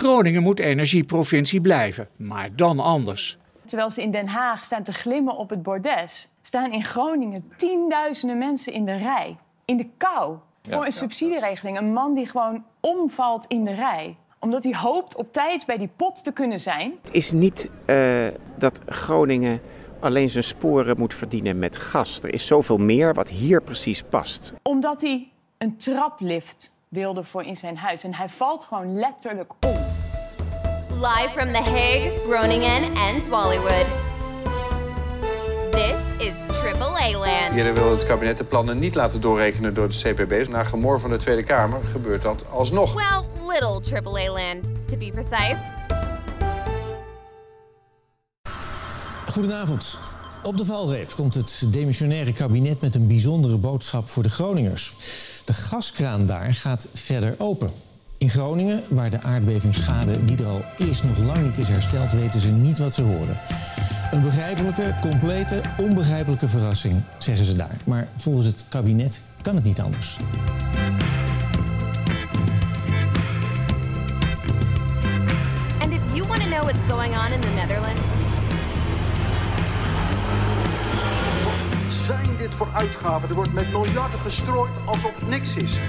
Groningen moet energieprovincie blijven, maar dan anders. Terwijl ze in Den Haag staan te glimmen op het bordes, staan in Groningen tienduizenden mensen in de rij. In de kou. Voor een subsidieregeling. Een man die gewoon omvalt in de rij omdat hij hoopt op tijd bij die pot te kunnen zijn. Het is niet uh, dat Groningen alleen zijn sporen moet verdienen met gas. Er is zoveel meer wat hier precies past. Omdat hij een traplift wilde voor in zijn huis. En hij valt gewoon letterlijk om. Live from The Hague, Groningen en Wallywood. This is Triple A-land. Eerder wil het kabinet de plannen niet laten doorrekenen door de CPB's. Na gemor van de Tweede Kamer gebeurt dat alsnog. Well, little Triple A-land, to be precise. Goedenavond. Op de valreep komt het demissionaire kabinet met een bijzondere boodschap voor de Groningers. De gaskraan daar gaat verder open. In Groningen, waar de aardbevingsschade die er al is nog lang niet is hersteld, weten ze niet wat ze horen. Een begrijpelijke, complete, onbegrijpelijke verrassing, zeggen ze daar. Maar volgens het kabinet kan het niet anders. And if you want to know what's going on in the Netherlands, zijn dit voor uitgaven? Er wordt met miljarden gestrooid alsof het niks is.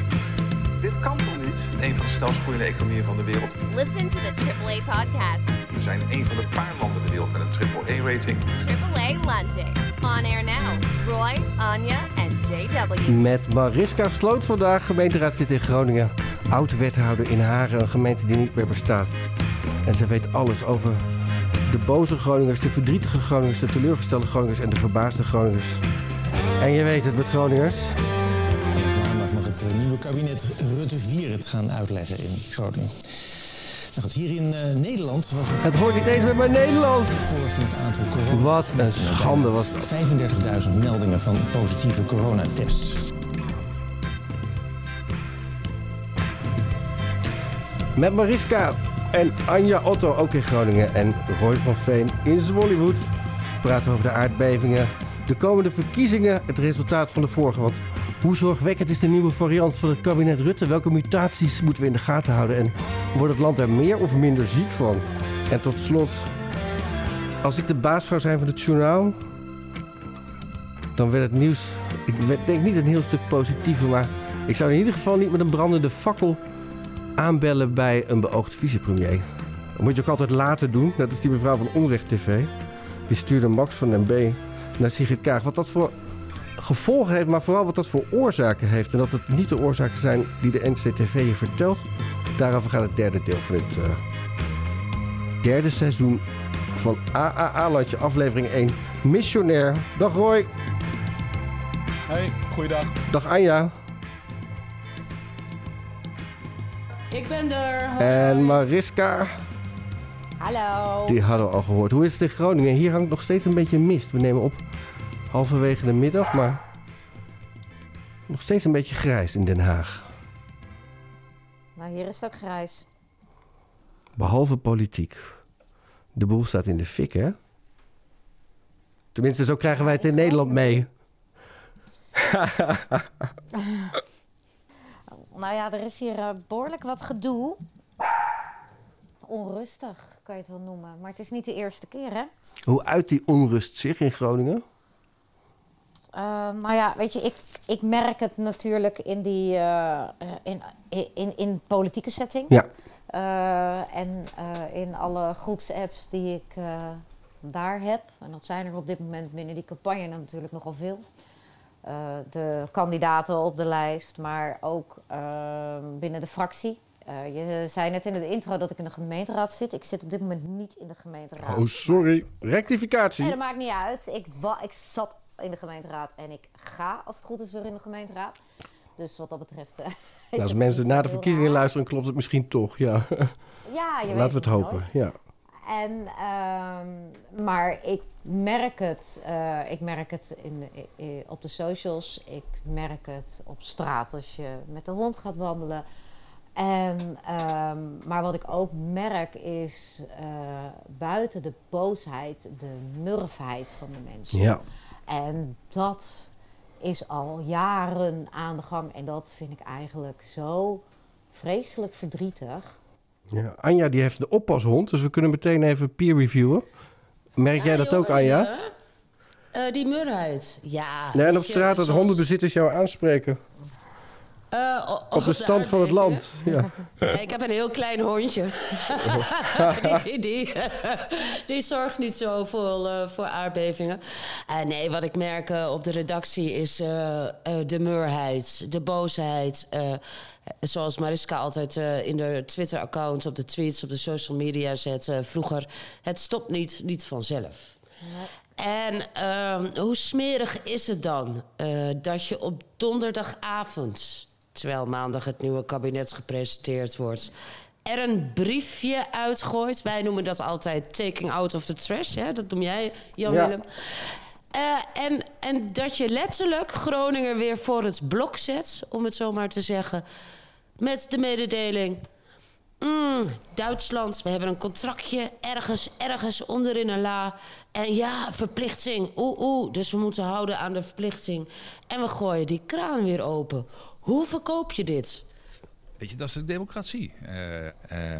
Dit kan toch niet? Een van de snelst groeiende economieën van de wereld. listen to the AAA podcast. We zijn een van de paar landen in de wereld met een AAA-rating. AAA Lunching. On air now. Roy, Anja en JW. Met Mariska Sloot vandaag, gemeenteraadslid in Groningen. Oud-wethouder in Haren, een gemeente die niet meer bestaat. En ze weet alles over de boze Groningers, de verdrietige Groningers, de teleurgestelde Groningers en de verbaasde Groningers. En je weet het met Groningers. Het nieuwe kabinet Rutte 4 het gaan uitleggen in Groningen. Nou goed, hier in uh, Nederland was er... Het hoort niet eens met mijn Nederland. Van het aantal corona Wat een schande was dat. 35.000 meldingen van positieve coronatests. Met Mariska en Anja Otto ook in Groningen. En Roy van Veen in Zwollywood. Praten we over de aardbevingen. De komende verkiezingen, het resultaat van de vorige. Want hoe zorgwekkend is de nieuwe variant van het kabinet Rutte? Welke mutaties moeten we in de gaten houden? En wordt het land er meer of minder ziek van? En tot slot, als ik de baas zou zijn van het journaal, dan werd het nieuws, ik denk niet een heel stuk positiever, maar ik zou in ieder geval niet met een brandende fakkel aanbellen bij een beoogd vicepremier. Dat moet je ook altijd later doen. Dat is die mevrouw van Onrecht TV. Die stuurde Max van MB naar Sigrid Kaag. Wat dat voor gevolgen heeft, maar vooral wat dat voor oorzaken heeft. En dat het niet de oorzaken zijn die de NCTV je vertelt. Daarover gaat het derde deel van het uh, derde seizoen van AAA-landje, aflevering 1. Missionair. Dag Roy. Hey, goeiedag. Dag Anja. Ik ben er. Hoi. En Mariska. Hallo. Die hadden we al gehoord. Hoe is het in Groningen? Hier hangt nog steeds een beetje mist. We nemen op halverwege de middag, maar nog steeds een beetje grijs in Den Haag. Nou, hier is het ook grijs. Behalve politiek. De boel staat in de fik, hè? Tenminste, zo krijgen wij het in Nederland mee. Nou ja, er is hier uh, behoorlijk wat gedoe. Onrustig kan je het wel noemen. Maar het is niet de eerste keer, hè? Hoe uit die onrust zich in Groningen? Uh, nou ja, weet je, ik, ik merk het natuurlijk in die uh, in, in, in politieke setting. Ja. en in alle groepsapps die ik daar heb. En dat zijn er op dit moment binnen die campagne natuurlijk nogal veel. De kandidaten op de lijst, maar ook uh, binnen de fractie. Uh, je zei net in de intro dat ik in de gemeenteraad zit. Ik zit op dit moment niet in de gemeenteraad. Oh, sorry. Rectificatie. Nee, dat maakt niet uit. Ik, ik zat in de gemeenteraad en ik ga, als het goed is, weer in de gemeenteraad. Dus wat dat betreft. Nou, als mensen na de verkiezingen raar. luisteren, klopt het misschien toch. Ja, ja je Laten we het hopen. Ja. En, um, maar ik merk het, uh, ik merk het in, in, op de socials, ik merk het op straat als je met de hond gaat wandelen. En, um, maar wat ik ook merk is uh, buiten de boosheid, de murfheid van de mensen. Ja. En dat is al jaren aan de gang en dat vind ik eigenlijk zo vreselijk verdrietig. Ja, Anja die heeft een oppashond, dus we kunnen meteen even peer reviewen. Merk jij dat ook, Anja? Uh, die murheid, ja. Nee, en op straat dat zoals- hondenbezitters jou aanspreken. Eh, Op de stand van het land. Ja. Ik heb een heel klein hondje. die, die, die zorgt niet zo voor, eh, voor aardbevingen. Eh, nee, wat ik merk op de redactie is eh, eh, de murheid, de boosheid. eh, zoals Mariska altijd eh, in de Twitter-account, op de tweets, op de social media zet. eh, vroeger, het stopt niet, niet vanzelf. En ehm, hoe smerig is het dan eh, dat je op donderdagavond, terwijl maandag het nieuwe kabinet gepresenteerd wordt, er een briefje uitgooit? Wij noemen dat altijd taking out of the trash, hè? dat noem jij, Jan Ja. Willem. Eh, en, en dat je letterlijk Groningen weer voor het blok zet, om het zo maar te zeggen, met de mededeling. Mm, Duitsland, we hebben een contractje ergens, ergens onderin een la. En ja, verplichting. Oeh, oeh. Dus we moeten houden aan de verplichting. En we gooien die kraan weer open. Hoe verkoop je dit? Weet je, dat is de democratie. Eh, eh,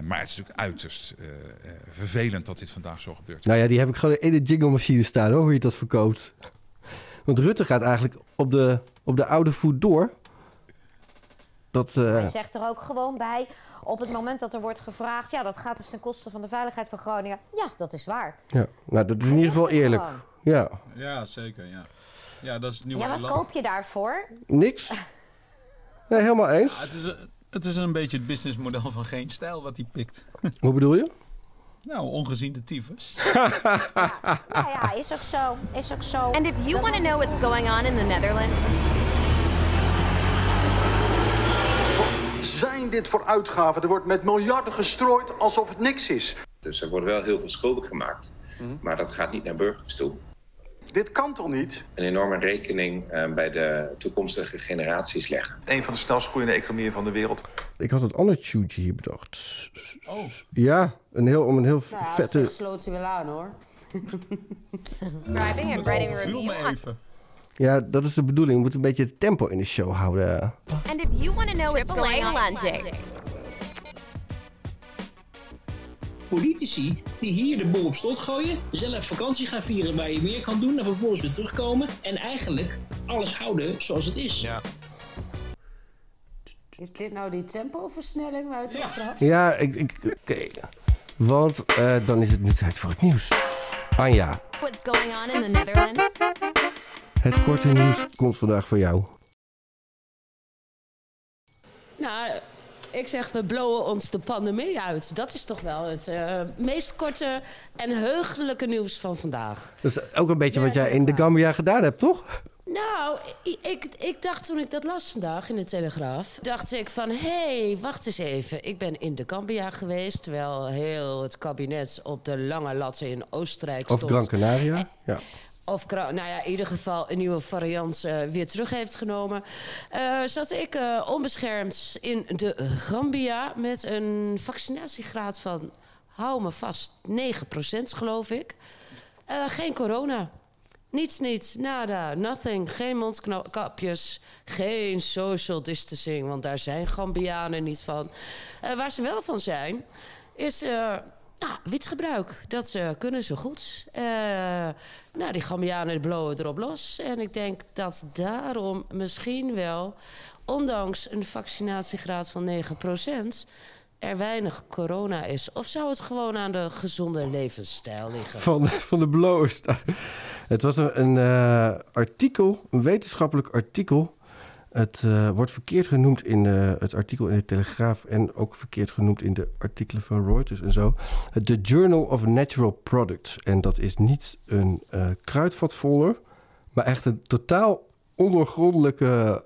maar het is natuurlijk uiterst eh, eh, vervelend dat dit vandaag zo gebeurt. Nou ja, die heb ik gewoon in de jingle-machine staan, hoor, hoe je dat verkoopt. Want Rutte gaat eigenlijk op de, op de oude voet door. Dat, eh, Hij zegt er ook gewoon bij, op het moment dat er wordt gevraagd... ja, dat gaat dus ten koste van de veiligheid van Groningen. Ja, dat is waar. ja. Nou, dat is in ieder geval eerlijk. gewoon. Ja, Ja, zeker. Ja, ja dat is het nieuwe Ja, wat koop je daarvoor? niks. Nee, helemaal eens. Ja, het, is, een- het is een beetje het businessmodel van geen stijl wat hij pikt. Hoe bedoel je? Nou, ongezien de tyfus. Nou ja, is ook zo. Is ook zo. And if you want to know what's going on in the Netherlands, Zijn dit voor uitgaven? Er wordt met miljarden gestrooid alsof het niks is. Dus er wordt wel heel veel schulden gemaakt. Maar dat gaat niet naar burgers toe. Dit kan toch niet? Een enorme rekening eh, bij de toekomstige generaties leggen. Een van de snelst groeiende economieën van de wereld. Ik had het ander tuentje hier bedacht. Oh. Ja, een heel, om een heel Nou, vette... zegt sloot ze wel aan hoor. driving and writing review me on even. Ja, dat is de bedoeling. We moeten een beetje het tempo in de show houden. And if you want to know what's going on. Politici die hier de boel op slot gooien, zelf vakantie gaan vieren waar je meer kan doen en vervolgens weer terugkomen en eigenlijk alles houden zoals het is. Ja. Is dit nou die tempoversnelling waar het over had? Ja, ik... ik Oké. Want eh, dan is het nu tijd voor het nieuws. Anja, What's going on in the Netherlands? het korte nieuws komt vandaag voor jou. Nou, ik zeg, we blowen ons de pandemie uit. Dat is toch wel het eh, meest korte en heugelijke nieuws van vandaag. Dat is ook een beetje wat jij in de Gambia gedaan hebt, toch? Nou, ik, ik, ik dacht toen ik dat las vandaag in de Telegraaf... dacht ik van, hé, hey, wacht eens even. Ik ben in de Gambia geweest... terwijl heel het kabinet op de lange latten in Oostenrijk Of stond. Gran Canaria. Ja. Of, nou ja, in ieder geval een nieuwe variant eh, weer terug heeft genomen. Eh, zat ik eh, onbeschermd in de Gambia met een vaccinatiegraad van, hou me vast, 9% geloof ik. Geen corona. Niets, niets, nada, nothing. Geen mondkapjes, geen social distancing, want daar zijn Gambianen niet van. Waar ze wel van zijn, is nou, witgebruik. Dat eh, kunnen ze goed. Eh, nou, die Gambianen blowen erop los. En ik denk dat daarom misschien wel, ondanks een vaccinatiegraad van 9%, er weinig corona is. Of zou het gewoon aan de gezonde levensstijl liggen? Van, van de blowers. Het was een, een eh, artikel, een wetenschappelijk artikel. Het eh, wordt verkeerd genoemd in eh, het artikel in de Telegraaf en ook verkeerd genoemd in de artikelen van Reuters en zo. The Journal of Natural Products. En dat is niet een eh kruidvatfolder, maar echt een totaal ondoorgrondelijke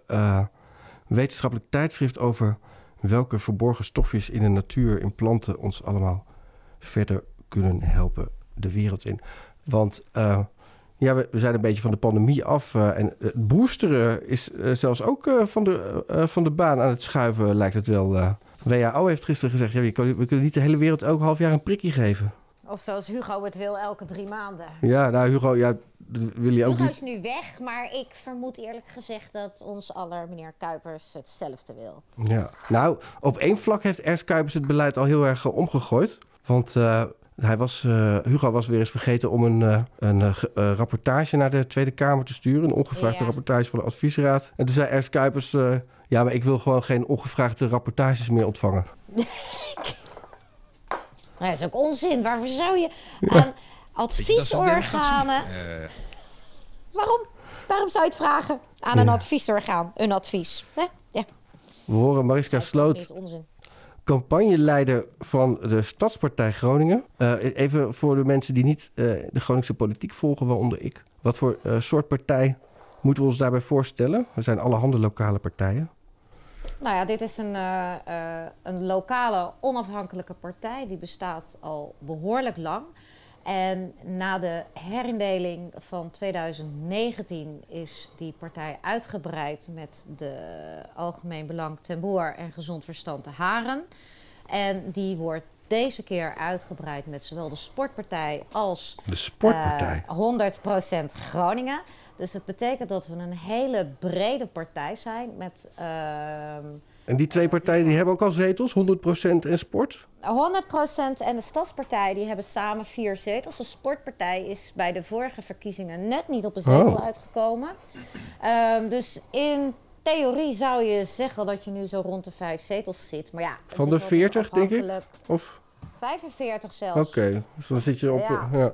wetenschappelijk tijdschrift over welke verborgen stofjes in de natuur, in planten, ons allemaal verder kunnen helpen de wereld in. Want ja, we, we zijn een beetje van de pandemie af. eh, en het boosteren is eh, zelfs ook eh, van, de, eh, van de baan aan het schuiven, lijkt het wel. eh. WHO heeft gisteren gezegd, ja, we, kunnen, we kunnen niet de hele wereld elk half jaar een prikje geven. Of zoals Hugo het wil, elke drie maanden. Ja, nou Hugo, ja, wil je ook Hugo niet. is nu weg, maar ik vermoed eerlijk gezegd dat ons aller meneer Kuipers hetzelfde wil. Ja. Nou, op één vlak heeft Ernst Kuipers het beleid al heel erg eh, omgegooid. Want eh, hij was, eh, Hugo was weer eens vergeten om een, eh, een eh, ge- rapportage naar de Tweede Kamer te sturen. Een ongevraagde Ja. rapportage van de adviesraad. En toen zei Ernst Kuipers... eh, ja, maar ik wil gewoon geen ongevraagde rapportages meer ontvangen. Nou, dat is ook onzin. Waarvoor zou je aan adviesorganen... Eh, Waarom? Waarom zou je het vragen aan een adviesorgaan? Een advies. Hè? Ja, We horen Mariska niet Sloot, onzin. Campagneleider van de Stadspartij Groningen. Eh, even voor de mensen die niet eh, de Groningse politiek volgen, waaronder ik. Wat voor eh, soort partij moeten we ons daarbij voorstellen? Er zijn allerhande lokale partijen. Nou ja, dit is een, een lokale onafhankelijke partij. Die bestaat al behoorlijk lang. En na de herindeling van 2019 is die partij uitgebreid met de Algemeen Belang ten Boer en Gezond Verstand te Haren. En die wordt deze keer uitgebreid met zowel de sportpartij als De sportpartij? eh, 100% Groningen. Dus het betekent dat we een hele brede partij zijn met ehm, En die twee partijen die hebben ook al zetels, 100% en sport. 100% en de Stadspartij die hebben samen vier zetels. De Sportpartij is bij de vorige verkiezingen net niet op een zetel Oh. uitgekomen. Ehm, dus in theorie zou je zeggen dat je nu zo rond de vijf zetels zit. Maar ja, Van de altijd 40, denk ik? Of? 45 zelfs. Oké, dus dan zit je op... Ja.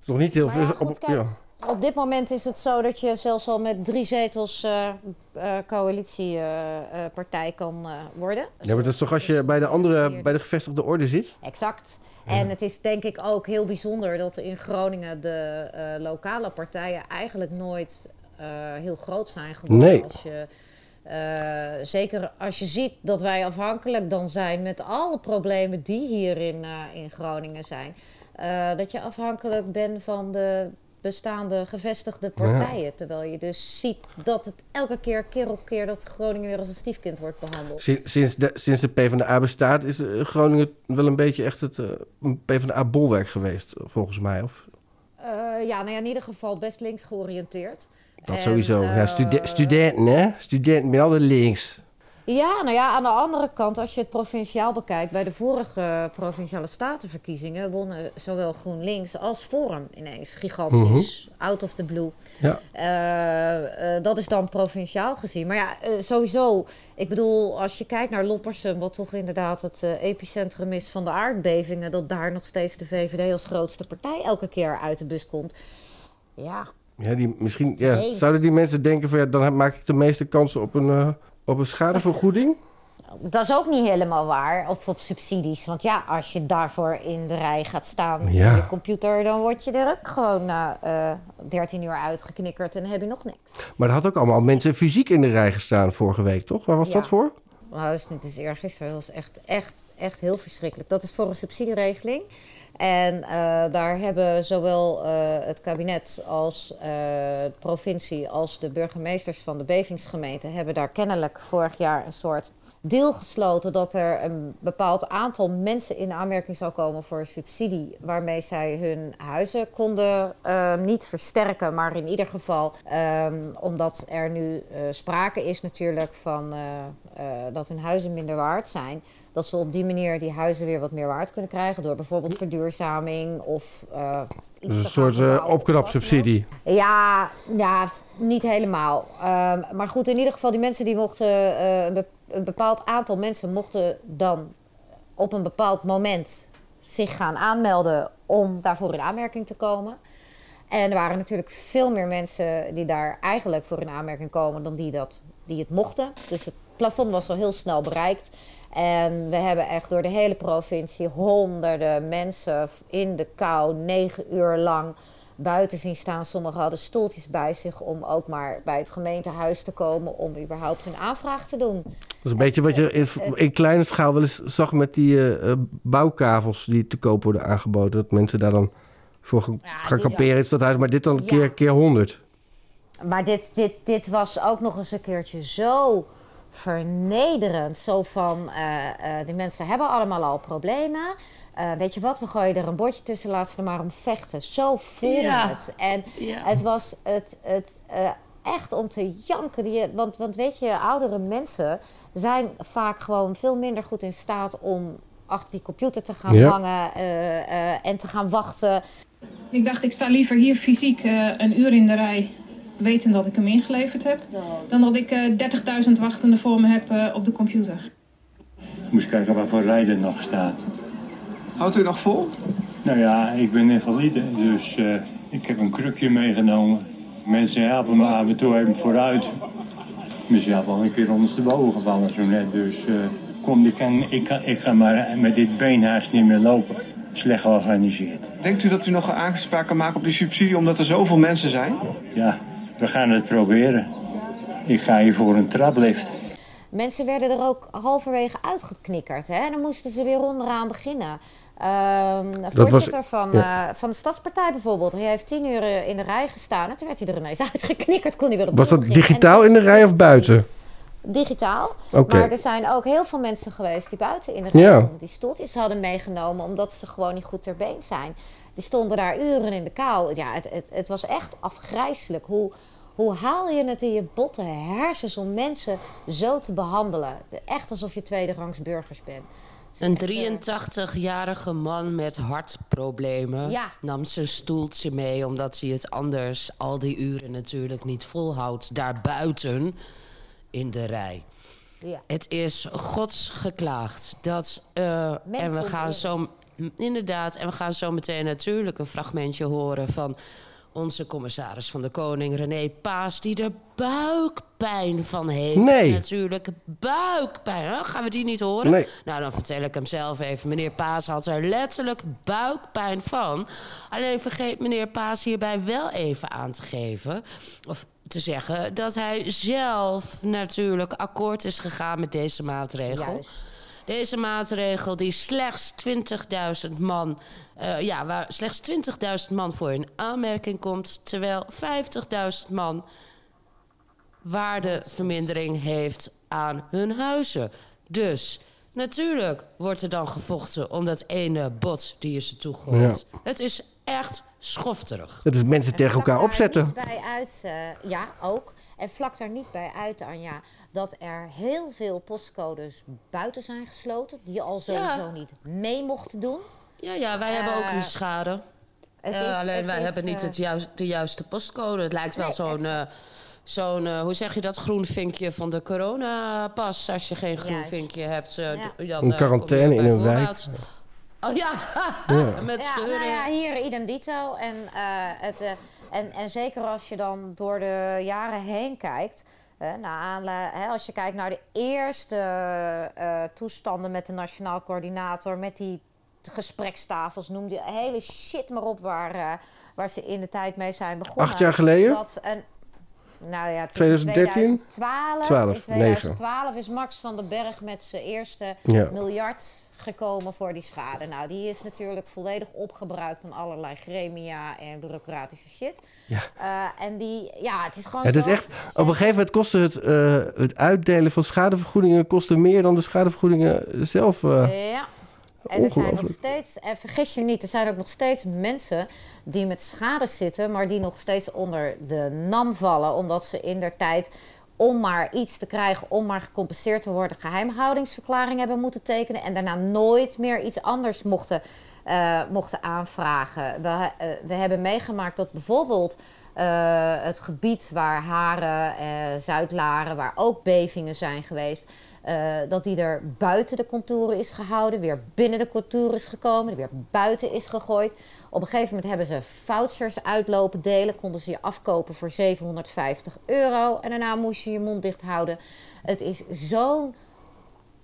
Is nog niet heel Maar ja, veel. goed, op- kijk, ja. Op dit moment is het zo dat je zelfs al met drie zetels eh coalitiepartij kan eh, worden. ja, maar dat is toch als je bij de andere, bij de gevestigde orde zit? Exact. En het is denk ik ook heel bijzonder dat in Groningen de eh, lokale partijen eigenlijk nooit eh, heel groot zijn geworden. Nee. Als je, eh, zeker als je ziet dat wij afhankelijk dan zijn met alle problemen die hier in, eh, in Groningen zijn. eh, dat je afhankelijk bent van de bestaande gevestigde partijen. Terwijl je dus ziet dat het elke keer, keer op keer, dat Groningen weer als een stiefkind wordt behandeld. Si- Sinds de, sinds de PvdA bestaat is eh, Groningen wel een beetje echt het eh, een PvdA-bolwerk geweest, volgens mij. Of, Eh, ja, nou ja, in ieder geval best links georiënteerd. dat En, sowieso. ja, eh, stude- studenten, hè? Studenten met alle links. Ja, nou ja, aan de andere kant, als je het provinciaal bekijkt, bij de vorige provinciale statenverkiezingen wonnen zowel GroenLinks als Forum ineens gigantisch, out of the blue. Ja. Eh, eh, dat is dan provinciaal gezien. Maar ja, eh, sowieso, ik bedoel, als je kijkt naar Loppersum, wat toch inderdaad het epicentrum is van de aardbevingen, dat daar nog steeds de VVD als grootste partij elke keer uit de bus komt. Ja, Ja, die, misschien ja, zouden die mensen denken van ja, dan maak ik de meeste kansen op een, op een schadevergoeding. Dat is ook niet helemaal waar, of op subsidies. Want ja, als je daarvoor in de rij gaat staan Ja. voor je computer... dan word je er ook gewoon na eh 13 uur uitgeknikkerd en dan heb je nog niks. Maar er had ook allemaal mensen fysiek in de rij gestaan vorige week, toch? Waar was Ja. dat voor? Nou, dat is, het is erg. Dat was echt, echt, echt heel verschrikkelijk. Dat is voor een subsidieregeling. En eh, daar hebben zowel eh, het kabinet als eh, de provincie... als de burgemeesters van de bevingsgemeente... hebben daar kennelijk vorig jaar een soort deal gesloten... dat er een bepaald aantal mensen in aanmerking zou komen voor een subsidie... waarmee zij hun huizen konden eh, niet versterken... maar in ieder geval ehm, omdat er nu eh, sprake is natuurlijk van... eh, eh, dat hun huizen minder waard zijn... dat ze op die manier die huizen weer wat meer waard kunnen krijgen... door bijvoorbeeld verduurzaming of iets Dus een soort opknapsubsidie. Ja, ja, niet helemaal. Ehm, maar goed, in ieder geval, die mensen die mochten, eh, een, be- een bepaald aantal mensen mochten dan op een bepaald moment zich gaan aanmelden om daarvoor in aanmerking te komen. En er waren natuurlijk veel meer mensen die daar eigenlijk voor in aanmerking komen dan die, dat, die het mochten. Dus het plafond was al heel snel bereikt. En we hebben echt door de hele provincie honderden mensen in de kou, negen uur lang buiten zien staan. Sommigen hadden stoeltjes bij zich om ook maar bij het gemeentehuis te komen om überhaupt een aanvraag te doen. Dat is een beetje wat je in, in kleine schaal wel eens zag met die eh, eh, bouwkavels die te koop worden aangeboden. Dat mensen daar dan voor gaan, kamperen in stadhuis. Maar dit dan keer, keer 100. Maar dit, dit, dit was ook nog eens een keertje zo vernederend. Zo van, eh, eh, die mensen hebben allemaal al problemen. Eh, weet je wat, we gooien er een bordje tussen, laat ze er maar om vechten. Zo voelde Ja. het. En Ja. het was het, het, eh, echt om te janken. Die, want, want weet je, oudere mensen zijn vaak gewoon veel minder goed in staat om achter die computer te gaan Ja. hangen eh, eh, en te gaan wachten. Ik dacht, ik sta liever hier fysiek een uur in de rij, weten dat ik hem ingeleverd heb, dan dat ik eh 30.000 wachtenden voor me heb op de computer. Moest kijken waar voor rijden nog staat. Houdt u nog vol? Nou ja, ik ben invalide, dus eh, ik heb een krukje meegenomen. Mensen helpen me af en toe even vooruit. Zelf al een keer ondersteboven gevallen zo net, dus eh, kom, ik, kan, ik, kan, ik ga maar met dit been haast niet meer lopen. Slecht georganiseerd. Denkt u dat u nog een aanspraak kan maken op die subsidie omdat er zoveel mensen zijn? Ja, we gaan het proberen. Ik ga hier voor een traplift. Mensen werden er ook halverwege uitgeknikkerd. Hè? Dan moesten ze weer onderaan beginnen. Ehm was- voorzitter van, ja. eh, van de Stadspartij bijvoorbeeld. Die heeft tien uur in de rij gestaan. En toen werd hij er ineens uitgeknikkerd. Kon hij weer op Was dat digitaal in de rij of buiten? digitaal. Maar er zijn ook heel veel mensen geweest die buiten in de rij Ja. stonden. Die stoeltjes hadden meegenomen omdat ze gewoon niet goed ter been zijn. Die stonden daar uren in de kou. Ja, het, het, het was echt afgrijselijk. Hoe, hoe haal je het in je botte hersens om mensen zo te behandelen? Echt alsof je tweederangs burgers bent. Een 83-jarige man met hartproblemen Ja. nam zijn stoeltje mee... omdat hij het anders al die uren natuurlijk niet volhoudt... daarbuiten in de rij. Ja. Het is gods geklaagd. Dat, eh, en we gaan zo... Inderdaad, en we gaan zo meteen natuurlijk een fragmentje horen... van onze commissaris van de Koning, René Paas... die er buikpijn van heeft. Nee. Natuurlijk, buikpijn. Gaan we die niet horen? Nee. Nou, dan vertel ik hem zelf even. Meneer Paas had er letterlijk buikpijn van. Alleen vergeet meneer Paas hierbij wel even aan te geven... of te zeggen dat hij zelf natuurlijk akkoord is gegaan met deze maatregel. Juist. Deze maatregel die slechts 20.000 man... eh, ja, waar slechts 20.000 man voor in aanmerking komt... terwijl 50.000 man waardevermindering heeft aan hun huizen. Dus natuurlijk wordt er dan gevochten om dat ene bot die je ze toegooit. Het is echt schofterig. Dat is mensen tegen elkaar opzetten. niet bij uit, eh, ja, ook. En vlak daar niet bij uit, Anja, dat er heel veel postcodes buiten zijn gesloten... die je al sowieso Ja. niet mee mochten doen. Ja, ja, wij hebben ook Eh, een schade. het is- alleen het wij is, hebben niet eh, het juist, de juiste postcode. Het lijkt wel Nee, zo'n, eh, zo'n hoe zeg je dat, groen vinkje van de coronapas. Als je geen groen Juist. vinkje hebt, Ja. dan Een quarantaine in een wijk. Oh ja, Ja. met Ja, scheuren. nou ja, hier idem dito. En, eh, het, eh, en, en zeker als je dan door de jaren heen kijkt... Hè, als je kijkt naar de eerste eh, toestanden met de Nationaal Coördinator... met die gesprekstafels, noem die hele shit maar op... waar, eh, waar ze in de tijd mee zijn begonnen. Acht jaar geleden? Dat een, nou ja, tussen 2013? 2012 12, in 2012 is Max van den Berg met zijn eerste Ja. miljard gekomen voor die schade. Nou, die is natuurlijk volledig opgebruikt aan allerlei gremia en bureaucratische shit. Ja. Eh, en die, ja, het is gewoon Het is echt, op een gegeven moment kostte het, eh, het uitdelen van schadevergoedingen kostte meer dan de schadevergoedingen zelf. eh. Ja. En er zijn nog steeds, en vergis je niet, er zijn ook nog steeds mensen die met schade zitten, maar die nog steeds onder de NAM vallen, omdat ze in der tijd, om maar iets te krijgen, om maar gecompenseerd te worden, geheimhoudingsverklaring hebben moeten tekenen en daarna nooit meer iets anders mochten, eh, mochten aanvragen. We, eh, we hebben meegemaakt dat bijvoorbeeld eh, het gebied waar Haren, Zuidlaren, waar ook bevingen zijn geweest, eh, dat die er buiten de contouren is gehouden, weer binnen de contouren is gekomen, weer buiten is gegooid. Op een gegeven moment hebben ze vouchers uitlopen delen, konden ze je afkopen voor 750 euro en daarna moest je je mond dicht houden. Het is zo'n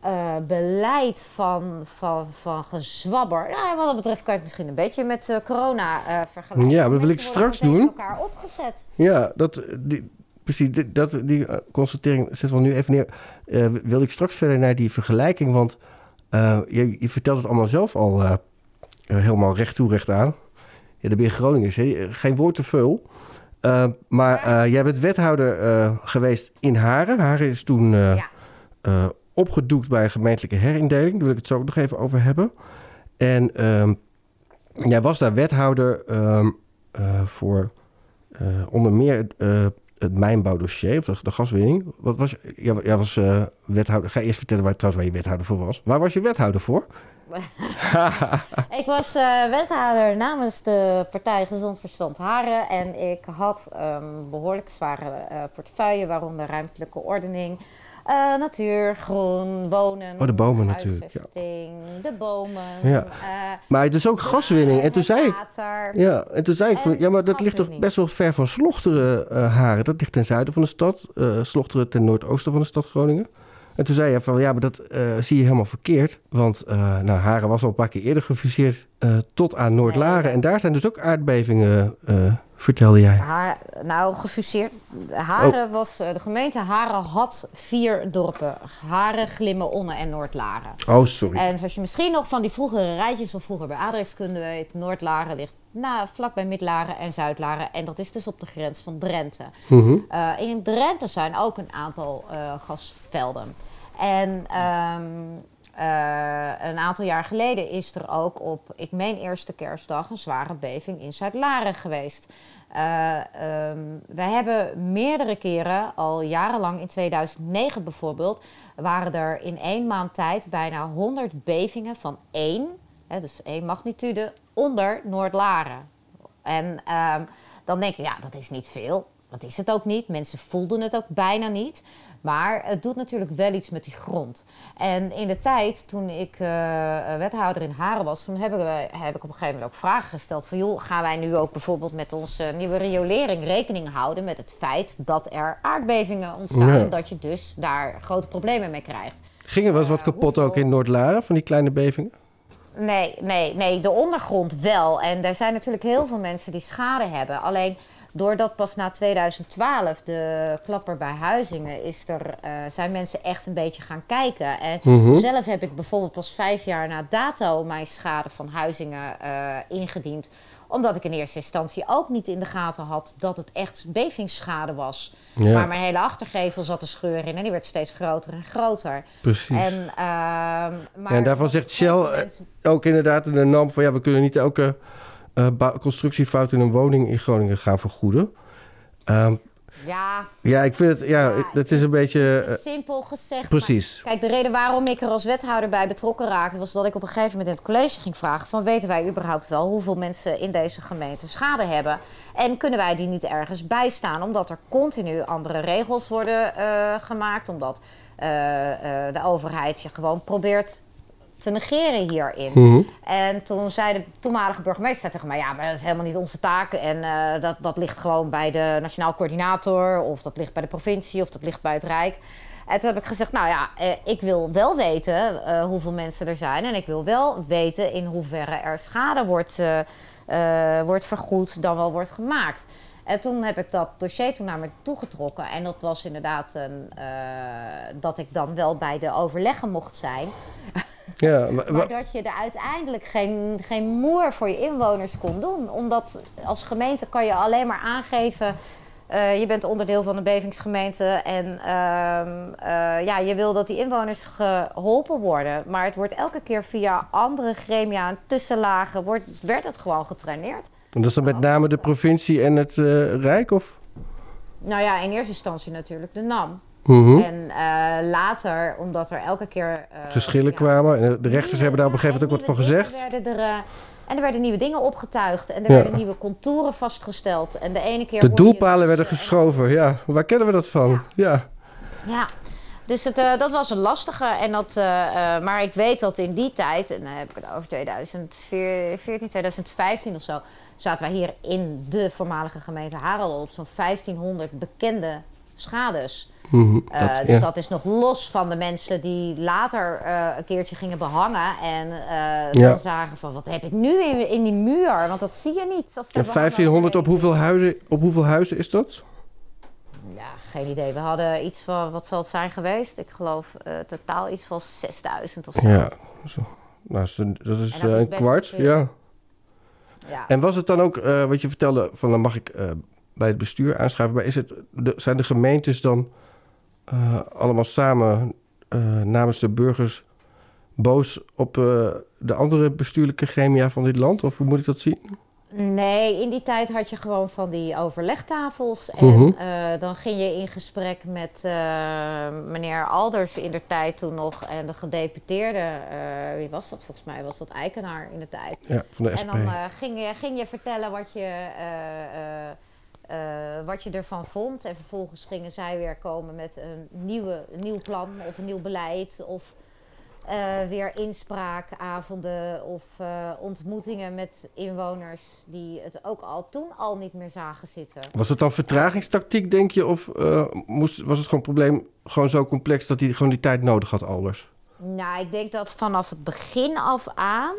eh, beleid van, van, van gezwabber. Nou, wat dat betreft kan je het misschien een beetje met eh, corona vergelijken. Ja, dat wil ik straks doen. elkaar opgezet. Ja, dat, die, precies, die- dat, die eh, constatering zetten we nu even neer. Eh, wil ik straks verder naar die vergelijking, want eh, je, je vertelt het allemaal zelf al helemaal recht toe, recht aan. Ja, de ben je Groningers, hè? geen woord te veel. Maar jij bent wethouder geweest in Haren. Haren is toen opgedoekt bij een gemeentelijke herindeling. Daar wil ik het zo ook nog even over hebben. En ehm, jij was daar wethouder ehm, eh, voor onder meer het mijnbouwdossier, of de, de gaswinning. Wat was, je- jij, was eh, wethouder. Ga eerst vertellen waar, trouwens waar je wethouder voor was. Waar was je wethouder voor? ik was eh, wethouder namens de partij Gezond Verstand Haren. En ik had behoorlijk zware eh, portefeuille, waaronder ruimtelijke ordening, eh, natuur, groen, wonen. Oh, de bomen natuurlijk, ja. De bomen. Ja. eh, Maar dus ook gaswinning. En toen zei ik. Ja, en toen zei ik van, ja, maar dat ligt toch best wel ver van Slochteren, eh, Haren. Dat ligt ten zuiden van de stad. Slochteren ten noordoosten van de stad Groningen. En toen zei je van, ja, maar dat zie je helemaal verkeerd. Want nou, Haren was al een paar keer eerder gefuseerd tot aan Noordlaren. En daar zijn dus ook aardbevingen, vertelde jij. Nou, gefuseerd. Haren Oh. was, eh, de gemeente Haren had vier dorpen. Haren, Glimmen, Onne en Noordlaren. Oh, sorry. En zoals je misschien nog van die vroegere rijtjes van vroeger bij aardrijkskunde weet, Noordlaren ligt na, vlak bij Midlaren en Zuidlaren. En dat is dus op de grens van Drenthe. Mhm. Eh, in Drenthe zijn ook een aantal eh, gasvelden. En ehm, eh, een aantal jaar geleden is er ook op, ik meen eerste kerstdag, een zware beving in Zuidlaren geweest. Eh, ehm, wij hebben meerdere keren, al jarenlang in 2009 bijvoorbeeld, waren er in één maand tijd bijna 100 bevingen van één, hè, dus één magnitude, onder Noordlaren. En ehm, dan denk je, ja, dat is niet veel. Dat is het ook niet. Mensen voelden het ook bijna niet. Maar het doet natuurlijk wel iets met die grond. En in de tijd, toen ik eh, wethouder in Haren was... toen heb ik, eh, heb ik op een gegeven moment ook vragen gesteld... van joh, gaan wij nu ook bijvoorbeeld met onze nieuwe riolering rekening houden... met het feit dat er aardbevingen ontstaan... Ja. dat je dus daar grote problemen mee krijgt. Ging er wel eens wat kapot ook in Noordlaren van die kleine bevingen? Nee, nee, nee, de ondergrond wel. En er zijn natuurlijk heel veel mensen die schade hebben. Alleen doordat pas na 2012 de klapper bij Huizingen is er, eh, zijn mensen echt een beetje gaan kijken. En Mhm. zelf heb ik bijvoorbeeld pas vijf jaar na dato mijn schade van Huizingen eh, ingediend omdat ik in eerste instantie ook niet in de gaten had dat het echt bevingsschade was. Ja. Maar mijn hele achtergevel zat te scheuren in en die werd steeds groter en groter. Precies. En, ehm, maar Ja, en daarvan zegt Shell eh, ook inderdaad in de NAM van ja, we kunnen niet elke eh, bou- constructiefout in een woning in Groningen gaan vergoeden. Ehm, Ja, ja, ik vind het, ja, dat is een beetje. eh, simpel gezegd. precies. maar- kijk, de reden waarom ik er als wethouder bij betrokken raakte... was dat ik op een gegeven moment in het college ging vragen... van weten wij überhaupt wel hoeveel mensen in deze gemeente schade hebben... en kunnen wij die niet ergens bijstaan... omdat er continu andere regels worden eh, gemaakt... omdat de overheid je gewoon probeert te negeren hierin. Mhm. En toen zei de toenmalige burgemeester tegen mij... ja, maar dat is helemaal niet onze taak... en eh, dat, dat ligt gewoon bij de nationaal coördinator... of dat ligt bij de provincie of dat ligt bij het Rijk. En toen heb ik gezegd, nou ja, eh, ik wil wel weten eh, hoeveel mensen er zijn... en ik wil wel weten in hoeverre er schade wordt, wordt vergoed... dan wel wordt gemaakt. En toen heb ik dat dossier toen naar me toegetrokken. En dat was inderdaad een, dat ik dan wel bij de overleggen mocht zijn... ja, maar, dat je er uiteindelijk geen, geen moer voor je inwoners kon doen. Omdat als gemeente kan je alleen maar aangeven... eh, je bent onderdeel van een bevingsgemeente en ehm, eh, ja, je wil dat die inwoners geholpen worden. Maar het wordt elke keer via andere gremia en tussenlagen wordt, werd het gewoon getraineerd. en dat is dan met name de provincie en het eh, Rijk? Of? Nou ja, in eerste instantie natuurlijk de NAM. Mhm. En eh, later, omdat er elke keer... eh, Geschillen kwamen. En de rechters hebben daar op een gegeven moment ook wat van gezegd. werden er, eh, en er werden nieuwe dingen opgetuigd. En er Ja. werden nieuwe contouren vastgesteld. En de ene keer De doelpalen werden geschoven. Ja, waar kennen we dat van? Ja. Ja, dus het, dat was een lastige. En dat, maar ik weet dat in die tijd, en dan heb ik het over 2014, 2015 of zo, zaten wij hier in de voormalige gemeente Harel op zo'n 1500 bekende schades. Mhm, Eh, dat- dus ja. dat is nog los van de mensen die later eh, een keertje gingen behangen en eh, Ja. dan zagen van wat heb ik nu in, in die muur, want dat zie je niet. Als er En 1500 op hoeveel, huizen, op hoeveel huizen is dat? Ja, geen idee. We hadden iets van, wat zal het zijn geweest? Ik geloof totaal iets van 6000 of zo. Ja, zo. Nou, dat is, een- dat is, een kwart. Ja. Ja. En was het dan ook, wat je vertelde, van dan mag ik bij het bestuur aanschuiven. Maar is het, de, zijn de gemeentes dan eh, allemaal samen eh, namens de burgers boos op eh, de andere bestuurlijke gremia van dit land? Of hoe moet ik dat zien? Nee, in die tijd had je gewoon van die overlegtafels. En Mhm. dan ging je in gesprek met meneer Alders in de tijd toen nog. En de gedeputeerde, wie was dat? Volgens mij was dat Eikenaar in de tijd. Ja, van de En SP. dan eh, ging, je, ging je vertellen wat je, eh, wat je ervan vond. En vervolgens gingen zij weer komen met een, nieuwe, een nieuw plan of een nieuw beleid. Of eh, weer inspraakavonden of eh, ontmoetingen met inwoners die het ook al toen al niet meer zagen zitten. Was het dan vertragingstactiek, denk je? Of moest, was het gewoon probleem gewoon zo complex dat hij gewoon die tijd nodig had, Alders? Nou, ik denk dat vanaf het begin af aan.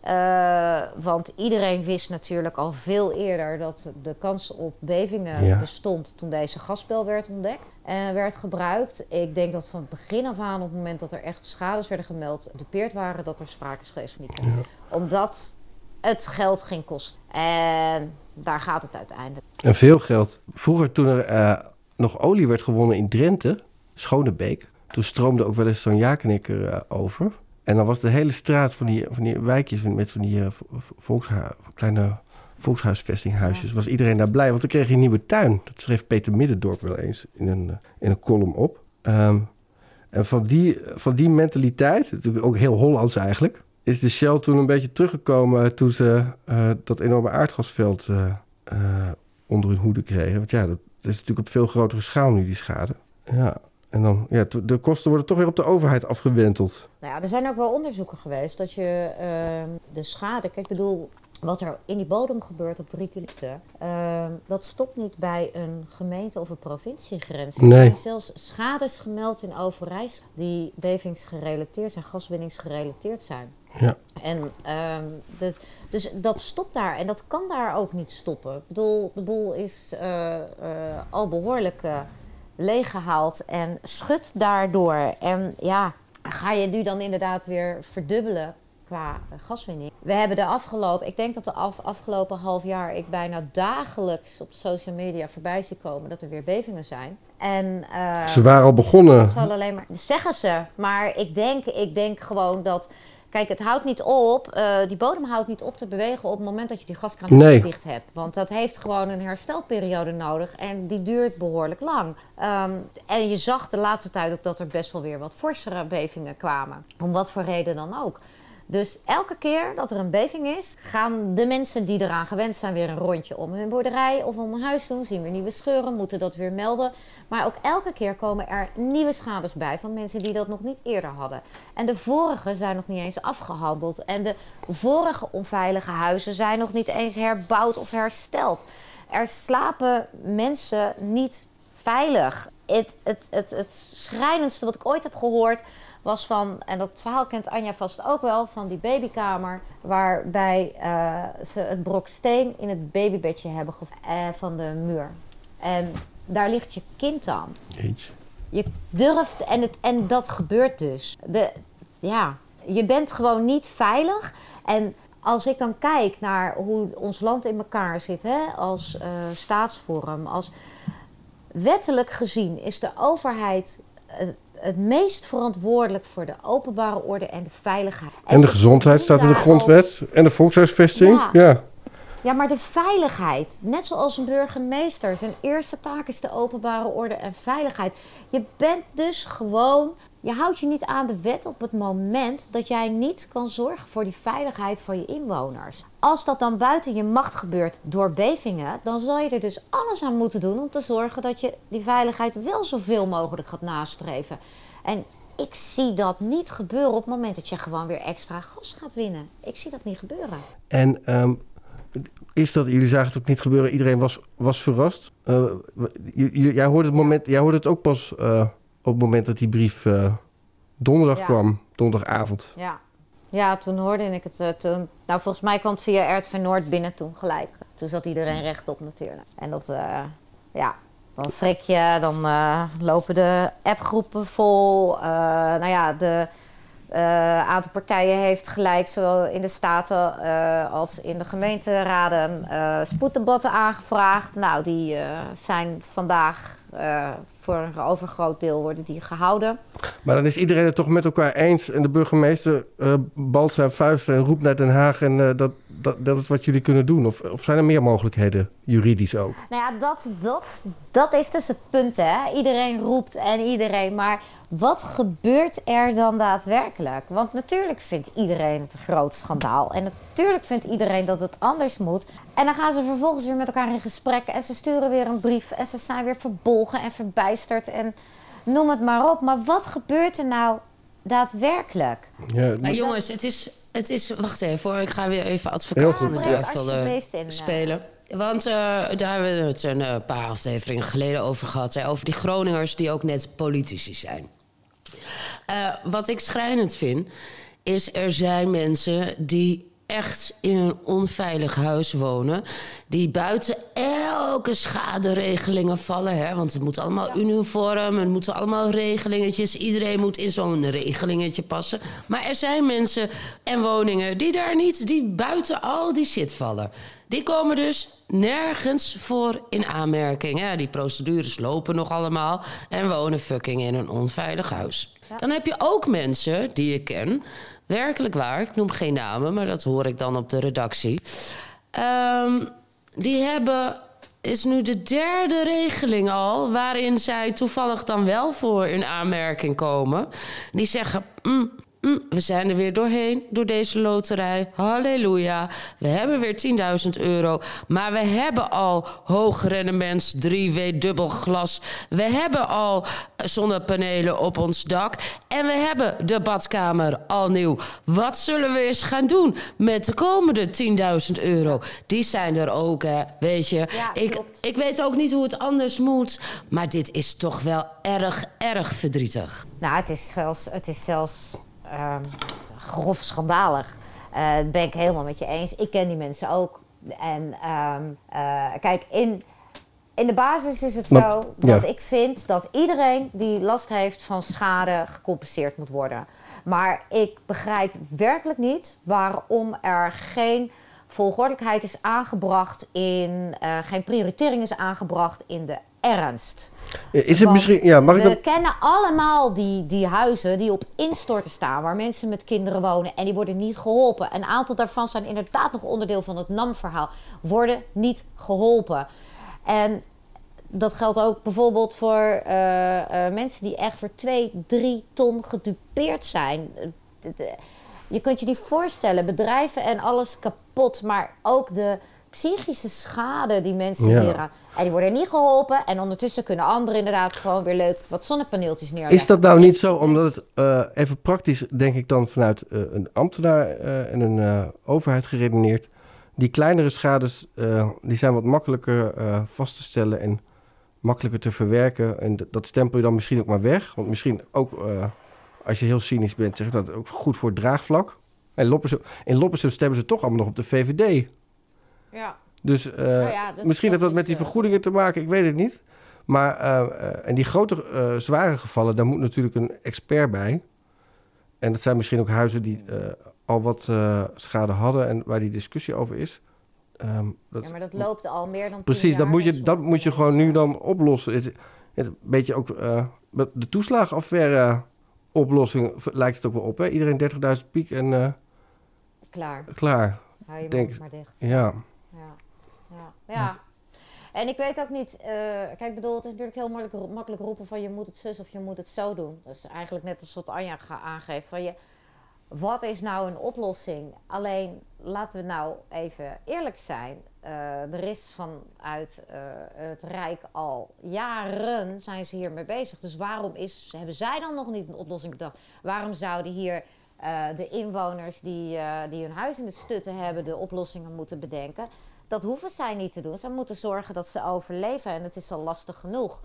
Eh, want iedereen wist natuurlijk al veel eerder dat de kans op bevingen Ja. bestond toen deze gasbel werd ontdekt en werd gebruikt. Ik denk dat van het begin af aan, op het moment dat er echt schades werden gemeld, dupeerd waren, dat er sprake is geweest van die Omdat het geld ging kosten. En daar gaat het uiteindelijk. En veel geld. Vroeger, toen er eh, nog olie werd gewonnen in Drenthe, Schonebeek, toen stroomde ook wel eens zo'n jakenekker eh, over. En dan was de hele straat van die, van die wijkjes met van die volkshu- kleine volkshuisvestinghuisjes, was iedereen daar blij, want dan kreeg je een nieuwe tuin. Dat schreef Peter Middendorp wel eens in een, eh, in een column op. Ehm, en van die, van die mentaliteit, natuurlijk ook heel Hollands eigenlijk, is de Shell toen een beetje teruggekomen toen ze eh, dat enorme aardgasveld onder hun hoede kregen. Want ja, dat is natuurlijk op veel grotere schaal nu, die schade. Ja, en dan, ja, de kosten worden toch weer op de overheid afgewenteld. Nou ja, er zijn ook wel onderzoeken geweest dat je ehm, de schade. Kijk, ik bedoel, wat er in die bodem gebeurt op drie kilometer. ehm, dat stopt niet bij een gemeente of een provinciegrens. Er Nee. zijn zelfs schades gemeld in Overijssel die bevingsgerelateerd zijn, gaswinningsgerelateerd zijn. Ja. En ehm, dat, dus dat stopt daar en dat kan daar ook niet stoppen. Ik bedoel, de boel is eh, eh, al behoorlijk eh, leeggehaald en schudt daardoor. En ja, ga je nu dan inderdaad weer verdubbelen qua eh, gaswinning? We hebben de afgelopen, ik denk dat de af, afgelopen half jaar ik bijna dagelijks op social media voorbij zie komen dat er weer bevingen zijn. En, eh, Ze waren al begonnen. Dat zal alleen maar, zeggen ze. Maar ik denk, ik denk gewoon dat. Kijk, het houdt niet op, eh, die bodem houdt niet op te bewegen op het moment dat je die gaskraan Nee. dicht hebt. Want dat heeft gewoon een herstelperiode nodig en die duurt behoorlijk lang. Ehm, en je zag de laatste tijd ook dat er best wel weer wat forsere bevingen kwamen. Om wat voor reden dan ook. Dus elke keer dat er een beving is, gaan de mensen die eraan gewend zijn weer een rondje om hun boerderij of om hun huis doen. Zien we nieuwe scheuren, moeten dat weer melden. Maar ook elke keer komen er nieuwe schades bij van mensen die dat nog niet eerder hadden. En de vorige zijn nog niet eens afgehandeld. En de vorige onveilige huizen zijn nog niet eens herbouwd of hersteld. Er slapen mensen niet veilig. Het, het, het, het schrijnendste wat ik ooit heb gehoord was van, en dat verhaal kent Anja vast ook wel, van die babykamer. Waarbij eh, ze het brok steen in het babybedje hebben gevonden van de muur. En daar ligt je kind. Jeetje. Je durft en, het, en dat gebeurt dus. De, ja, je bent gewoon niet veilig. En als ik dan kijk naar hoe ons land in elkaar zit, hè, als eh, staatsvorm, als wettelijk gezien is de overheid het, meest verantwoordelijk voor de openbare orde en de veiligheid. En de gezondheid staat in de grondwet. En de volkshuisvesting. Ja. Ja. ja, maar de veiligheid, net zoals een burgemeester, zijn eerste taak is de openbare orde en veiligheid. Je bent dus gewoon, je houdt je niet aan de wet op het moment dat jij niet kan zorgen voor die veiligheid van je inwoners. Als dat dan buiten je macht gebeurt door bevingen, dan zal je er dus alles aan moeten doen om te zorgen dat je die veiligheid wel zoveel mogelijk gaat nastreven. En ik zie dat niet gebeuren op het moment dat je gewoon weer extra gas gaat winnen. Ik zie dat niet gebeuren. En ehm, is dat, jullie zagen het ook niet gebeuren, iedereen was, was verrast. Eh, w- j- j- jij, hoorde het moment, jij hoorde het ook pas eh, op het moment dat die brief eh, donderdag Ja. kwam, donderdagavond. Ja. ja, toen hoorde ik het. eh, toen, nou, volgens mij kwam het via RTV Noord binnen toen gelijk. Toen zat iedereen rechtop natuurlijk. En dat, eh, ja, dan schrik je, dan lopen de appgroepen vol. Nou ja, de, Een aantal partijen heeft gelijk, zowel in de staten als in de gemeenteraden, spoeddebatten aangevraagd. Nou, die zijn vandaag voor een overgroot deel worden die gehouden. Maar dan is iedereen het toch met elkaar eens en de burgemeester balt zijn vuisten en roept naar Den Haag en dat, dat, dat is wat jullie kunnen doen. Of, of zijn er meer mogelijkheden, juridisch ook? Nou ja, dat, dat, dat is dus het punt hè. Iedereen roept en iedereen, maar wat gebeurt er dan daadwerkelijk? Want natuurlijk vindt iedereen het een groot schandaal. En natuurlijk vindt iedereen dat het anders moet. En dan gaan ze vervolgens weer met elkaar in gesprek. En ze sturen weer een brief. En ze zijn weer verbolgen en verbijsterd. En noem het maar op. Maar wat gebeurt er nou daadwerkelijk? Ja, maar jongens, het is, het is... Wacht even hoor. Ik ga weer even advocaat van de duivel uh, spelen. Want uh, daar hebben we het een uh, paar afleveringen geleden over gehad. Hè, over die Groningers die ook net politici zijn. Uh, wat ik schrijnend vind, is er zijn mensen die echt in een onveilig huis wonen. Die buiten elke schaderegelingen vallen. Hè? Want het moet allemaal uniform, het moeten allemaal regelingetjes. Iedereen moet in zo'n regelingetje passen. Maar er zijn mensen en woningen die daar niet, die buiten al die shit vallen. Die komen dus nergens voor in aanmerking. Ja, die procedures lopen nog allemaal en wonen fucking in een onveilig huis. Dan heb je ook mensen die ik ken, werkelijk waar, ik noem geen namen, maar dat hoor ik dan op de redactie. Um, die hebben, is nu de derde regeling al, waarin zij toevallig dan wel voor in aanmerking komen. Die zeggen, mm, Mm, we zijn er weer doorheen, door deze loterij. Halleluja. We hebben weer 10.000 euro. Maar we hebben al hoog rendements 3W dubbel glas. We hebben al zonnepanelen op ons dak. En we hebben de badkamer al nieuw. Wat zullen we eens gaan doen met de komende 10.000 euro? Die zijn er ook, hè. Weet je. Ja, ik, ik weet ook niet hoe het anders moet. Maar dit is toch wel erg, erg verdrietig. Nou, het is zelfs... Het is zelfs um, grof schandalig. Uh, dat ben ik helemaal met je eens. Ik ken die mensen ook. En um, uh, kijk, in, in de basis is het zo dat ik vind dat iedereen die last heeft van schade gecompenseerd moet worden. Maar ik begrijp werkelijk niet waarom er geen volgordelijkheid is aangebracht in, uh, geen prioritering is aangebracht in de ernst. Is het misschien, ja, mag ik we kennen allemaal die, die huizen die op instorten staan, waar mensen met kinderen wonen en die worden niet geholpen. Een aantal daarvan zijn inderdaad nog onderdeel van het NAM-verhaal, worden niet geholpen. En dat geldt ook bijvoorbeeld voor uh, uh, mensen die echt voor 2, 3 ton gedupeerd zijn. Je kunt je niet voorstellen, bedrijven en alles kapot, maar ook de psychische schade die mensen ja. hier aan. En die worden niet geholpen. En ondertussen kunnen anderen inderdaad gewoon weer leuk wat zonnepaneeltjes neerleggen. Is dat nou niet zo, omdat het uh, even praktisch, denk ik dan vanuit uh, een ambtenaar uh, en een overheid geredeneerd. Die kleinere schades, die zijn wat makkelijker vast te stellen en makkelijker te verwerken. En dat stempel je dan misschien ook maar weg. Want misschien ook, als je heel cynisch bent, zeg ik dat ook goed voor het draagvlak. En Loppersen, in Loppersen stemmen ze toch allemaal nog op de VVD. Ja. Dus uh, nou ja, dat, misschien heeft dat met die vergoedingen te maken, ik weet het niet. Maar uh, uh, en die grote zware gevallen, daar moet natuurlijk een expert bij. En dat zijn misschien ook huizen die al wat schade hadden en waar die discussie over is. Um, dat, ja, maar dat loopt al meer dan Precies, dat moet je, dat moet je gewoon nu dan oplossen. Het, het, een beetje ook de toeslagenaffaire oplossing lijkt het ook wel op. Hè? Iedereen 30.000 piek en... klaar. Klaar. Hou je denk, maar dicht. Ja. Ja. En ik weet ook niet, uh, kijk, bedoel, het is natuurlijk heel makkelijk, makkelijk roepen van je moet het zus of je moet het zo doen. Dat is eigenlijk net als wat Anja aangeeft van je, wat is nou een oplossing? Alleen, laten we nou even eerlijk zijn. Uh, er is vanuit uh, het Rijk al jaren zijn ze hiermee bezig. Dus waarom is, hebben zij dan nog niet een oplossing bedacht? Waarom zouden hier uh, de inwoners die, die hun huis in de stutten hebben de oplossingen moeten bedenken. Dat hoeven zij niet te doen. Ze moeten zorgen dat ze overleven en het is al lastig genoeg.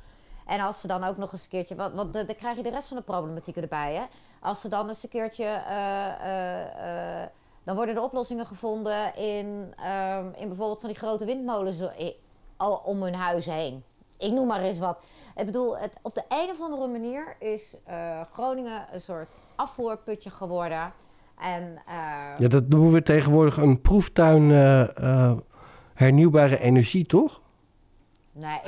En als ze dan ook nog eens een keertje, want, dan krijg je de rest van de problematiek erbij. Hè? Als ze dan eens een keertje, uh, dan worden de oplossingen gevonden in, ehm, in bijvoorbeeld van die grote windmolens om hun huis heen. Ik noem maar eens wat. Ik bedoel, het, op de een of andere manier is Groningen een soort afvoerputje geworden. En, eh, Ja, dat noemen we tegenwoordig een proeftuin eh, eh, hernieuwbare energie, toch? Nee,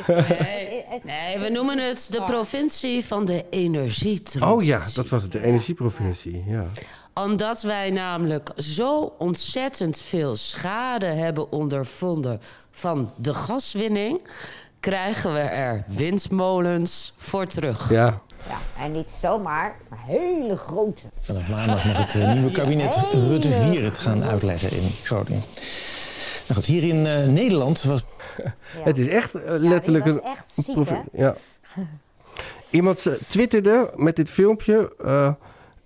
ik, Nee, we noemen het de provincie van de energietransitie. Oh ja, dat was het, de energieprovincie. Ja. Omdat wij namelijk zo ontzettend veel schade hebben ondervonden van de gaswinning, krijgen we er windmolens voor terug. Ja. ja, en niet zomaar, maar hele grote. Vanaf maandag mag het eh, nieuwe kabinet Rutte 4 het gaan uitleggen in Groningen. Nou goed, hier in eh, Nederland was... Het is echt eh, letterlijk was een... echt ziek? Ja. Iemand eh, twitterde met dit filmpje eh,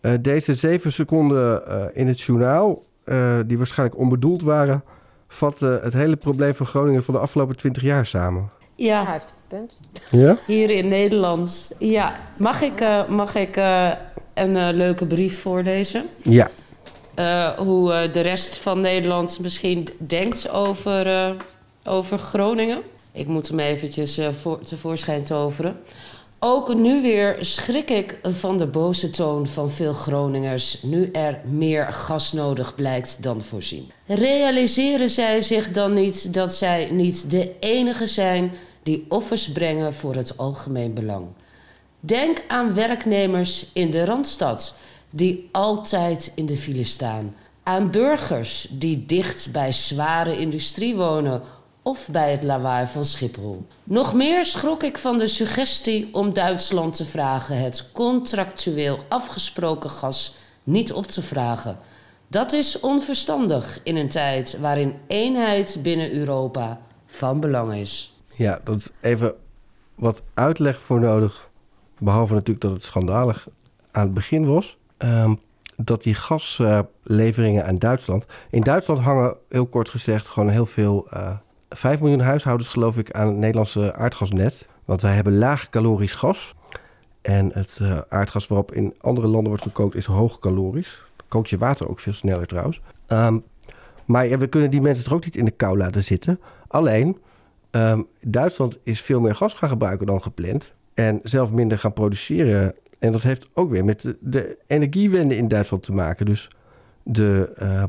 eh, deze zeven seconden eh, in het journaal, eh, die waarschijnlijk onbedoeld waren, vatten het hele probleem van Groningen van de afgelopen twintig jaar samen. Ja. Hij heeft een punt. Ja? Hier in Nederland. Ja, mag ik, eh, mag ik eh, een leuke brief voorlezen? Ja. Eh, hoe eh, de rest van Nederland misschien denkt over, eh, over Groningen. Ik moet hem eventjes voor, tevoorschijn toveren. Ook nu weer schrik ik van de boze toon van veel Groningers... nu er meer gas nodig blijkt dan voorzien. Realiseren zij zich dan niet dat zij niet de enige zijn... die offers brengen voor het algemeen belang? Denk aan werknemers in de Randstad die altijd in de file staan. Aan burgers die dicht bij zware industrie wonen of bij het lawaai van Schiphol. Nog meer schrok ik van de suggestie om Duitsland te vragen het contractueel afgesproken gas niet op te vragen. Dat is onverstandig in een tijd waarin eenheid binnen Europa van belang is. Ja, dat is even wat uitleg voor nodig. Behalve natuurlijk dat het schandalig aan het begin was. Ehm, dat die gasleveringen aan Duitsland. In Duitsland hangen, heel kort gezegd, gewoon heel veel. eh 5 miljoen huishoudens, geloof ik, aan het Nederlandse aardgasnet. Want wij hebben laag calorisch gas. En het eh, aardgas waarop in andere landen wordt gekookt is hoog calorisch. Kookt je water ook veel sneller trouwens. Ehm, maar we kunnen die mensen toch ook niet in de kou laten zitten. Alleen, ehm, Duitsland is veel meer gas gaan gebruiken dan gepland. En zelf minder gaan produceren. En dat heeft ook weer met de, de energiewende in Duitsland te maken. Dus de eh,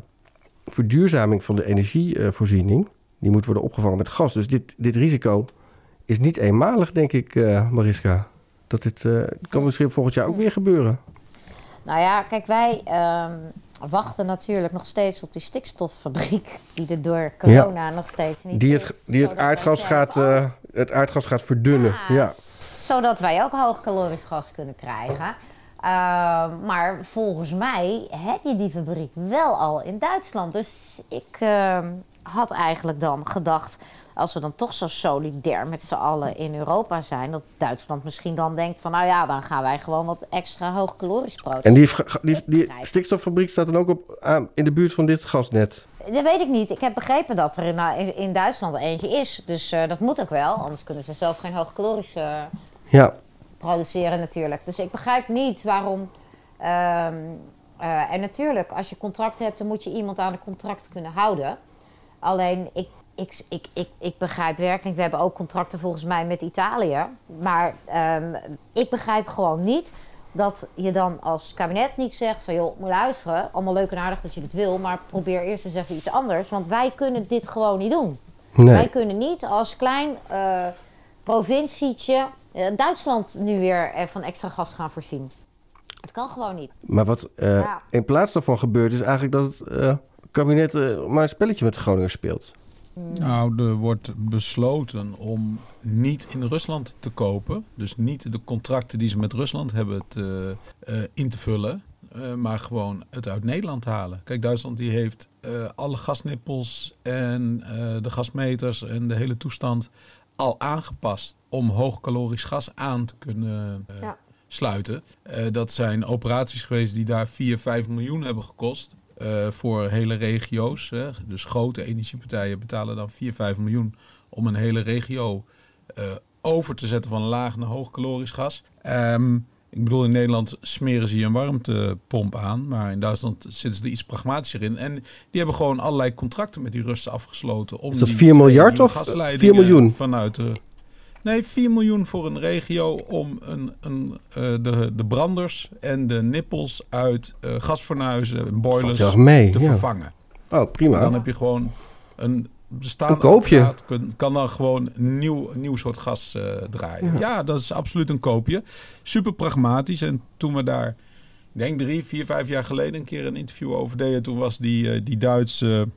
verduurzaming van de energievoorziening... die moet worden opgevangen met gas. Dus dit, dit risico is niet eenmalig, denk ik, eh, Mariska. Dat dit eh, kan misschien volgend jaar ook weer gebeuren. Nou ja, kijk, wij ehm, wachten natuurlijk nog steeds op die stikstoffabriek... die er door corona nog steeds niet Die is, het, die het, aardgas gaat, eh, het aardgas gaat verdunnen. Ja. Zodat wij ook hoogcalorisch gas kunnen krijgen. Ehm, maar volgens mij heb je die fabriek wel al in Duitsland. Dus ik ehm, had eigenlijk dan gedacht, als we dan toch zo solidair met z'n allen in Europa zijn, dat Duitsland misschien dan denkt van, nou ja, dan gaan wij gewoon wat extra hoogcalorisch produceren. En die, die, die stikstoffabriek staat dan ook op, aan, in de buurt van dit gasnet. Dat weet ik niet. Ik heb begrepen dat er in, in, Duitsland eentje is. Dus eh, dat moet ook wel, anders kunnen ze zelf geen hoogcalorisch eh, Ja. produceren natuurlijk. Dus ik begrijp niet waarom. ehm, eh, en natuurlijk, als je contract hebt, dan moet je iemand aan het contract kunnen houden. Alleen, ik, ik, ik, ik, ik begrijp werkelijk, we hebben ook contracten volgens mij met Italië. Maar ehm, ik begrijp gewoon niet dat je dan als kabinet niet zegt van... joh, moet luisteren, allemaal leuk en aardig dat je dit wil... maar probeer eerst eens even iets anders, want wij kunnen dit gewoon niet doen. Nee. Wij kunnen niet als klein eh, provincietje Duitsland nu weer eh, van extra gas gaan voorzien. Het kan gewoon niet. Maar wat eh, Ja. in plaats daarvan gebeurt, is eigenlijk dat het eh, kabinet eh, maar een spelletje met de Groningers speelt. Nou, er wordt besloten om niet in Rusland te kopen. Dus niet de contracten die ze met Rusland hebben te, eh, in te vullen. eh, maar gewoon het uit Nederland halen. Kijk, Duitsland die heeft eh, alle gasnippels en eh, de gasmeters en de hele toestand al aangepast om hoogkalorisch gas aan te kunnen eh, Ja. sluiten. Eh, dat zijn operaties geweest die daar 4, 5 miljoen hebben gekost. eh, voor hele regio's. Hè. Dus grote energiepartijen betalen dan 4, 5 miljoen om een hele regio over te zetten van laag naar hoog calorisch gas. Ehm, ik bedoel, in Nederland smeren ze hier een warmtepomp aan, maar in Duitsland zitten ze er iets pragmatischer in. En die hebben gewoon allerlei contracten met die Russen afgesloten. Om Is dat die 4 twee miljard of gasleidingen 4 miljoen? Vanuit de, Nee, 4 miljoen voor een regio om een, een, uh, de, de branders en de nippels uit uh, gasfornuizen en boilers mee, te ja. vervangen. Oh, prima. En dan heb je gewoon een bestaande Een koopje. Kan, kan dan gewoon een nieuw, nieuw soort gas uh, draaien. Ja. Ja. dat is absoluut een koopje. Super pragmatisch. En toen we daar, ik denk drie, vier, vijf jaar geleden een keer een interview over deden, toen was die, die Duitse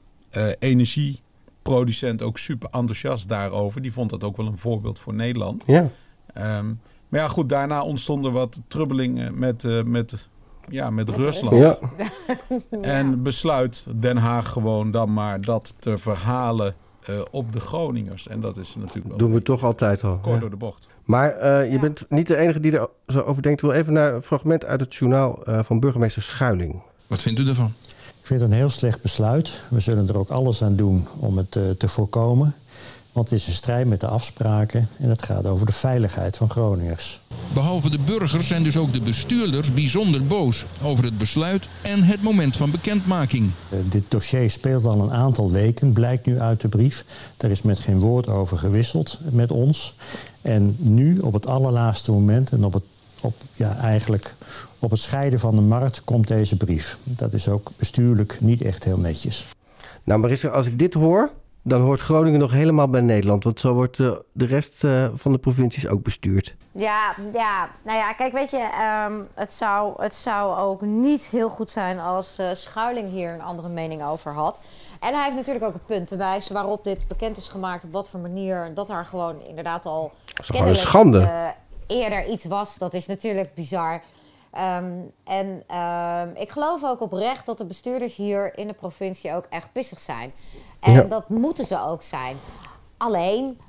energie producent ook super enthousiast daarover. Die vond dat ook wel een voorbeeld voor Nederland. Ja. Um, maar ja, goed, daarna ontstonden wat trubbelingen met, uh, met, ja, met Rusland. Ja. En besluit Den Haag gewoon dan maar dat te verhalen uh, op de Groningers. En dat is natuurlijk wel Doen we toch altijd al. kort ja. door de bocht. Maar uh, je bent niet de enige die er zo over denkt. Ik wil even naar een fragment uit het journaal van burgemeester Schuiling. Wat vindt u ervan? Ik vind het een heel slecht besluit. We zullen er ook alles aan doen om het uh, te voorkomen. Want het is een strijd met de afspraken en het gaat over de veiligheid van Groningers. Behalve de burgers zijn dus ook de bestuurders bijzonder boos over het besluit en het moment van bekendmaking. Uh, dit dossier speelt al een aantal weken, blijkt nu uit de brief. Daar is met geen woord over gewisseld met ons. En nu, op het allerlaatste moment en op het op, ja, eigenlijk op het scheiden van de markt komt deze brief. Dat is ook bestuurlijk niet echt heel netjes. Nou, Marissa, als ik dit hoor, dan hoort Groningen nog helemaal bij Nederland. Want zo wordt uh, de rest uh, van de provincies ook bestuurd. Ja, ja, nou ja, kijk, weet je, um, het, zou, het zou ook niet heel goed zijn als uh, Schuiling hier een andere mening over had. En hij heeft natuurlijk ook een punt te wijzen waarop dit bekend is gemaakt, op wat voor manier. Dat daar gewoon inderdaad al. Dat is gewoon een schande eerder iets was. Dat is natuurlijk bizar. Um, en um, ik geloof ook oprecht dat de bestuurders hier in de provincie ook echt pissig zijn. En ja. dat moeten ze ook zijn. Alleen,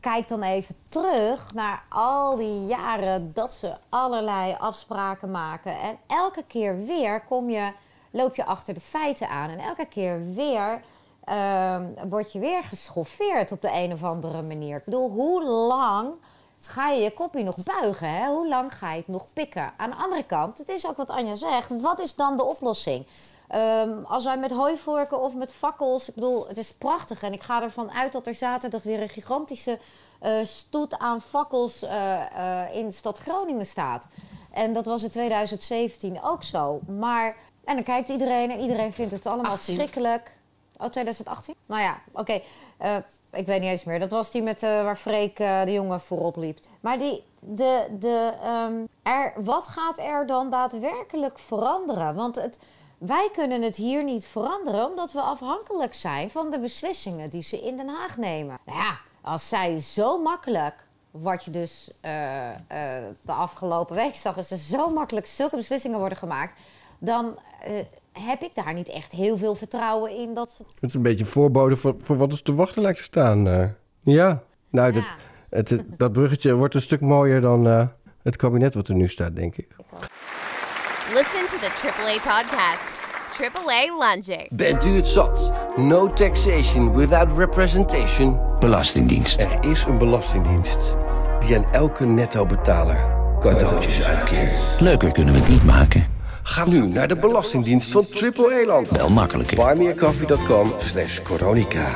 kijk dan even terug naar al die jaren dat ze allerlei afspraken maken. En elke keer weer kom je, loop je achter de feiten aan. En elke keer weer um, word je weer geschoffeerd op de een of andere manier. Ik bedoel, hoe lang ga je je kopje nog buigen? Hè? Hoe lang ga je het nog pikken? Aan de andere kant, het is ook wat Anja zegt. Wat is dan de oplossing? Um, als wij met hooivorken of met fakkels... Ik bedoel, het is prachtig. En ik ga ervan uit dat er zaterdag weer een gigantische uh, stoet aan fakkels uh, uh, in de stad Groningen staat. En dat was in 2017 ook zo. Maar, en dan kijkt iedereen en iedereen vindt het allemaal 18. verschrikkelijk. Oh, 2018? Nou ja, oké. Okay. Uh, ik weet niet eens meer. Dat was die met, uh, waar Freek uh, de jongen voorop liep. Maar die, de, de, um, er, wat gaat er dan daadwerkelijk veranderen? Want het, wij kunnen het hier niet veranderen... omdat we afhankelijk zijn van de beslissingen die ze in Den Haag nemen. Nou ja, als zij zo makkelijk... wat je dus de afgelopen week zag... is er zo makkelijk zulke beslissingen worden gemaakt... dan heb ik daar niet echt heel veel vertrouwen in dat ze... Het is een beetje een voorbode voor, voor wat ons te wachten lijkt te staan. Ja, nou, ja. Dat, het, dat bruggetje wordt een stuk mooier dan het kabinet wat er nu staat, denk ik. To the AAA podcast, AAA Lunging. Bent u het zat? No taxation without representation. Belastingdienst. Er is een belastingdienst die aan elke netto-betaler cadeautjes uitkeert. Leuker kunnen we het niet maken. Ga nu naar de Belastingdienst van Triple Eland. Wel makkelijker. Buymeacoffee.com slash coronica.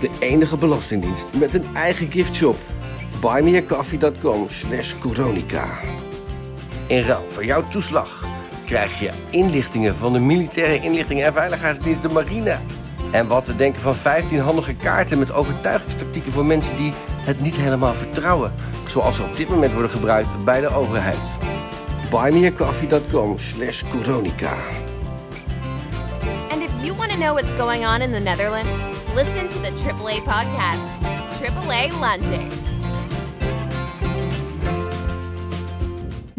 De enige belastingdienst met een eigen giftshop. Buymeacoffee.com slash coronica. In ruil voor jouw toeslag krijg je inlichtingen van de Militaire Inlichtingen en Veiligheidsdienst de Marine. En wat te denken van 15 handige kaarten met overtuigingstactieken voor mensen die het niet helemaal vertrouwen. Zoals ze op dit moment worden gebruikt bij de overheid buymeacoffee.com slash coronica. And if you want to know what's going on in the Netherlands, listen to the AAA podcast, AAA Lunging.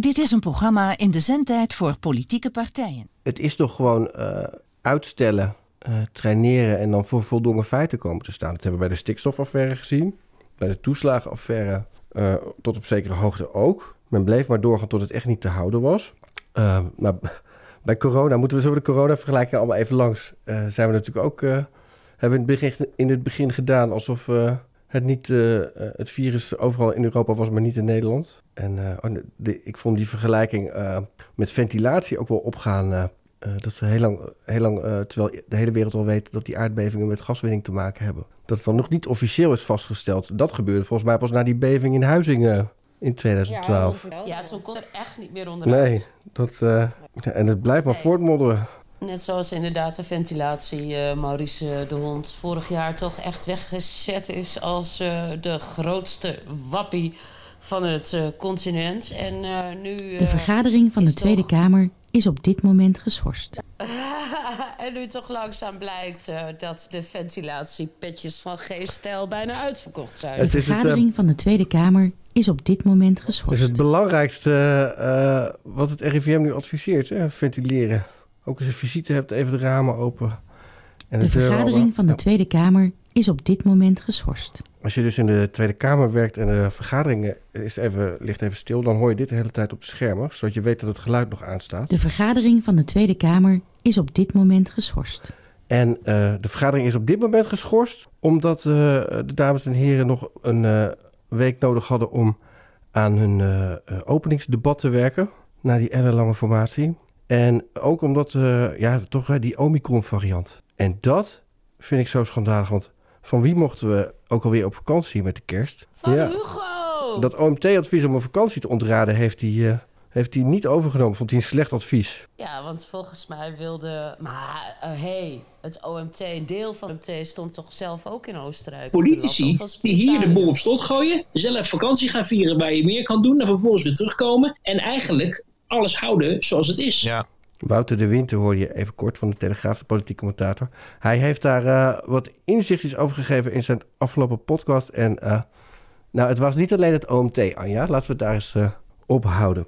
Dit is een programma in de zendtijd voor politieke partijen. Het is toch gewoon uh, uitstellen, uh, traineren en dan voor voldongen feiten komen te staan. Dat hebben we bij de stikstofaffaire gezien, bij de toeslagenaffaire uh, tot op zekere hoogte ook. Men bleef maar doorgaan tot het echt niet te houden was. Maar bij corona, moeten we zo de corona-vergelijking allemaal even langs. Zijn we natuurlijk ook, hebben we in het begin, in het begin gedaan alsof het niet het virus overal in Europa was, maar niet in Nederland. En oh, de, ik vond die vergelijking met ventilatie ook wel opgaan eh, dat ze heel lang, heel lang eh, terwijl de hele wereld al weet dat die aardbevingen met gaswinning te maken hebben. Dat het dan nog niet officieel is vastgesteld. Dat gebeurde volgens mij pas na die beving in Huizingen in 2012. Ja, toen kon er echt niet meer onderuit. nee, dat, eh, en het blijft maar voortmodderen. Net zoals inderdaad de ventilatie, eh, Maurice de Hond vorig jaar toch echt weggezet is als eh, de grootste wappie van het eh, continent. En eh, nu. De eh, vergadering van de Tweede toch- Kamer is op dit moment geschorst. en nu toch langzaam blijkt eh, dat de ventilatiepetjes van G-stijl bijna uitverkocht zijn. De vergadering van de Tweede Kamer is op dit moment Dat geschorst. is het belangrijkste eh, wat het RIVM nu adviseert, hè? ventileren. Ook als je visite hebt, even de ramen open. En De vergadering van de Tweede Kamer is op dit moment geschorst. Als je dus in de Tweede Kamer werkt en de vergadering is even, ligt even stil, dan hoor je dit de hele tijd op de schermen, zodat je weet dat het geluid nog aanstaat. De vergadering van de Tweede Kamer is op dit moment geschorst. En eh, de vergadering is op dit moment geschorst, omdat eh, de dames en heren nog een eh, week nodig hadden om aan hun openingsdebat te werken, na die ellenlange formatie. En ook omdat, eh, ja, toch hè, die Omicron-variant. En dat vind ik zo schandalig, want van wie mochten we ook alweer op vakantie met de kerst? Van ja. Hugo! Dat OMT-advies om een vakantie te ontraden heeft hij, eh, heeft hij niet overgenomen. Vond hij een slecht advies. Ja, want volgens mij wilde. Maar hé, hey, het OMT, een deel van het OMT stond toch zelf ook in Oostenrijk? Politici die hier de boel op slot gooien, zelf vakantie gaan vieren waar je meer kan doen en vervolgens weer terugkomen en eigenlijk alles houden zoals het is. Ja. Wouter de Winter hoorde je even kort van de Telegraaf, de politieke commentator. Hij heeft daar eh, wat inzichtjes over gegeven in zijn afgelopen podcast. En eh, nou, het was niet alleen het OMT, Anja. Laten we het daar eens eh, op houden.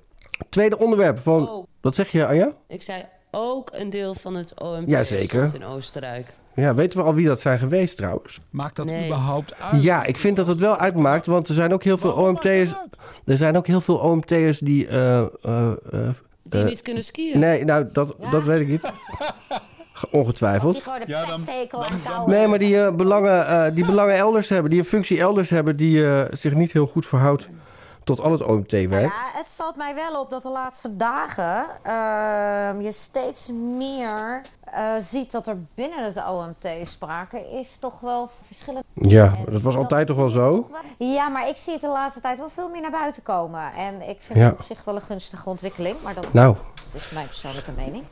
Tweede onderwerp van... Oh. Wat zeg je, Anja? Ik zei ook een deel van het OMT Jazeker. in Oostenrijk. Ja, weten we al wie dat zijn geweest trouwens? Maakt dat Nee. überhaupt uit? Ja, ik vind dat het wel uitmaakt, want er zijn ook heel veel OMT'ers. Er zijn ook heel veel OMT'ers die. eh, eh, eh, Die niet kunnen skiën. Nee, nou, dat, dat weet ik niet. Ongetwijfeld. Ja, dan, Nee, maar die, belangen, eh, die belangen elders hebben, die een functie elders hebben, die eh, zich niet heel goed verhoudt tot al het OMT-werk. Ja, het valt mij wel op dat de laatste dagen ehm, je steeds meer eh, ziet dat er binnen het OMT sprake is toch wel verschillende. Ja, dat was altijd toch wel zo? Ja, maar ik zie het de laatste tijd wel veel meer naar buiten komen. En ik vind Ja. het op zich wel een gunstige ontwikkeling. Maar dat, Nou. dat is mijn persoonlijke mening.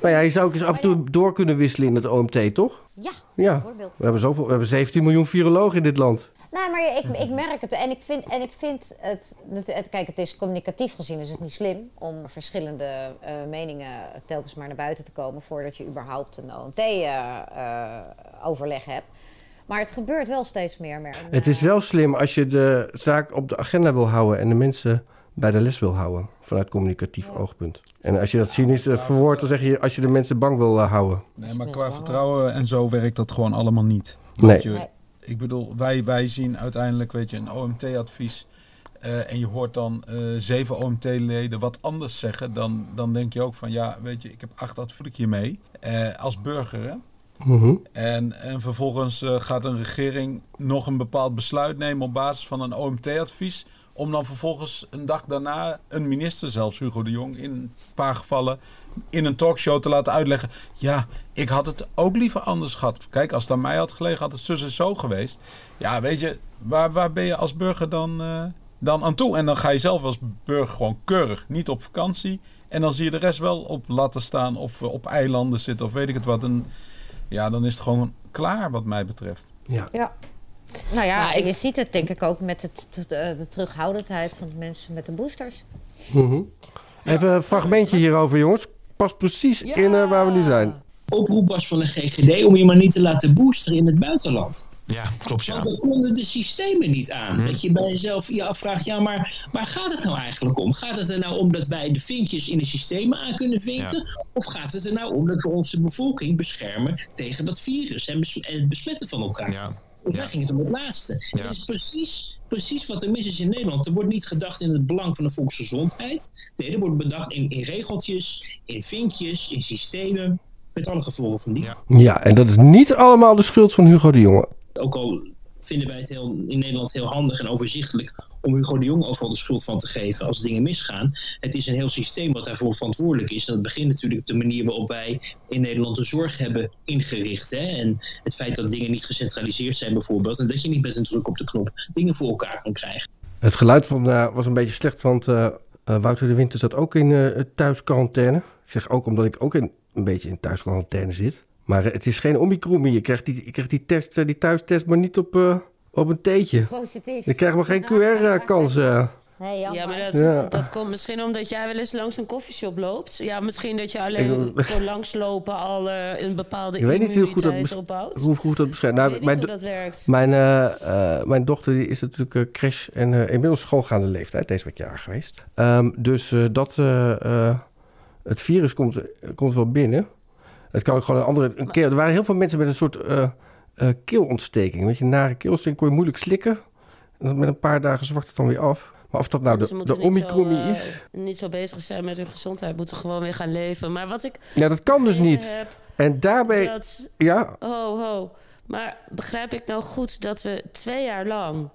Nou ja, je zou ook eens af en toe door kunnen wisselen in het OMT, toch? Ja, Ja, we hebben, zoveel, we hebben 17 miljoen virologen in dit land. Nee, maar ik, ik merk het. En ik vind, en ik vind het, het, het- Kijk, het is communicatief gezien is het niet slim om verschillende eh, meningen telkens maar naar buiten te komen voordat je überhaupt een OMT-overleg hebt. Maar het gebeurt wel steeds meer. meer. En, Het is wel slim als je de zaak op de agenda wil houden en de mensen bij de les wil houden. Vanuit communicatief oogpunt. En als je dat cynisch eh, verwoordt, dan zeg je als je de mensen bang wil eh, houden. Nee, maar qua vertrouwen en zo werkt dat gewoon allemaal niet. Nee. Want Je, ik bedoel, wij, wij zien uiteindelijk, weet je, een OMT-advies. eh, en je hoort dan eh, zeven OMT-leden wat anders zeggen. Dan, dan denk je ook van, ja, weet je, ik heb acht advies hiermee. eh als burger, hè. Mhm. En, en vervolgens gaat een regering nog een bepaald besluit nemen op basis van een OMT-advies. Om dan vervolgens een dag daarna een minister, zelfs Hugo de Jong, in een paar gevallen in een talkshow te laten uitleggen. Ja, ik had het ook liever anders gehad. Kijk, als het aan mij had gelegen, had het zus en zo geweest. Ja, weet je, waar, waar ben je als burger dan, eh, dan aan toe? En dan ga je zelf als burger gewoon keurig, niet op vakantie. En dan zie je de rest wel op laten staan of eh, op eilanden zitten of weet ik het wat. En ja, dan is het gewoon klaar wat mij betreft. Ja. Ja. Nou ja, Nou, ik- je ziet het denk ik ook met het, de, de terughoudendheid van de mensen met de boosters. Mhm. Even een fragmentje hierover, jongens. Past precies in eh, waar we nu zijn. Oproep was van de GGD om je maar niet te laten boosteren in het buitenland. Ja, klopt ja. Want dat konden de systemen niet aan. Dat je bij jezelf je afvraagt, ja, maar waar gaat het nou eigenlijk om? Gaat het er nou om dat wij de vinkjes in de systemen aan kunnen vinken? Of gaat het er nou om dat we onze bevolking beschermen tegen dat virus en, bes- en het besmetten van elkaar? Volgens mij ging het om het laatste. Ja. Het is precies, precies wat er mis is in Nederland. Er wordt niet gedacht in het belang van de volksgezondheid. Nee, er wordt bedacht in, in regeltjes, in vinkjes, in systemen. Met alle gevolgen van die. Ja, en dat is niet allemaal de schuld van Hugo de Jonge. Ook al vinden wij het heel, in Nederland heel handig en overzichtelijk om Hugo de Jong overal de schuld van te geven als dingen misgaan. Het is een heel systeem wat daarvoor verantwoordelijk is. En dat begint natuurlijk op de manier waarop wij in Nederland de zorg hebben ingericht. Hè? En het feit dat dingen niet gecentraliseerd zijn bijvoorbeeld. En dat je niet met een druk op de knop dingen voor elkaar kan krijgen. Het geluid van, uh, was een beetje slecht, want uh, uh, Wouter de Winter zat ook in thuisquarantaine. Ik zeg ook omdat ik ook in, een beetje in thuisquarantaine zit. Maar het is geen omicron meer. Je krijgt die, je krijgt die, test, die thuistest maar niet op, op een theetje. Positief. Je krijgt maar geen QR-kans. Nee, ja, maar dat, Ja. dat komt misschien omdat jij wel eens langs een koffieshop loopt. Ja, misschien dat je alleen Ik- voor langslopen al eh, een bepaalde Ik weet niet hoe goed dat, opbouwt. hoe goed dat beschrijft. Nou, weet niet mijn, hoe do- dat werkt. Mijn, eh, eh, mijn dochter die is natuurlijk eh, crash en eh, inmiddels schoolgaande leeftijd. Deze wat jaar geweest. Ehm, dus eh, dat, eh, eh, het virus komt, komt wel binnen. Het kan ook gewoon een andere een keel. Er waren heel veel mensen met een soort eh, eh, keelontsteking. Weet je, nare keelontsteking kon je moeilijk slikken. En dan met een paar dagen zwakt het dan weer af. Maar of dat nou Mensen de, de zo, eh, is... niet zo bezig zijn met hun gezondheid. Moeten gewoon weer gaan leven. Maar wat ik... Ja, dat kan dus niet. heb, En daarbij... dat- Ja, Ho, ho. Maar begrijp ik nou goed dat we twee jaar lang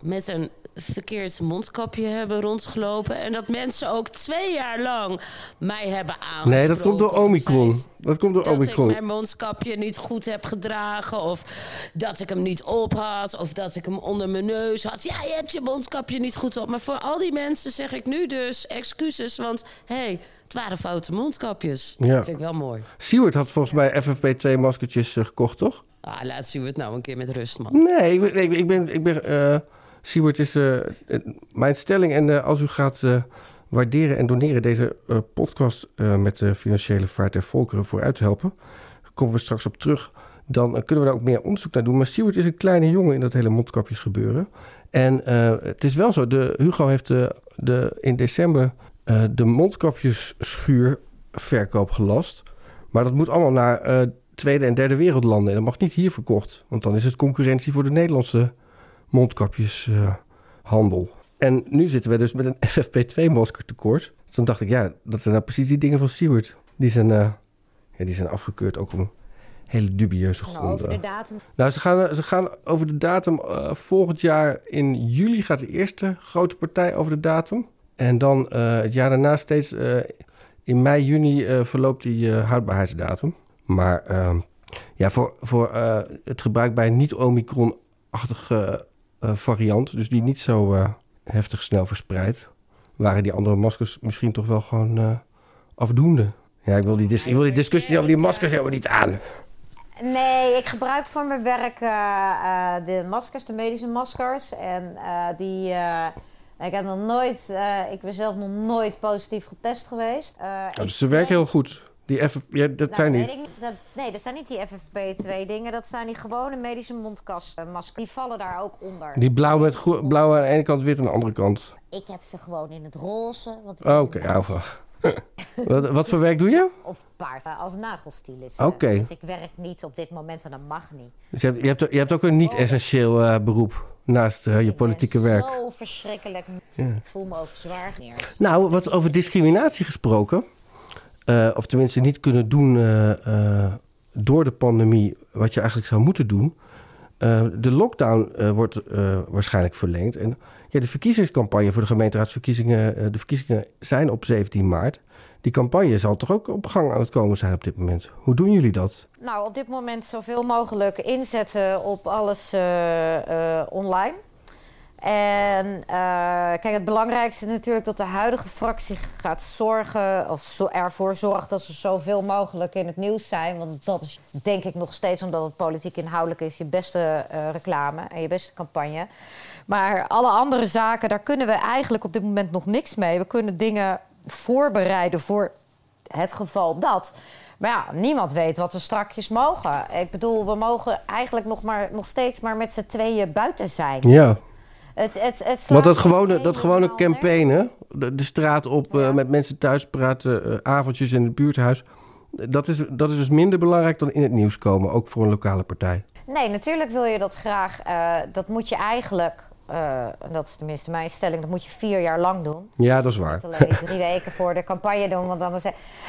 met een verkeerd mondkapje hebben rondgelopen... en dat mensen ook twee jaar lang mij hebben aangesproken... nee, dat komt door Omicron. Dat komt door dat Omicron. ik mijn mondkapje niet goed heb gedragen... of dat ik hem niet op had... of dat ik hem onder mijn neus had. Ja, je hebt je mondkapje niet goed op. Maar voor al die mensen zeg ik nu dus excuses... want hé, hey, het waren foute mondkapjes. Ja. Dat vind ik wel mooi. Siewert had volgens mij FFP2-maskertjes gekocht, toch? Ah, laat zien we het nou een keer met rust, man. Nee, ik ben... Ik, ik ben, ik ben eh, Siewert is eh, eh, mijn stelling. En eh, als u gaat waarderen en doneren deze podcast... met de financiële vaart der volkeren vooruit te helpen... komen we straks op terug. Dan kunnen we daar ook meer onderzoek naar doen. Maar Siewert is een kleine jongen in dat hele mondkapjes gebeuren. En het is wel zo. De, Hugo heeft de, in december eh, de mondkapjesschuurverkoop gelast. Maar dat moet allemaal naar tweede en derde wereldlanden. En dat mag niet hier verkocht. Want dan is het concurrentie voor de Nederlandse mondkapjeshandel. en nu zitten we dus met een FFP2-masker tekort. Dus dan dacht ik, ja, dat zijn nou precies die dingen van Stewart. Die zijn, eh, ja, die zijn afgekeurd ook om hele dubieuze Nou, gronden. over de datum. Nou, ze gaan, ze gaan over de datum. eh, volgend jaar in juli gaat de eerste grote partij over de datum. En dan eh, het jaar daarna steeds eh, in mei, juni eh, verloopt die eh, houdbaarheidsdatum. Maar ehm, ja, voor, voor eh, het gebruik bij niet-Omicron-achtige eh, variant, dus die niet zo eh, heftig snel verspreidt, waren die andere maskers misschien toch wel gewoon eh, afdoende. Ja, ik wil die, dis- ik wil die discussie over die maskers helemaal niet aan. Nee, ik gebruik voor mijn werk eh, eh, de maskers, de medische maskers. En eh, die. eh, ik heb nog nooit. eh, ik ben zelf nog nooit positief getest geweest. Eh, ik dus ze werken heel goed. Die F, ja, dat Nou, zijn niet. ik. Dat, nee, dat zijn niet die FFP2-dingen. Dat zijn die gewone medische mondkastmaskers. Die vallen daar ook onder. Die blauw met blauw aan de ene kant, wit aan de andere kant. Ik heb ze gewoon in het roze. Oh, Oké, of- wat, wat voor werk doe je? Of paard, eh, als nagelstylist. Oké. Dus ik werk niet op dit moment, want dat mag niet. Dus je, hebt, je, hebt, je hebt ook een niet-essentieel eh, beroep naast eh, je politieke werk. Zo verschrikkelijk. Ja. Ik voel me ook zwaar neer. Nou, wat over discriminatie gesproken. Eh, of tenminste niet kunnen doen eh, eh, door de pandemie wat je eigenlijk zou moeten doen. De lockdown wordt waarschijnlijk verlengd. En ja, de verkiezingscampagne voor de gemeenteraadsverkiezingen... de verkiezingen zijn op 17 maart. Die campagne zal toch ook op gang aan het komen zijn op dit moment. Hoe doen jullie dat? Nou, op dit moment zoveel mogelijk inzetten op alles online. En eh, kijk, het belangrijkste is natuurlijk dat de huidige fractie gaat zorgen, of ervoor zorgt dat ze zoveel mogelijk in het nieuws zijn. Want dat is denk ik nog steeds, omdat het politiek inhoudelijk is, je beste eh, reclame en je beste campagne. Maar alle andere zaken, daar kunnen we eigenlijk op dit moment nog niks mee. We kunnen dingen voorbereiden voor het geval dat. Maar ja, niemand weet wat we strakjes mogen. Ik bedoel, we mogen eigenlijk nog, maar, nog steeds maar met z'n tweeën buiten zijn. Ja. Het, het, het Want dat gewone, dat gewone helemaal campaign, hè? De, de straat op, eh, met mensen thuis praten, eh, avondjes in het buurthuis. Dat is, dat is dus minder belangrijk dan in het nieuws komen, ook voor een lokale partij. Nee, natuurlijk wil je dat graag. eh, dat moet je eigenlijk eh, en dat is tenminste mijn stelling, dat moet je vier jaar lang doen. Ja, dat is waar. Niet alleen drie weken voor de campagne doen. Want dan is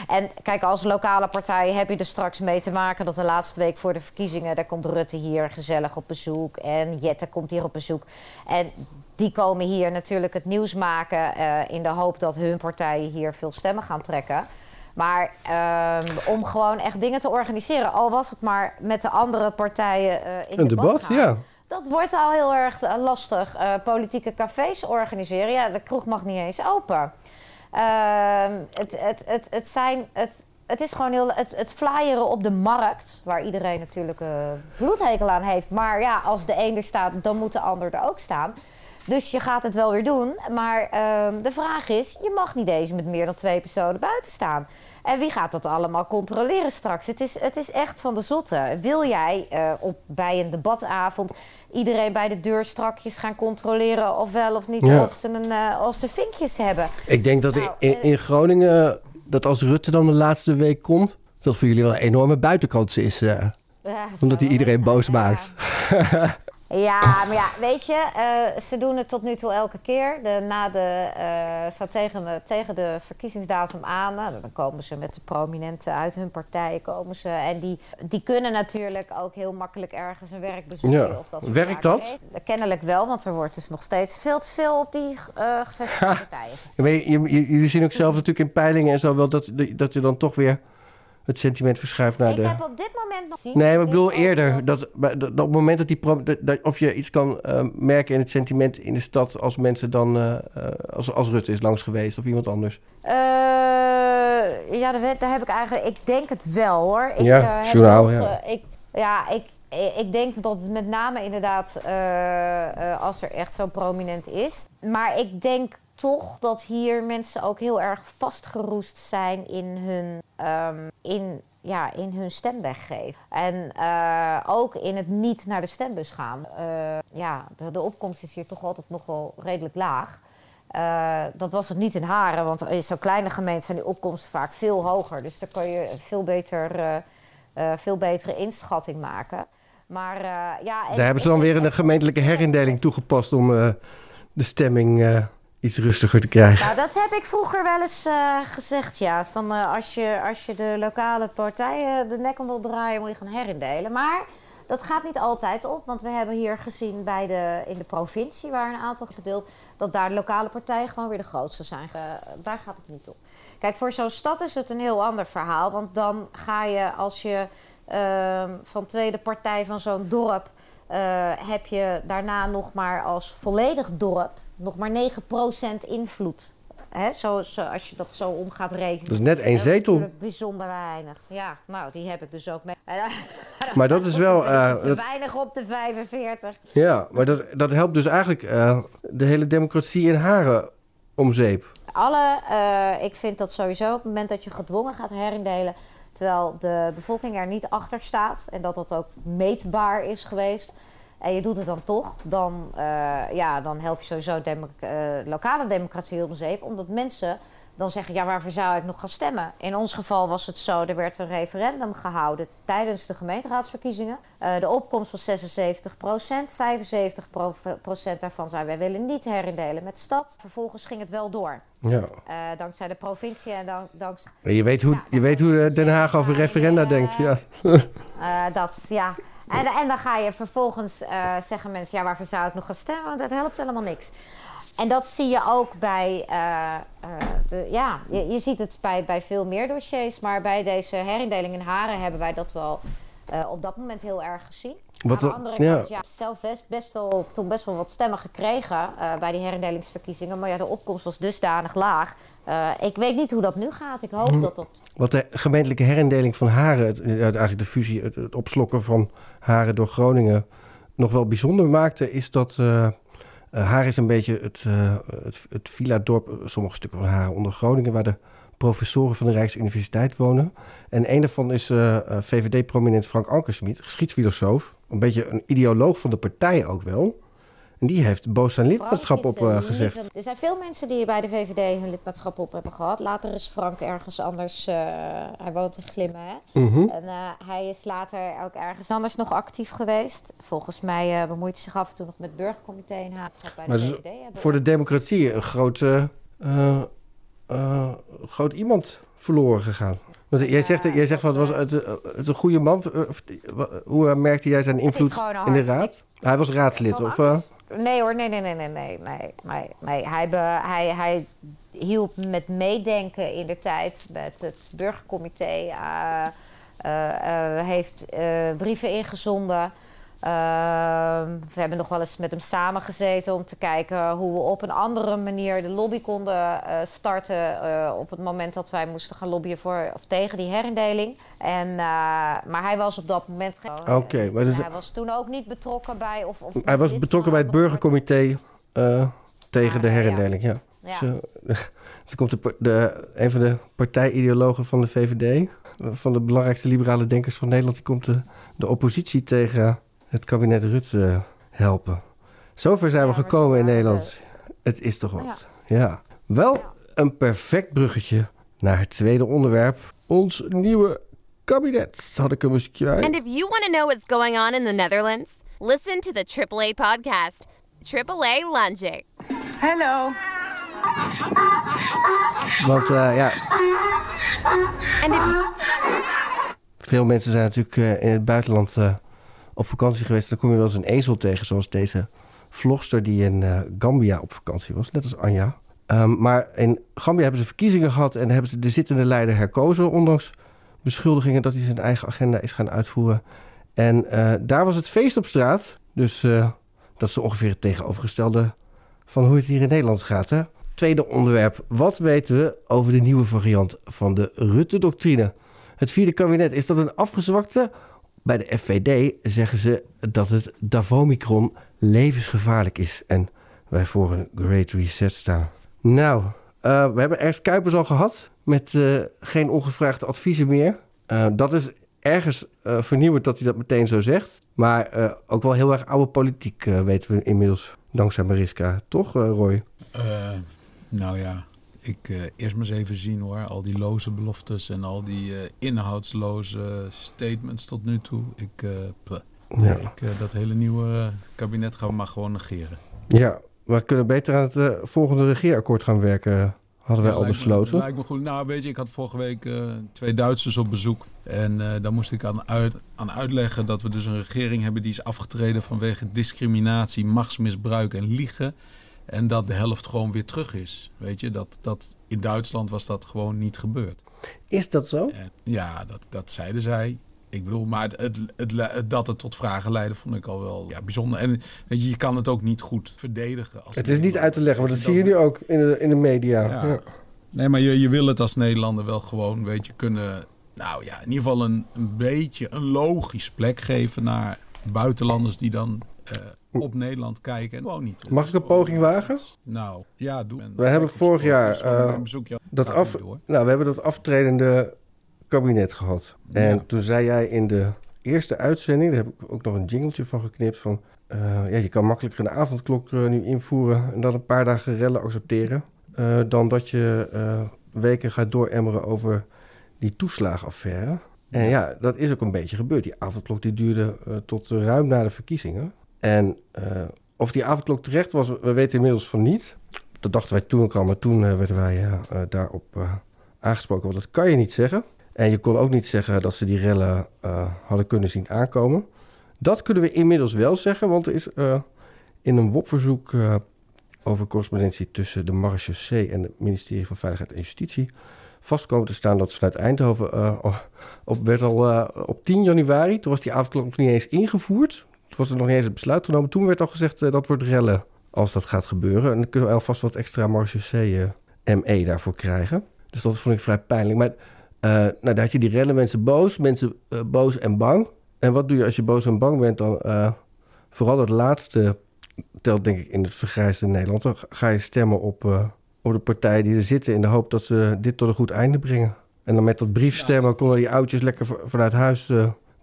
en kijk, als lokale partij heb je er straks mee te maken dat de laatste week voor de verkiezingen, daar komt Rutte hier gezellig op bezoek en Jette komt hier op bezoek. En die komen hier natuurlijk het nieuws maken eh, in de hoop dat hun partijen hier veel stemmen gaan trekken. Maar ehm, om gewoon echt dingen te organiseren, al was het maar met de andere partijen in Een debat, gaan, ja. Dat wordt al heel erg eh, lastig. Uh, politieke cafés organiseren, ja, de kroeg mag niet eens open. Ehm, het, het, het, het, zijn, het, het is gewoon heel. Het, het flyeren op de markt, waar iedereen natuurlijk uh, bloedhekel aan heeft. Maar ja, als de een er staat, dan moet de ander er ook staan. Dus je gaat het wel weer doen. Maar uh, de vraag is: je mag niet deze met meer dan twee personen buiten staan. En wie gaat dat allemaal controleren straks? Het is, het is echt van de zotte. Wil jij uh, op, bij een debatavond iedereen bij de deur strakjes gaan controleren of wel of niet Ja. of, ze een, uh, of ze vinkjes hebben? Ik denk dat Nou, in, in Groningen, dat als Rutte dan de laatste week komt, dat voor jullie wel een enorme buitenkans is. eh, Ja, omdat hij iedereen boos maakt. Ja, maar ja, weet je, eh, ze doen het tot nu toe elke keer. De, na de, eh, zo tegen, de, tegen de verkiezingsdatum aan, nou, dan komen ze met de prominenten uit hun partij. Komen ze, en die, die kunnen natuurlijk ook heel makkelijk ergens een werk bezoeken. Ja. Of dat soort Werkt dat? Nee, kennelijk wel, want er wordt dus nog steeds veel te veel op die eh gevestigde partijen. Ja, maar je- je- je- jullie zien ook zelf natuurlijk in peilingen en zo wel dat, dat je dan toch weer het sentiment verschuift naar Ik de... heb op dit moment nog... Nee, maar ik bedoel eerder. Dat, op het moment dat die. pro- Dat, dat- of je iets kan eh, merken in het sentiment in de stad. als mensen dan. eh, eh, als, als Rutte is langs geweest of iemand anders. Eh, ja, daar, daar heb ik eigenlijk... Ik denk het wel, hoor. Ik, Ja, journaal, ja. ik, ja, ik, ik denk dat het met name inderdaad... als er echt zo prominent is. Maar ik denk toch dat hier mensen ook heel erg vastgeroest zijn in hun, ehm, in, ja, in hun stem weggeven. En eh, ook in het niet naar de stembus gaan. Eh, ja, de, de opkomst is hier toch altijd nog wel redelijk laag. Eh, dat was het niet in Haren, want in zo'n kleine gemeente zijn die opkomsten vaak veel hoger. Dus daar kan je veel, beter, veel betere inschatting maken. Maar ja... Daar hebben ze dan weer een gemeentelijke herindeling toegepast. om de stemming iets rustiger te krijgen. Nou, dat heb ik vroeger wel eens eh, gezegd, ja. Van, eh, als, je, als je de lokale partijen de nek om wil draaien, moet je gaan herindelen. Maar dat gaat niet altijd op, want we hebben hier gezien bij de, in de provincie, waar een aantal gedeeld, dat daar de lokale partijen gewoon weer de grootste zijn. daar gaat het niet op. Kijk, voor zo'n stad is het een heel ander verhaal, want dan ga je als je ehm, van tweede partij van zo'n dorp eh, heb je daarna nog maar als volledig dorp nog maar 9% invloed. Hè, zo, zo, als je dat zo om gaat rekenen. Dat is net één zetel. bijzonder weinig. Ja, nou, die heb ik dus ook mee. Maar dat is wel, eh, te dat- weinig op de 45. Ja, maar dat, dat helpt dus eigenlijk eh, de hele democratie in Haren om zeep. Alle, eh, ik vind dat sowieso op het moment dat je gedwongen gaat herindelen, terwijl de bevolking er niet achter staat en dat dat ook meetbaar is geweest. En je doet het dan toch, dan, eh, ja, dan help je sowieso eh, lokale democratie om zeep. Omdat mensen dan zeggen, ja, waarvoor zou ik nog gaan stemmen? In ons geval was het zo, er werd een referendum gehouden tijdens de gemeenteraadsverkiezingen. Eh, de opkomst was 76 procent. 75 procent daarvan zei, wij willen niet herindelen met de stad. Vervolgens ging het wel door. Ja. Dankzij de provincie en dank, dankzij... Je weet hoe, je weet hoe eh, Den Haag over referenda denkt. Ja. Dat, ja. En, en dan ga je vervolgens eh, zeggen mensen, ja, waarvoor zou ik nog gaan stemmen? Want dat helpt helemaal niks. En dat zie je ook bij, eh, eh, de, ja, je, je ziet het bij, bij veel meer dossiers. Maar bij deze herindeling in Haren hebben wij dat wel op dat moment heel erg gezien. Wat Aan de andere ja. kant, ja, zelf best, best wel, toen best wel wat stemmen gekregen bij die herindelingsverkiezingen. Maar ja, de opkomst was dusdanig laag. Ik weet niet hoe dat nu gaat. Ik hoop Hm. dat dat Wat de gemeentelijke herindeling van Haren, het, eigenlijk de fusie, het, het opslokken van Haren door Groningen, nog wel bijzonder maakte, is dat eh eh, Haren is een beetje het, eh het, het villa-dorp, sommige stukken van Haren onder Groningen, waar de professoren van de Rijksuniversiteit wonen. En een daarvan is VVD-prominent Frank Ankersmit, geschiedsfilosoof, een beetje een ideoloog van de partij ook wel. En die heeft boos zijn lidmaatschap Frank is een opgezegd. lieve- Er zijn veel mensen die bij de VVD hun lidmaatschap op hebben gehad. Later is Frank ergens anders. eh, hij woont in Glimmen, hè? Mhm. En eh, hij is later ook ergens anders nog actief geweest. Volgens mij eh, bemoeit hij zich af en toe nog met het burgercomité en haatschap bij de Maar dus VVD. hebben voor de democratie een groot, eh, eh, eh, groot iemand verloren gegaan. Want jij zegt, jij zegt van, het was het, eh, het een goede man. Eh, Hoe eh, merkte jij zijn invloed in de raad? Hij was raadslid, of... eh? Nee hoor, nee, nee, nee, nee, nee, nee, nee. nee. Hij, be, hij, hij hielp met meedenken in de tijd met het burgercomité. eh, eh, eh, heeft eh, brieven ingezonden. Ehm, we hebben nog wel eens met hem samengezeten om te kijken hoe we op een andere manier de lobby konden eh, starten. eh, op het moment dat wij moesten gaan lobbyen voor of tegen die herindeling. En, eh, maar hij was op dat moment geen. Oké, maar dus- hij was toen ook niet betrokken bij. Of, of Hij was betrokken bij het burgercomité tegen de herindeling, ja. Ja. Dus, komt de, de, een van de partijideologen van de VVD, van de belangrijkste liberale denkers van Nederland, die komt de, de oppositie tegen het kabinet Rutte helpen. Zover zijn we gekomen in Nederland. Het is toch wat. Ja. Wel een perfect bruggetje naar het tweede onderwerp. Ons nieuwe kabinet. Had ik een muziekje bij. And if you want to know what's going on in the Netherlands, listen to the AAA podcast, AAA Lunching. Hello. Want eh, ja, And if Veel mensen zijn natuurlijk eh, in het buitenland eh, op vakantie geweest. Dan kom je wel eens een ezel tegen, zoals deze vlogster die in eh, Gambia op vakantie was, net als Anja. Ehm, maar in Gambia hebben ze verkiezingen gehad en hebben ze de zittende leider herkozen, ondanks beschuldigingen dat hij zijn eigen agenda is gaan uitvoeren. En eh, daar was het feest op straat. Dus eh, dat is ongeveer het tegenovergestelde van hoe het hier in Nederland gaat. Hè? Tweede onderwerp. Wat weten we over de nieuwe variant van de Rutte-doctrine? Het vierde kabinet, is dat een afgezwakte? Bij de FVD zeggen ze dat het Davomicron levensgevaarlijk is. En wij voor een Great Reset staan. Nou, eh, we hebben Ernst Kuipers al gehad. Met eh, geen ongevraagde adviezen meer. Eh, dat is ergens vernieuwend dat hij dat meteen zo zegt. Maar ook wel heel erg oude politiek weten we inmiddels. Dankzij Mariska. Toch, Roy? Nou ja, ik eh, eerst maar eens even zien hoor. Al die loze beloftes en al die eh, inhoudsloze statements tot nu toe. Ik, eh, pleh. Ja. ik, dat hele nieuwe kabinet gaan we maar gewoon negeren. Ja, we kunnen beter aan het volgende regeerakkoord gaan werken. Hadden wij Ja, al lijkt me- besloten. lijkt me goed. Nou, weet je, ik had vorige week twee Duitsers op bezoek. En daar moest ik aan, uit, aan uitleggen dat we dus een regering hebben die is afgetreden vanwege discriminatie, machtsmisbruik en liegen. En dat de helft gewoon weer terug is. Weet je, dat, dat in Duitsland was dat gewoon niet gebeurd. Is dat zo? En ja, dat, dat zeiden zij. Ik bedoel, maar het, het, dat het tot vragen leidde, vond ik al wel ja, bijzonder. En je, je kan het ook niet goed verdedigen. Als Het is niet uit te leggen, maar dat zie je nu ook in de, in de media. Ja. Ja. Nee, maar je, je wil het als Nederlander wel gewoon, weet je, kunnen... Nou ja, in ieder geval een, een beetje een logische plek geven naar buitenlanders die dan eh, op Nederland kijken. En gewoon niet. Mag ik een poging wagen? Nou, ja, doe. En We hebben vorig jaar bezoekje. dat, Gaat af, nou, we hebben dat aftredende kabinet gehad. En toen zei jij in de eerste uitzending, daar heb ik ook nog een jingletje van geknipt, van eh, ja, je kan makkelijker een avondklok eh, nu invoeren en dan een paar dagen rellen accepteren, dan dat je weken gaat dooremmeren over die toeslagenaffaire. En ja, dat is ook een beetje gebeurd. Die avondklok die duurde tot ruim na de verkiezingen. En eh, of die avondklok terecht was, we weten inmiddels van niet. Dat dachten wij toen ook al, maar toen eh, werden wij eh, daarop aangesproken. Want dat kan je niet zeggen. En je kon ook niet zeggen dat ze die rellen hadden kunnen zien aankomen. Dat kunnen we inmiddels wel zeggen, want er is in een WOP-verzoek over correspondentie tussen de marechaussee en het ministerie van Veiligheid en Justitie vast komen te staan dat vanuit Eindhoven op, werd al op 10 januari, toen was die avondklok nog niet eens ingevoerd. Toen was er nog niet eens het besluit genomen. Toen werd al gezegd eh, dat wordt rellen als dat gaat gebeuren. En dan kunnen we alvast wat extra marechaussee eh, ME daarvoor krijgen. Dus dat vond ik vrij pijnlijk. Maar eh, nou, daar had je die rellen, mensen boos, mensen boos en bang. En wat doe je als je boos en bang bent? Dan vooral het laatste telt denk ik in het vergrijsde Nederland. Dan ga je stemmen op, op de partijen die er zitten in de hoop dat ze dit tot een goed einde brengen. En dan met dat briefstemmen konden die oudjes lekker vanuit huis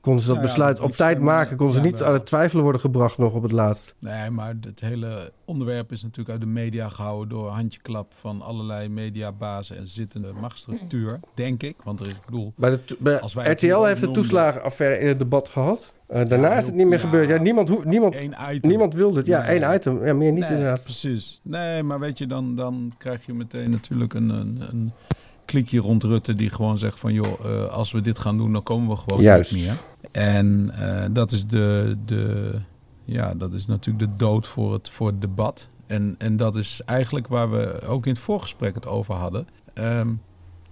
konden ze dat Nou ja, besluit op tijd maken. Konden ze niet aan het twijfelen worden gebracht nog op het laatst. Nee, maar het hele onderwerp is natuurlijk uit de media gehouden door handjeklap van allerlei mediabazen en zittende machtsstructuur, denk ik. Want er is, ik bedoel, Bij de to- bij als wij RTL heeft de noemden- toeslagenaffaire in het debat gehad. Eh, daarna is het niet meer gebeurd. Ja, niemand, niemand, niemand wilde het. Ja, Nee. één item. Ja, meer niet Nee, inderdaad. Precies. Nee, maar weet je, dan, dan krijg je meteen natuurlijk een, een, een klikje rond Rutte die gewoon zegt van joh, eh, als we dit gaan doen, dan komen we gewoon Juist. niet meer. En eh, dat is de, de ja, dat is natuurlijk de dood voor het, voor het debat. En, en dat is eigenlijk waar we ook in het voorgesprek het over hadden. Ehm,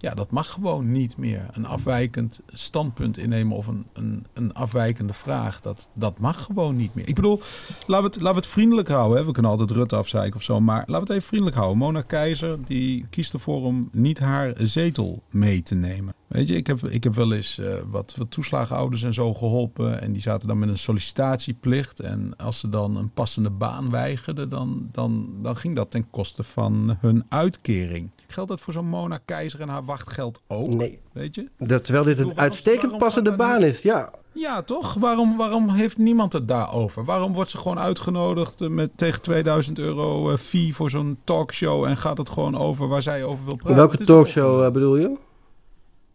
ja, dat mag gewoon niet meer. Een afwijkend standpunt innemen of een, een, een afwijkende vraag, dat, dat mag gewoon niet meer. Ik bedoel, laten we het, laten het vriendelijk houden. Hè. We kunnen altijd Rutte afzeiken of zo, maar laten we het even vriendelijk houden. Mona Keizer, die kiest ervoor om niet haar zetel mee te nemen. Weet je, ik heb, ik heb wel eens eh, wat, wat toeslagenouders en zo geholpen. En die zaten dan met een sollicitatieplicht. En als ze dan een passende baan weigerden, dan, dan, dan ging dat ten koste van hun uitkering. Geldt dat voor zo'n Mona Keizer en haar wachtgeld ook? Nee. Weet je? Dat, terwijl dit een waarom- uitstekend waarom passende baan is. Ja, Ja, toch? Waarom, waarom heeft niemand het daarover? Waarom wordt ze gewoon uitgenodigd eh, met tegen 2000 euro eh, fee voor zo'n talkshow en gaat het gewoon over waar zij over wil praten? welke talkshow eh, bedoel je?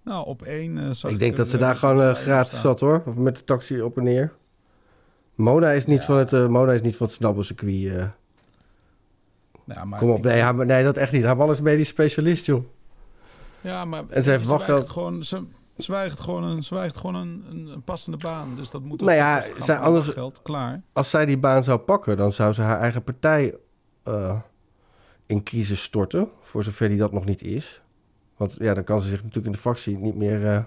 Nou, op één eh, zag Ik denk dat ze daar gewoon gratis zat hoor. Of met de taxi op en neer. Mona is niet, van, het, eh, Mona is niet van het snabbelcircuit. Ja, maar Kom op, nee, nee, dat echt niet. Man is medisch specialist, joh. Ja, maar En ze heeft weigert wachtgeld. gewoon, ze, ze weigert gewoon, een, ze weigert gewoon een, een, passende baan. Dus dat moet ook Nou ja, zij, anders. Klaar. als zij die baan zou pakken, dan zou ze haar eigen partij eh, in crisis storten. Voor zover die dat nog niet is. Want ja, dan kan ze zich natuurlijk in de fractie niet meer eh, aan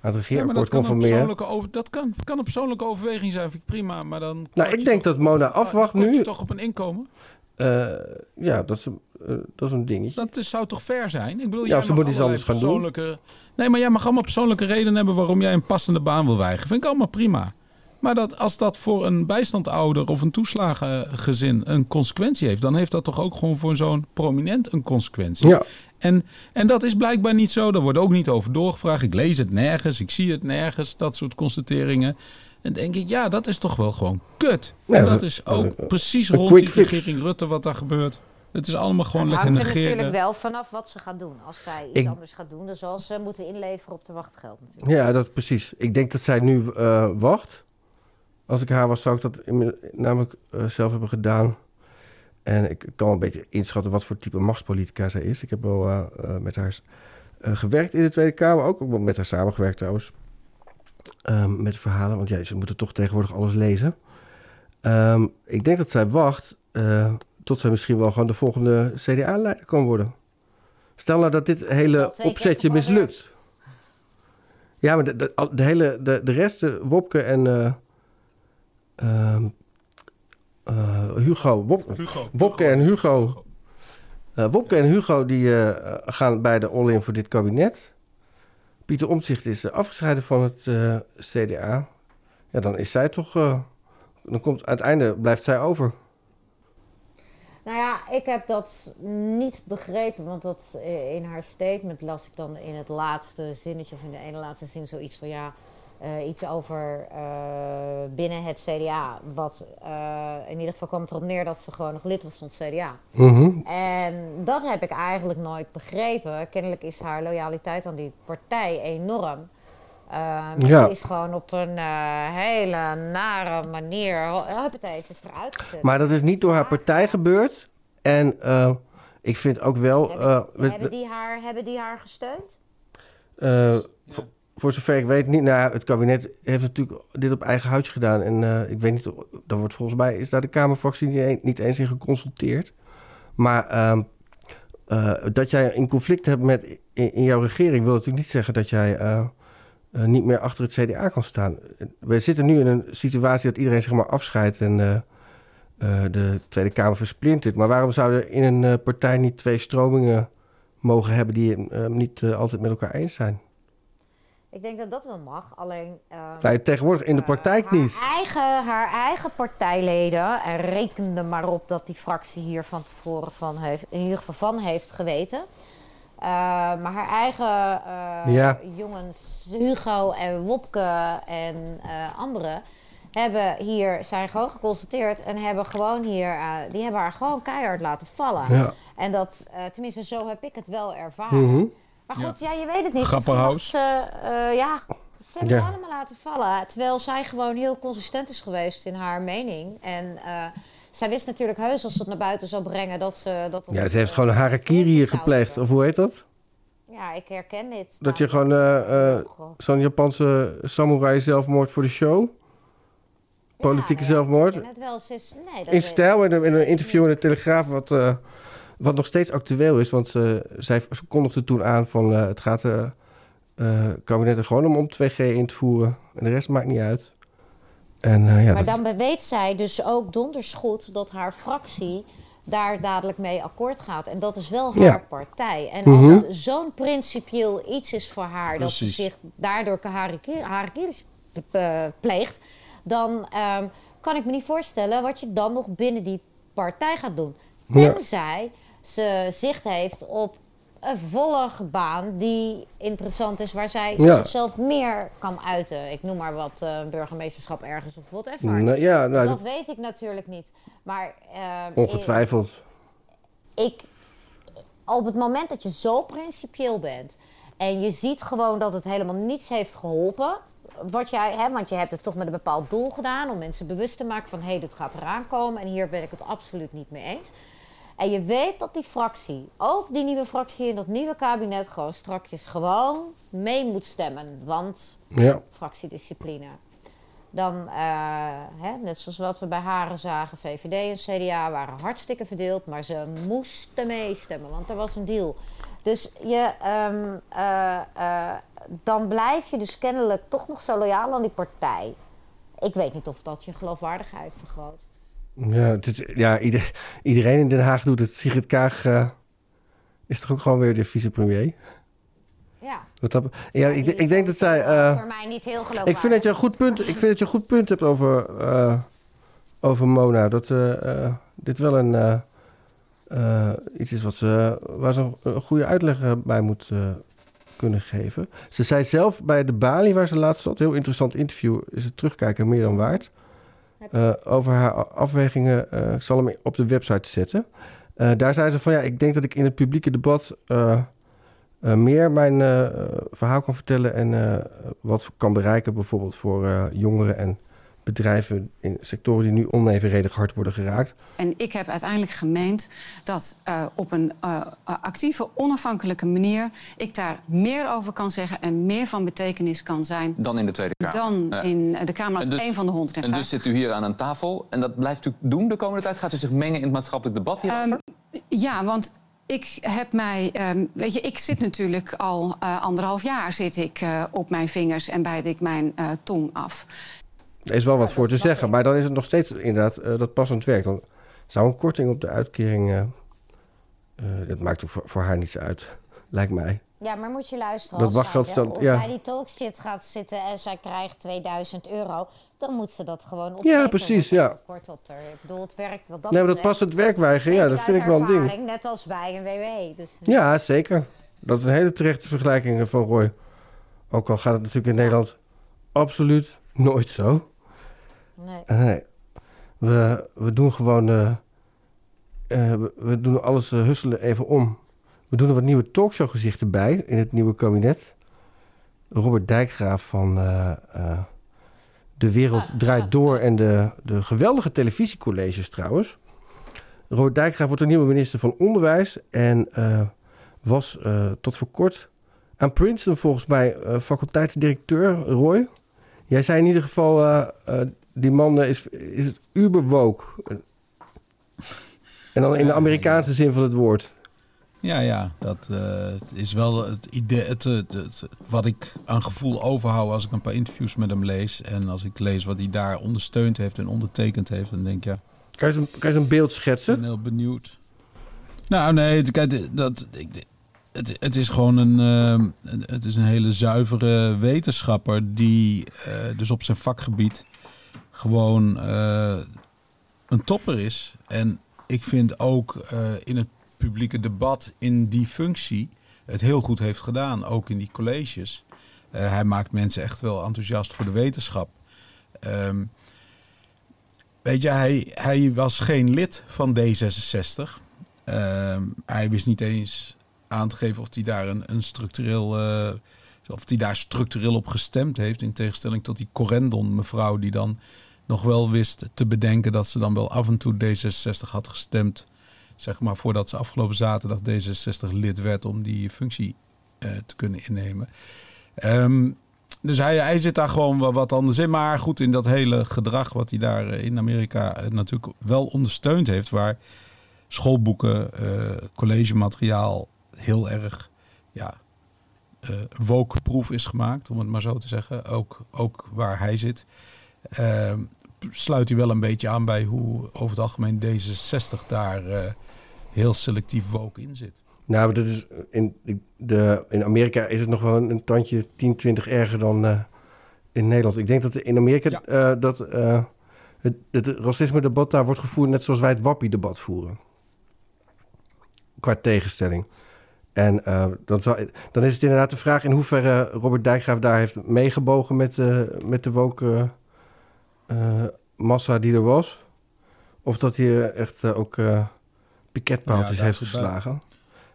het Ja, regeerakkoord kan, een conformeren. over, dat kan, kan een persoonlijke overweging zijn, vind ik prima. Maar dan Nou, ik denk dat Mona afwacht kort je nu. toch op een inkomen? Eh, ja, dat is, een, eh, dat is een dingetje. Dat is, zou toch fair zijn? Ik bedoel, Ja, jij ze moet iets anders gaan doen. Nee, maar jij mag allemaal persoonlijke redenen hebben waarom jij een passende baan wil weigeren. Vind ik allemaal prima. Maar dat, als dat voor een bijstandouder of een toeslagengezin een consequentie heeft, dan heeft dat toch ook gewoon voor zo'n prominent een consequentie. Ja. En, en dat is blijkbaar niet zo. Daar wordt ook niet over doorgevraagd. Ik lees het nergens, ik zie het nergens, dat soort constateringen. En denk ik, ja, dat is toch wel gewoon kut. Ja, en dat is- ook een- precies een rond die regering Rutte wat daar gebeurt. Het is allemaal gewoon Het lekker hangt er negeren. natuurlijk wel vanaf wat ze gaat doen. Als zij iets Ik- anders gaat doen, dan zal ze moeten inleveren op de wachtgeld natuurlijk. Ja, dat precies. Ik denk dat zij nu eh, wacht. Als ik haar was, zou ik dat namelijk eh, zelf hebben gedaan. En ik kan wel een beetje inschatten wat voor type machtspolitica zij is. Ik heb wel eh, met haar eh, gewerkt in de Tweede Kamer. Ook, ook wel met haar samengewerkt trouwens. Ehm, met verhalen, want ja, ze moeten toch tegenwoordig alles lezen. Ehm, ik denk dat zij wacht eh, tot zij misschien wel gewoon de volgende CDA-leider kan worden. Stel nou dat dit hele opzetje mislukt. Ja, maar de, de, al- de hele, de, de rest, de Wopke en eh, ehm, eh, Hugo, Wop- Hugo, Wopke en Hugo, eh, Wopke en Hugo die eh, gaan bij de all-in voor dit kabinet. Pieter Omtzigt is afgescheiden van het eh, CDA. Ja, dan is zij toch, eh, dan komt einde blijft zij over. Nou ja, ik heb dat niet begrepen, want dat eh, in haar statement las ik dan in het laatste zinnetje, of in de ene laatste zin, zoiets van ja, eh, iets over eh, binnen het CDA. Wat eh, in ieder geval kwam het erop neer dat ze gewoon nog lid was van het CDA. Mhm. En dat heb ik eigenlijk nooit begrepen. Kennelijk is haar loyaliteit aan die partij enorm. Maar Ja. Ze is gewoon op een eh, hele nare manier. Huppatee, ze is eruit gezet. Maar dat is niet door haar partij gebeurd. En eh, ik vind ook wel... eh, we- hebben, die haar, hebben die haar gesteund? Eh, voor, zover ik weet niet. Nou, het kabinet heeft natuurlijk dit op eigen houtje gedaan. En eh, ik weet niet, daar wordt volgens mij is daar de Kamerfractie niet, een- niet eens in geconsulteerd. Maar ehm, eh, dat jij een conflict hebt met in, in jouw regering wil natuurlijk niet zeggen dat jij eh, niet meer achter het CDA kan staan. We zitten nu in een situatie dat iedereen zich maar afscheidt en de Tweede Kamer versplintert. Maar waarom zouden in een partij niet twee stromingen mogen hebben die niet altijd met elkaar eens zijn? Ik denk dat dat wel mag. Alleen. eh, Nou, tegenwoordig in de praktijk haar niet. Eigen, haar eigen partijleden. En rekende maar op dat die fractie hier van tevoren van heeft, in ieder geval van heeft geweten. eh, maar haar eigen eh, Ja. jongens, Hugo en Wopke en eh, anderen, hebben hier, zijn gewoon geconstateerd en hebben gewoon hier, eh, die hebben haar gewoon keihard laten vallen. Ja. En dat, eh, tenminste, zo heb ik het wel ervaren. Mhm. Maar goed, ja. je weet het niet. Grapperhaus. Ze, eh, ja, ze hebben Ja. het allemaal laten vallen. Terwijl zij gewoon heel consistent is geweest in haar mening. En eh, zij wist natuurlijk heus als ze het naar buiten zou brengen dat ze... Dat Ja, ze heeft gewoon een harakiri hier gepleegd. Of hoe heet dat? Ja, ik herken dit. Dat je gewoon eh, eh, zo'n Japanse samurai zelfmoord voor de show. Politieke zelfmoord. En het wel, ze is, nee, dat In stijl, in een, in een interview in de Telegraaf, wat, eh, wat nog steeds actueel is. Want ze, zij ze kondigde toen aan van eh, het gaat eh eh, kabinet er gewoon om om 2G in te voeren. En de rest maakt niet uit. En eh, ja, maar dat- dan weet zij dus ook donders goed dat haar fractie daar dadelijk mee akkoord gaat. En dat is wel haar Ja. partij. En Mhm. als het zo'n principieel iets is voor haar... dat ze zich daardoor harakiri eh, pleegt... dan ehm, kan ik me niet voorstellen wat je dan nog binnen die partij gaat doen. Ja. Ze zicht heeft op een volgbaan die interessant is... waar zij Ja. zichzelf meer kan uiten. Ik noem maar wat eh, burgemeesterschap ergens of whatever. Nou, ja, nou, dat dat- weet ik natuurlijk niet. Maar ehm, ongetwijfeld. ik, op het moment dat je zo principieel bent en je ziet gewoon dat het helemaal niets heeft geholpen, wat jij hebt, want je hebt het toch met een bepaald doel gedaan om mensen bewust te maken van hé, hey, dit gaat eraan komen en hier ben ik het absoluut niet mee eens. En je weet dat die fractie, ook die nieuwe fractie in dat nieuwe kabinet, gewoon strakjes gewoon mee moet stemmen. Want Ja. fractiediscipline. Dan, eh, hè, net zoals wat we bij Haren zagen, VVD en CDA waren hartstikke verdeeld, maar ze moesten meestemmen, want er was een deal. Dus je, ehm, eh, eh, dan blijf je dus kennelijk toch nog zo loyaal aan die partij. Ik weet niet of dat je geloofwaardigheid vergroot. Ja, het is- ja ieder- iedereen in Den Haag doet het. Sigrid Kaag eh, is toch ook gewoon weer de vicepremier? Ja. Wat dat, ja, ik, ik denk dat zij... eh, voor mij niet heel geloofwaardig. ik vind dat je een goed punt, ik vind dat je een goed punt hebt over, eh, over Mona. Dat dit wel een, iets is wat ze, waar ze een, goede uitleg bij moet kunnen geven. Ze zei zelf bij de Bali, waar ze laatst zat, heel interessant interview, is het terugkijken meer dan waard. Eh, over haar afwegingen, eh, ik zal hem op de website zetten. Eh, daar zei ze van ja, ik denk dat ik in het publieke debat meer mijn verhaal kan vertellen en wat kan bereiken, bijvoorbeeld voor jongeren en bedrijven in sectoren die nu onevenredig hard worden geraakt. En ik heb uiteindelijk gemeend dat eh, op een eh, actieve, onafhankelijke manier ik daar meer over kan zeggen en meer van betekenis kan zijn Dan in de Tweede Kamer. dan Ja. in de Kamer als En dus- een van de En 150. dus zit u hier aan een tafel en dat blijft u doen de komende tijd? Gaat u zich mengen in het maatschappelijk debat hierover? Ehm, ja, want ik heb mij, ehm, weet je, ik zit natuurlijk al eh, anderhalf jaar zit ik eh, op mijn vingers en bijt ik mijn eh, tong af. Er is wel wat voor te zeggen, maar dan is het nog steeds inderdaad eh, dat passend werk. Dan zou een korting op de uitkering, eh, dat maakt voor, voor haar niets uit, lijkt mij. Ja, maar moet je luisteren. Dat als wachtgeld staat- op- ja. bij die talkshit gaat zitten en zij krijgt 2000 euro, dan moet ze dat gewoon opgeven. Ja, precies, ja. Kort op haar. Ik bedoel, het werkt wat dat Nee, maar dat passend werk weigeren, ja, dat vind ik wel een ding. Net als bij een WW. Dus, Ja, zeker. Dat is een hele terechte vergelijking van Roy. Ook al gaat het natuurlijk in Nederland absoluut nooit zo. Nee. Nee. We, we doen gewoon... eh, eh, we, we doen alles eh, husselen even om. We doen er wat nieuwe talkshowgezichten bij in het nieuwe kabinet. Robert Dijkgraaf van De Wereld Draait Door en de, de geweldige televisiecolleges trouwens. Robert Dijkgraaf wordt de nieuwe minister van Onderwijs en was tot voor kort aan Princeton volgens mij faculteitsdirecteur Roy. Jij zei in ieder geval, die man eh, is, is uber woke. En dan in de Amerikaanse zin van het woord. Ja, ja, dat eh, is wel het idee. Het, het, het- wat ik aan gevoel overhoud als ik een paar interviews met hem lees. En als ik lees wat hij daar ondersteund heeft en ondertekend heeft, dan denk ik ja. Kan je kan je een beeld schetsen? Ik ben heel benieuwd. Nou, nee, het- kijk, dat, ik- het, het is gewoon een, eh, het is een hele zuivere wetenschapper die dus op zijn vakgebied gewoon eh, een topper is. En ik vind ook eh, in het publieke debat in die functie het heel goed heeft gedaan, ook in die colleges. Eh, hij maakt mensen echt wel enthousiast voor de wetenschap. Ehm, weet je, hij, hij was geen lid van D66. Ehm, hij wist niet eens aan te geven of hij daar een, een structureel. of hij daar structureel op gestemd heeft. In tegenstelling tot die Corendon mevrouw, die dan nog wel wist te bedenken dat ze dan wel af en toe D66 had gestemd. Zeg maar voordat ze afgelopen zaterdag D66 lid werd om die functie eh, te kunnen innemen. Ehm, dus hij, hij zit daar gewoon wat anders in. Maar goed, in dat hele gedrag wat hij daar eh, in Amerika eh, natuurlijk wel ondersteund heeft. Waar schoolboeken, collegemateriaal heel erg ja, woke-proof is gemaakt, om het maar zo te zeggen. Ook, ook waar hij zit. Ehm, sluit hij wel een beetje aan bij hoe over het algemeen D66 daar eh, heel selectief woke in zit. Nou, dat is in, de, in Amerika is het nog wel een, een tandje 10, 20 erger dan eh, in Nederland. Ik denk dat in Amerika eh, dat, eh, het, het racisme-debat daar wordt gevoerd net zoals wij het wappie-debat voeren. Qua tegenstelling. En eh, dan, zou, dan is het inderdaad de vraag in hoeverre Robert Dijkgraaf daar heeft meegebogen met, eh, met de woke eh, massa die er was. Of dat hij eh, echt eh, ook eh piketpaaltjes Ja, heeft geslagen.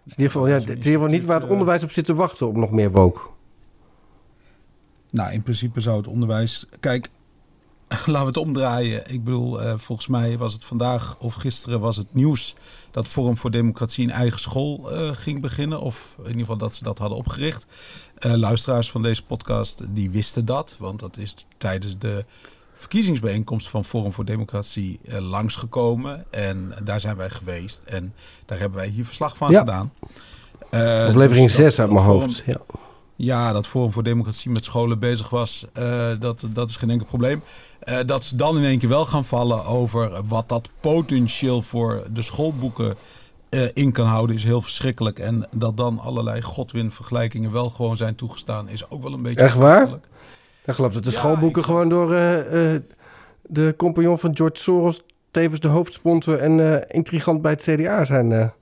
Dus in ieder geval, ja, het is in ieder geval niet waar het onderwijs op zit te wachten op nog meer woke. Nou, in principe zou het onderwijs. Kijk, laten we het omdraaien. Ik bedoel, eh, volgens mij was het vandaag of gisteren was het nieuws dat Forum voor Democratie een eigen school eh, ging beginnen. Of in ieder geval dat ze dat hadden opgericht. Eh, luisteraars van deze podcast die wisten dat, want dat is tijdens de verkiezingsbijeenkomst van Forum voor Democratie eh, langsgekomen. En daar zijn wij geweest. En daar hebben wij hier verslag van Ja. gedaan. Eh, Aflevering dus dat- 6 uit mijn Forum- hoofd. Ja. ja, dat Forum voor Democratie met scholen bezig was, eh, dat, dat is geen enkel probleem. Dat ze dan in één keer wel gaan vallen over wat dat potentieel voor de schoolboeken in kan houden, is heel verschrikkelijk. En dat dan allerlei godwin-vergelijkingen wel gewoon zijn toegestaan, is ook wel een beetje. Echt waar? Ik geloof dat de schoolboeken gewoon door eh, eh, de compagnon van George Soros, tevens de hoofdsponsor en eh, intrigant bij het CDA zijn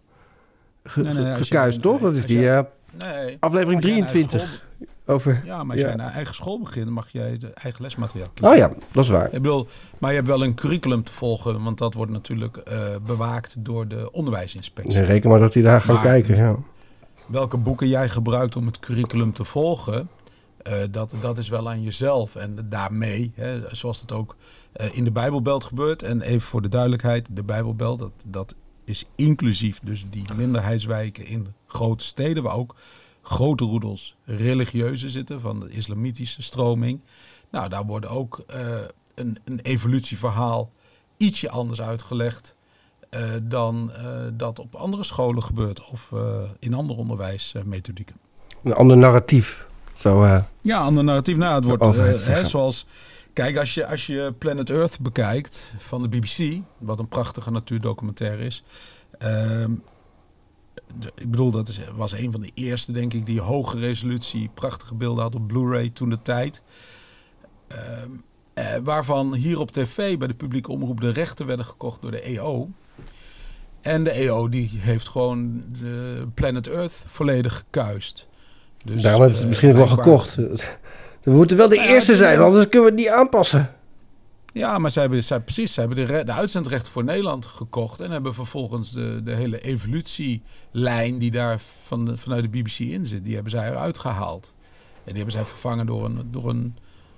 ge- Nee, nee, ge- als je- gekuist, toch? Dat is die je- Nee, aflevering als jij een eigen 23. school- Over, Ja, maar als jij een eigen school begint, mag jij de eigen lesmateriaal Oh ja, dat is waar. Ik bedoel, maar je hebt wel een curriculum te volgen, want dat wordt natuurlijk bewaakt door de onderwijsinspectie. Nee, reken maar dat die daar gaan Maar kijken, ja. Welke boeken jij gebruikt om het curriculum te volgen, eh, dat, dat is wel aan jezelf. En daarmee, hè, zoals het ook eh, in de Bijbelbelt gebeurt, en even voor de duidelijkheid, de Bijbelbelt, dat, dat is inclusief dus die minderheidswijken in grote steden, waar ook grote roedels religieuze zitten van de islamitische stroming. Nou, daar wordt ook eh, een, een evolutieverhaal ietsje anders uitgelegd dan dat op andere scholen gebeurt of in andere onderwijsmethodieken. Een ander narratief. Zo, eh, Ja, ander narratief. Nou, het wordt overheid hè, zoals. Kijk, als je, als je Planet Earth bekijkt van de BBC, wat een prachtige natuurdocumentaire is. ehm, ik bedoel, dat is, was een van de eerste, denk ik, die hoge resolutie, prachtige beelden had op Blu-ray toen de tijd. Ehm, eh, waarvan hier op tv bij de publieke omroep de rechten werden gekocht door de EO. En de EO die heeft gewoon de Planet Earth volledig gekuist. Dus, Daarom hebben ze het misschien ook wel gekocht. We moeten wel de Nou ja, eerste zijn, anders kunnen we het niet aanpassen. Ja, maar zij hebben, zij, precies, zij hebben de, de uitzendrechten voor Nederland gekocht. En hebben vervolgens de, de hele evolutielijn die daar van de, vanuit de BBC in zit, die hebben zij eruit gehaald. En die hebben zij vervangen door een, door een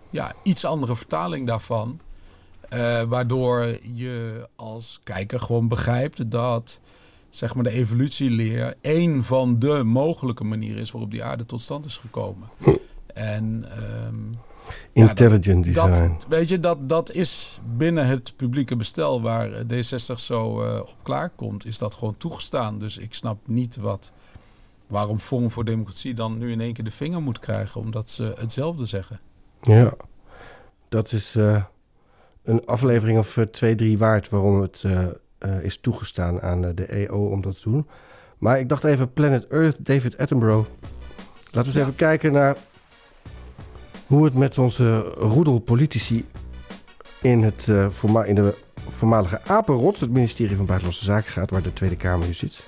ja, iets andere vertaling daarvan. Eh, waardoor je als kijker gewoon begrijpt dat zeg maar, de evolutieleer één van de mogelijke manieren is waarop die aarde tot stand is gekomen. En ja, Intelligent dat, design. Dat, weet je, dat, dat is binnen het publieke bestel waar eh, D60 zo eh, op klaarkomt, is dat gewoon toegestaan. Dus ik snap niet wat, waarom Forum voor Democratie dan nu in één keer de vinger moet krijgen, omdat ze hetzelfde zeggen. Ja, dat is eh, een aflevering of twee, drie waard waarom het eh, is toegestaan aan eh, de EO om dat te doen. Maar ik dacht even Planet Earth, David Attenborough. Laten we eens even kijken naar hoe het met onze roedelpolitici in, het, eh, voorma- in de voormalige Apenrots, het ministerie van Buitenlandse Zaken gaat, waar de Tweede Kamer nu zit.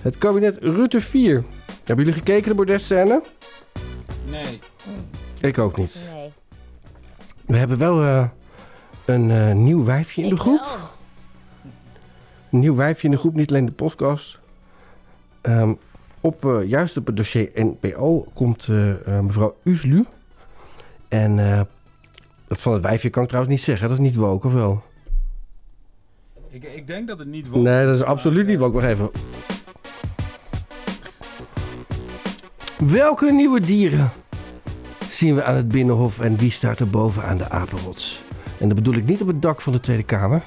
Het kabinet Rutte 4. Hebben jullie gekeken, de bordesscène? Nee. Ik ook niet. Nee. We hebben wel eh, een eh, nieuw wijfje in de groep. Nieuw wijfje in de groep, niet alleen de podcast. Ehm, op, eh, juist op het dossier NPO komt eh, eh, mevrouw Uslu. En dat van het wijfje kan ik trouwens niet zeggen. Dat is niet woke, of wel? Ik, ik denk dat het niet woke Nee, dat is absoluut niet woke. Wacht even. Welke nieuwe dieren zien we aan het Binnenhof en wie staat er boven aan de apenrots? En dat bedoel ik niet op het dak van de Tweede Kamer.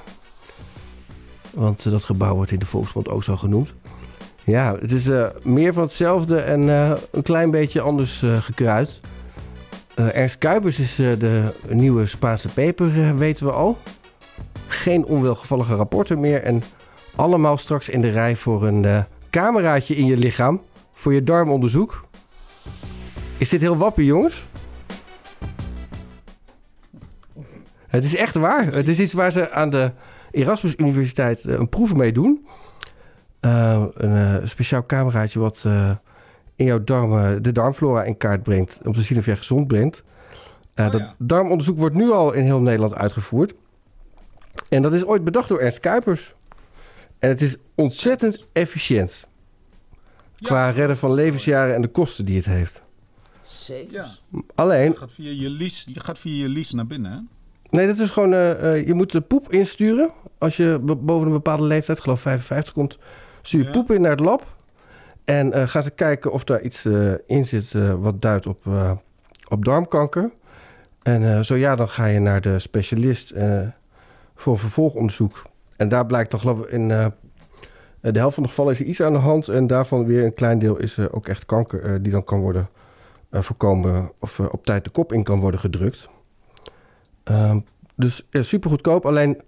Want eh, dat gebouw wordt in de Volksmond ook zo genoemd. Ja, het is eh, meer van hetzelfde en eh, een klein beetje anders eh, gekruid. Ernst Kuipers is de nieuwe Spaanse peper, weten we al. Geen onwelgevallige rapporten meer en allemaal straks in de rij voor een cameraatje in je lichaam. Voor je darmonderzoek. Is dit heel wappie, jongens? Het is echt waar. Het is iets waar ze aan de Erasmus Universiteit eh, een proef mee doen. Eh, een eh, speciaal cameraatje wat eh, in jouw darmen de darmflora in kaart brengt. Om te zien of jij gezond bent. Eh, dat darmonderzoek wordt nu al in heel Nederland uitgevoerd. En dat is ooit bedacht door Ernst Kuipers. En het is ontzettend efficiënt. Qua redden van levensjaren en de kosten die het heeft. Zeker. Ja. Alleen, Je gaat via je lies, je gaat via je lies naar binnen, hè? Nee, dat is gewoon. je moet de poep insturen. Als je boven een bepaalde leeftijd, ik geloof 55 komt, stuur je poep in naar het lab. En eh gaan ze kijken of daar iets eh, in zit eh, wat duidt op, op darmkanker. En zo ja, dan ga je naar de specialist voor vervolgonderzoek. En daar blijkt dan, geloof ik, in de helft van de gevallen is er iets aan de hand. En daarvan weer een klein deel is er ook echt kanker die dan kan worden voorkomen. Of op tijd de kop in kan worden gedrukt. Ehm, dus ja, super goedkoop. Alleen,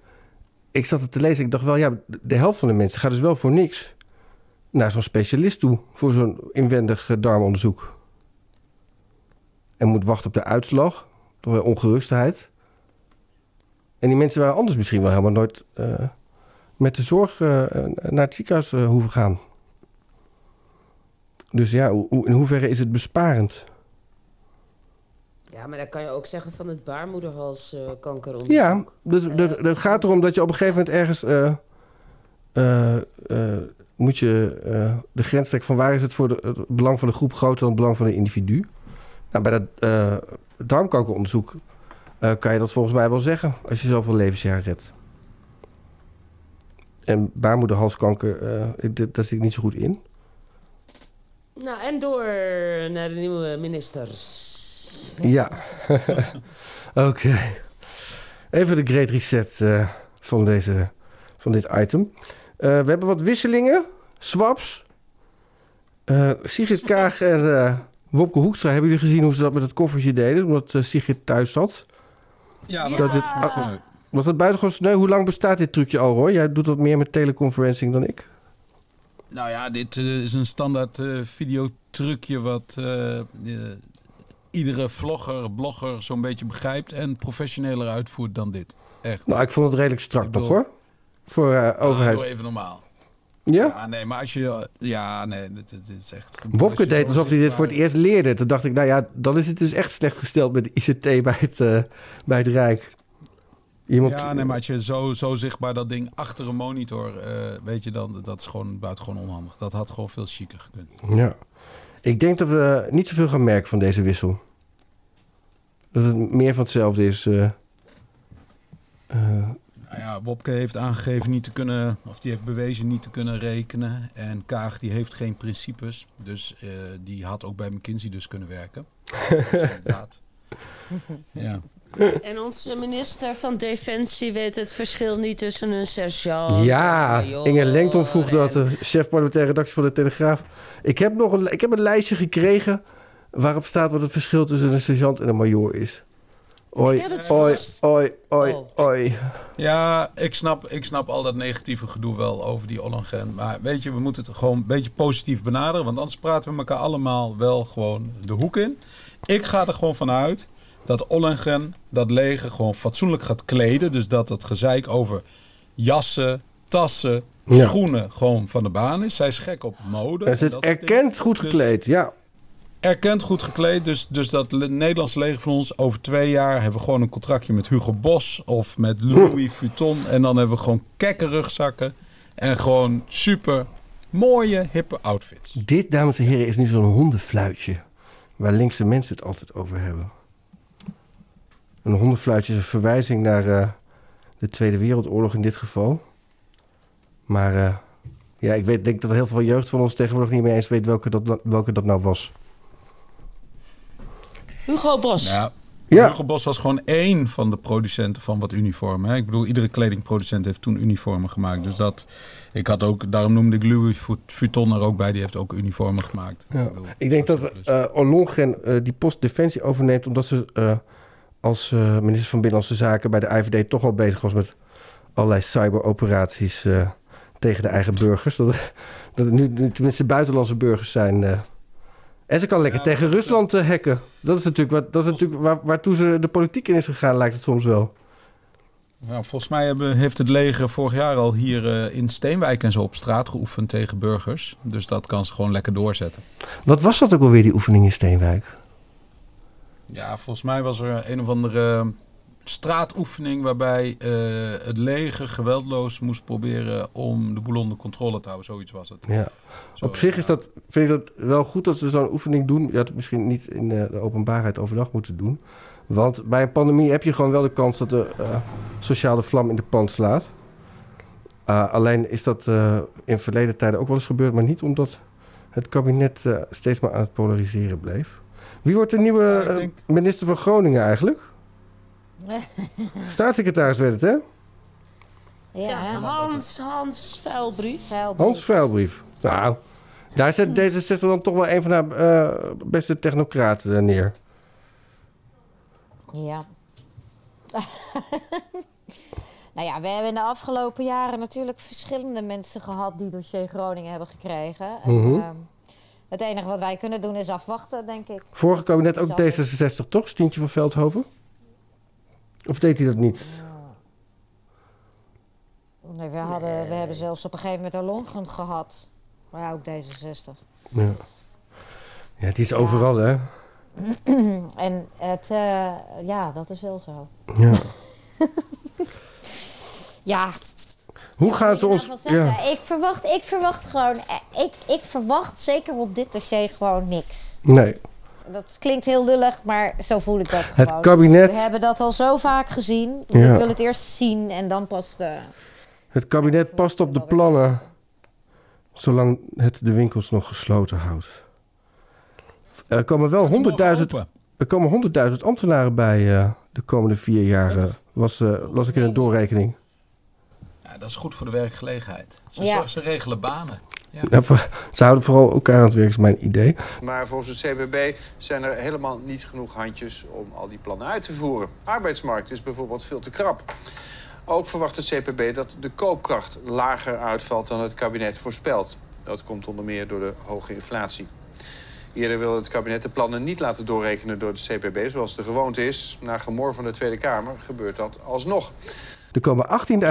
ik zat het te lezen. Ik dacht wel, ja, de- helft van de mensen gaat dus wel voor niks naar zo'n specialist toe. Voor zo'n inwendig eh, darmonderzoek. En moet wachten op de uitslag. Door wel ongerustheid. En die mensen waren anders misschien wel helemaal nooit eh, met de zorg eh, naar het ziekenhuis hoeven gaan. Dus ja, in hoeverre is het besparend? Ja, maar dan kan je ook zeggen van het baarmoederhalskankeronderzoek. Ja, dus, dus, het gaat erom dat je op een gegeven moment ergens... eh, eh, eh, moet je eh, de grens trekken van waar is het voor de, het belang van de groep groter dan het belang van het individu. Nou, bij dat eh darmkankeronderzoek eh, kan je dat volgens mij wel zeggen... als je zoveel levensjaren redt. En baarmoederhalskanker, eh, dat- daar zit ik niet zo goed in. Nou, en door naar de nieuwe ministers. Ja. Oké. Even de great reset eh, van, deze, van dit item. Eh, we hebben wat wisselingen. Swaps. Eh Sigrid Kaag en eh, Wopke Hoekstra. Hebben jullie gezien hoe ze dat met het koffertje deden? Omdat eh, Sigrid thuis zat. Ja, dat dit, ah, was dat buitengewoon sneu? Hoe lang bestaat dit trucje al, hoor? Jij doet wat meer met teleconferencing dan ik. Nou ja, dit is een standaard eh videotrucje wat iedere vlogger, blogger zo'n beetje begrijpt en professioneler uitvoert dan dit. Echt. Nou, ik vond het redelijk strak toch, hoor? Voor eh, Ah, overheid. doe even normaal. Ja? nee, maar als je... Ja, nee, dit, dit is echt... Wopke deed alsof hij dit voor het eerst leerde. Toen dacht ik, nou ja, dan is het dus echt slecht gesteld met de ICT bij het, eh, bij het Rijk. Iemand, Ja, nee, maar als je zo, zo zichtbaar dat ding achter een monitor, eh, weet je dan, dat is gewoon buitengewoon onhandig. Dat had gewoon veel chiquer gekund. Ja. Ik denk dat we niet zoveel gaan merken van deze wissel. Dat het meer van hetzelfde is. eh. Eh, Nou ja, Wopke heeft aangegeven niet te kunnen, of die heeft bewezen niet te kunnen rekenen. En Kaag die heeft geen principes, dus eh, die had ook bij McKinsey dus kunnen werken. Dus inderdaad. Ja. En onze minister van Defensie weet het verschil niet tussen een sergeant... ja, en Inge Lengton vroeg dat, de chef parlementaire redactie van de Telegraaf. Ik heb nog een, ik heb een lijstje gekregen waarop staat wat het verschil tussen een sergeant en een major is. Oi, het oi, oi, oi, Oh. oi. Ja, ik snap, ik snap al dat negatieve gedoe wel over die Ollongren. Maar weet je, we moeten het gewoon een beetje positief benaderen. Want anders praten we elkaar allemaal wel gewoon de hoek in. Ik ga er gewoon vanuit dat Ollongren dat leger gewoon fatsoenlijk gaat kleden. Dus dat het gezeik over jassen, tassen, Ja. schoenen gewoon van de baan is. Zij is gek op mode. Ze is dingen. erkend goed Dus- gekleed, ja. Erkend goed gekleed. Dus, dus dat Nederlandse leger van ons over twee jaar hebben we gewoon een contractje met Hugo Boss of met Louis Vuitton. En dan hebben we gewoon kekke rugzakken. En gewoon super mooie, hippe outfits. Dit, dames en heren, is nu zo'n hondenfluitje. Waar linkse mensen het altijd over hebben. Een hondenfluitje is een verwijzing naar eh, de Tweede Wereldoorlog in dit geval. Maar eh, ja, ik weet, denk dat heel veel jeugd van ons tegenwoordig niet meer eens weet welke dat, welke dat nou was. Hugo Bos. Ja. Ja. Hugo Boss was gewoon één van de producenten van wat uniformen. Hè. Ik bedoel, iedere kledingproducent heeft toen uniformen gemaakt. Dus dat, ik had ook, daarom noemde ik Louis Vuitton er ook bij. Die heeft ook uniformen gemaakt. Ja. Ik denk dat eh Ollongren eh, die post Defensie overneemt... omdat ze eh, als eh, minister van Binnenlandse Zaken bij de IVD... toch al bezig was met allerlei cyberoperaties eh, tegen de eigen burgers. Dat, dat het nu, nu tenminste buitenlandse burgers zijn... en ze kan lekker tegen Rusland eh, hacken. Dat is natuurlijk, wat, dat is natuurlijk waar, waartoe ze de politiek in is gegaan, lijkt het soms wel. Nou, volgens mij hebben, heeft het leger vorig jaar al hier eh, in Steenwijk en zo op straat geoefend tegen burgers. Dus dat kan ze gewoon lekker doorzetten. Wat was dat ook alweer, die oefening in Steenwijk? Ja, volgens mij was er een of andere straatoefening waarbij eh, het leger geweldloos moest proberen om de boel onder controle te houden. Zoiets was het. Ja. Op zich is dat, vind ik dat wel goed dat ze zo'n oefening doen. Je had het misschien niet in eh, de openbaarheid overdag moeten doen. Want bij een pandemie heb je gewoon wel de kans dat de eh, sociale vlam in de pan slaat. Uh, alleen is dat in verleden tijden ook wel eens gebeurd, maar niet omdat het kabinet steeds maar aan het polariseren bleef. Wie wordt de nieuwe ja, denk... minister van Groningen eigenlijk? Staatssecretaris werd het, hè? Ja, Hans, Hans Vuilbrief. Hans Vuilbrief. Nou, daar zet D66 dan toch wel een van haar uh, beste technocraten neer. Ja. nou ja, we hebben in de afgelopen jaren natuurlijk verschillende mensen gehad die dossier Groningen hebben gekregen. Mm -hmm. en, uh, het enige wat wij kunnen doen is afwachten, denk ik. Vorige kabinet ook D66, toch? Stientje van Veldhoven? Of deed hij dat niet? Nee, we, hadden, we hebben zelfs op een gegeven moment Ollongren gehad. Maar ja, ook D66. Ja, ja die is overal, hè? en het, uh, ja, dat is wel zo. Ja. ja. Hoe gaan ze ons... Ja. Ik, verwacht, ik verwacht gewoon... Ik, ik verwacht zeker op dit dossier gewoon niks. Nee. Dat klinkt heel lullig, maar zo voel ik dat gewoon. Het kabinet... We hebben dat al zo vaak gezien. Dus ja. Ik wil het eerst zien en dan pas de... Het kabinet past op de plannen... zolang het de winkels nog gesloten houdt. Er komen wel 100.000 er komen 100.000 ambtenaren bij uh, de komende vier jaar. Uh, was, uh, las ik in een doorrekening. Ja, dat is goed voor de werkgelegenheid. Ze, ja. ze regelen banen. Ja. Ze houden vooral elkaar aan het werk, is mijn idee. Maar volgens het CBB zijn er helemaal niet genoeg handjes om al die plannen uit te voeren. Arbeidsmarkt is bijvoorbeeld veel te krap. Ook verwacht het CPB dat de koopkracht lager uitvalt dan het kabinet voorspelt. Dat komt onder meer door de hoge inflatie. Eerder wil het kabinet de plannen niet laten doorrekenen door de CPB, zoals de gewoonte is. Na gemor van de Tweede Kamer gebeurt dat alsnog. Er komen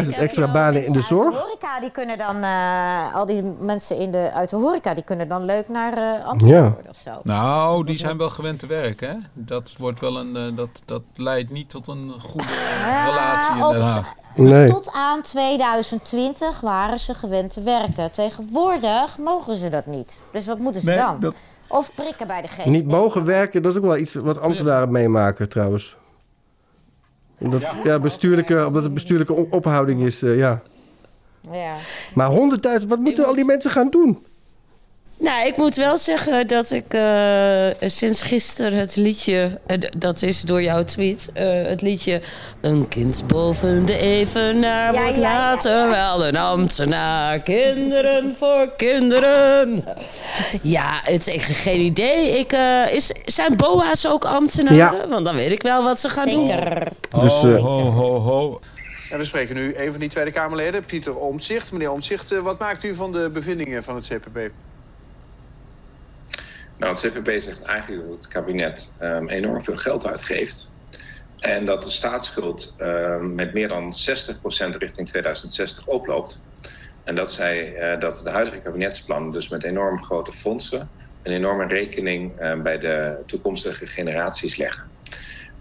18.000 extra banen in de zorg. De horeca, die kunnen dan, uh, al die mensen in de, uit de horeca, die kunnen dan leuk naar uh, Amsterdam ja. of zo. Nou, die zijn wel gewend te werken, hè? Dat, wordt wel een, uh, dat, dat leidt niet tot een goede relatie in Den Haag. Nee. Tot aan 2020 waren ze gewend te werken. Tegenwoordig mogen ze dat niet. Dus wat moeten ze nee, dan? Dat... Of prikken bij de GGD. Niet mogen werken, dat is ook wel iets wat ambtenaren meemaken trouwens. Omdat, ja. ja bestuurlijke, omdat het bestuurlijke ophouding is, uh, ja. ja. Maar 100.000, wat moeten al die mensen gaan doen? Nou, ik moet wel zeggen dat ik uh, sinds gisteren het liedje, uh, dat is door jouw tweet, uh, het liedje Een kind boven de evenaar ja, wordt ja, later ja, wel een ambtenaar. Kinderen voor kinderen. Ja, het, ik geen idee. Ik, is, zijn boa's ook ambtenaren? Want dan weet ik wel wat ze gaan Zeker. doen. Dus, ho, ho, ho, ho. En we spreken nu een van die Tweede Kamerleden, Pieter Omtzigt. Meneer Omtzigt, wat maakt u van de bevindingen van het CPB? Nou, het CPB zegt eigenlijk dat het kabinet um, enorm veel geld uitgeeft. En dat de staatsschuld um, met meer dan 60% richting 2060 oploopt. En dat zei uh, dat de huidige kabinetsplannen dus met enorm grote fondsen een enorme rekening uh, bij de toekomstige generaties leggen.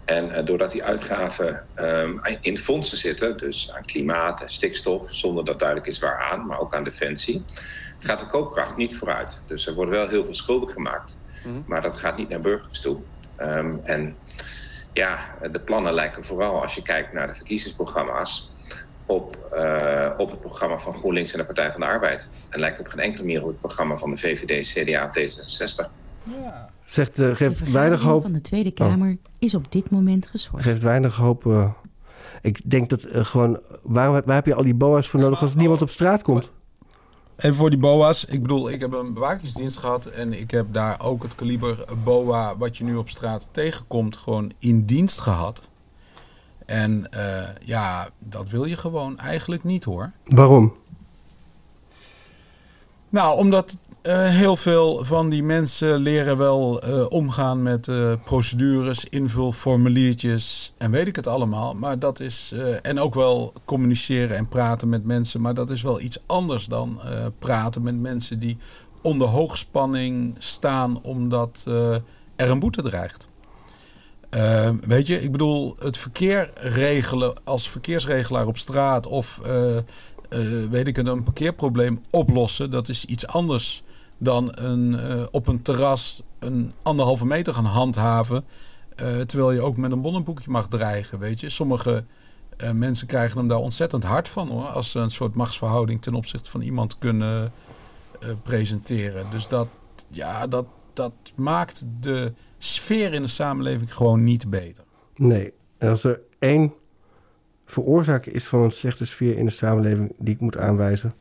En uh, doordat die uitgaven um, in fondsen zitten, dus aan klimaat en stikstof, zonder dat duidelijk is waaraan, maar ook aan defensie, gaat de koopkracht niet vooruit. Dus er wordt wel heel veel schulden gemaakt, mm. maar dat gaat niet naar burgers toe. Um, en ja, de plannen lijken vooral, als je kijkt naar de verkiezingsprogramma's, op, uh, op het programma van GroenLinks en de Partij van de Arbeid. En lijkt op geen enkele manier op het programma van de VVD, CDA of D66. Ja. Zegt, uh, geeft weinig hoop. van de Tweede Kamer oh. is op dit moment geschorst. Geeft weinig hoop. Uh, ik denk dat gewoon. Waarom, waar heb je al die boa's voor nodig als niemand op straat komt? Even voor die BOA's. Ik bedoel, ik heb een bewakingsdienst gehad. En ik heb daar ook het kaliber BOA. wat je nu op straat tegenkomt. gewoon in dienst gehad. En uh, ja, dat wil je gewoon eigenlijk niet hoor. Waarom? Nou, omdat uh, heel veel van die mensen leren wel uh, omgaan met procedures, invulformuliertjes en weet ik het allemaal. Maar dat is. en ook wel communiceren en praten met mensen. Maar dat is wel iets anders dan praten met mensen die onder hoogspanning staan omdat er een boete dreigt. Weet je, ik bedoel, het verkeer regelen als verkeersregelaar op straat of weet ik een parkeerprobleem oplossen, dat is iets anders dan een, op een terras een anderhalve meter gaan handhaven. terwijl je ook met een bonnenboekje mag dreigen, weet je. Sommige mensen krijgen hem daar ontzettend hard van hoor, als ze een soort machtsverhouding ten opzichte van iemand kunnen presenteren. Dus dat, ja, dat, dat maakt de sfeer in de samenleving gewoon niet beter. Nee, en als er één veroorzaker is van een slechte sfeer in de samenleving die ik moet aanwijzen,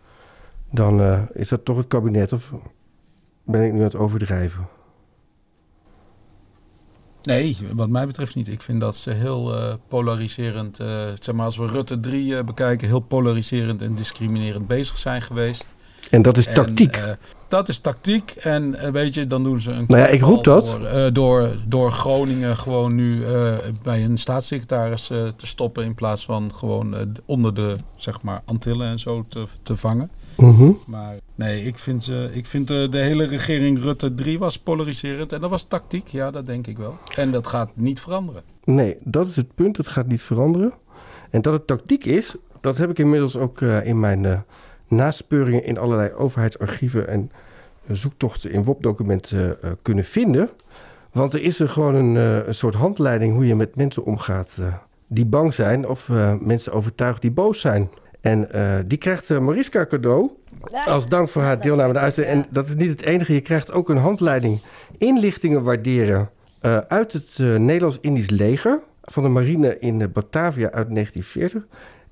dan is dat toch het kabinet of ben ik nu aan het overdrijven? Nee, wat mij betreft niet. Ik vind dat ze heel uh, polariserend, uh, zeg maar als we Rutte 3 bekijken, heel polariserend en discriminerend bezig zijn geweest. En dat is tactiek. En, dat is tactiek. En weet je, dan doen ze een. Nou ja, ik roep dat. Door, door, door, Groningen gewoon nu bij een staatssecretaris te stoppen. In plaats van gewoon onder de zeg maar, Antillen en zo te, te vangen. -hmm. Maar nee, ik vind, ze, ik vind de, de hele regering Rutte 3 was polariserend. En dat was tactiek, ja, dat denk ik wel. En dat gaat niet veranderen. Nee, dat is het punt. Het gaat niet veranderen. En dat het tactiek is, dat heb ik inmiddels ook in mijn naspeuringen in allerlei overheidsarchieven en zoektochten in WOP-documenten kunnen vinden. Want er is er gewoon een, een, soort handleiding hoe je met mensen omgaat die bang zijn of mensen overtuigt die boos zijn. En die krijgt Mariska cadeau als dank voor haar deelname aan de uitzending. En dat is niet het enige, je krijgt ook een handleiding inlichtingen waarderen uit het Nederlands-Indisch leger van de marine in Batavia uit 1940.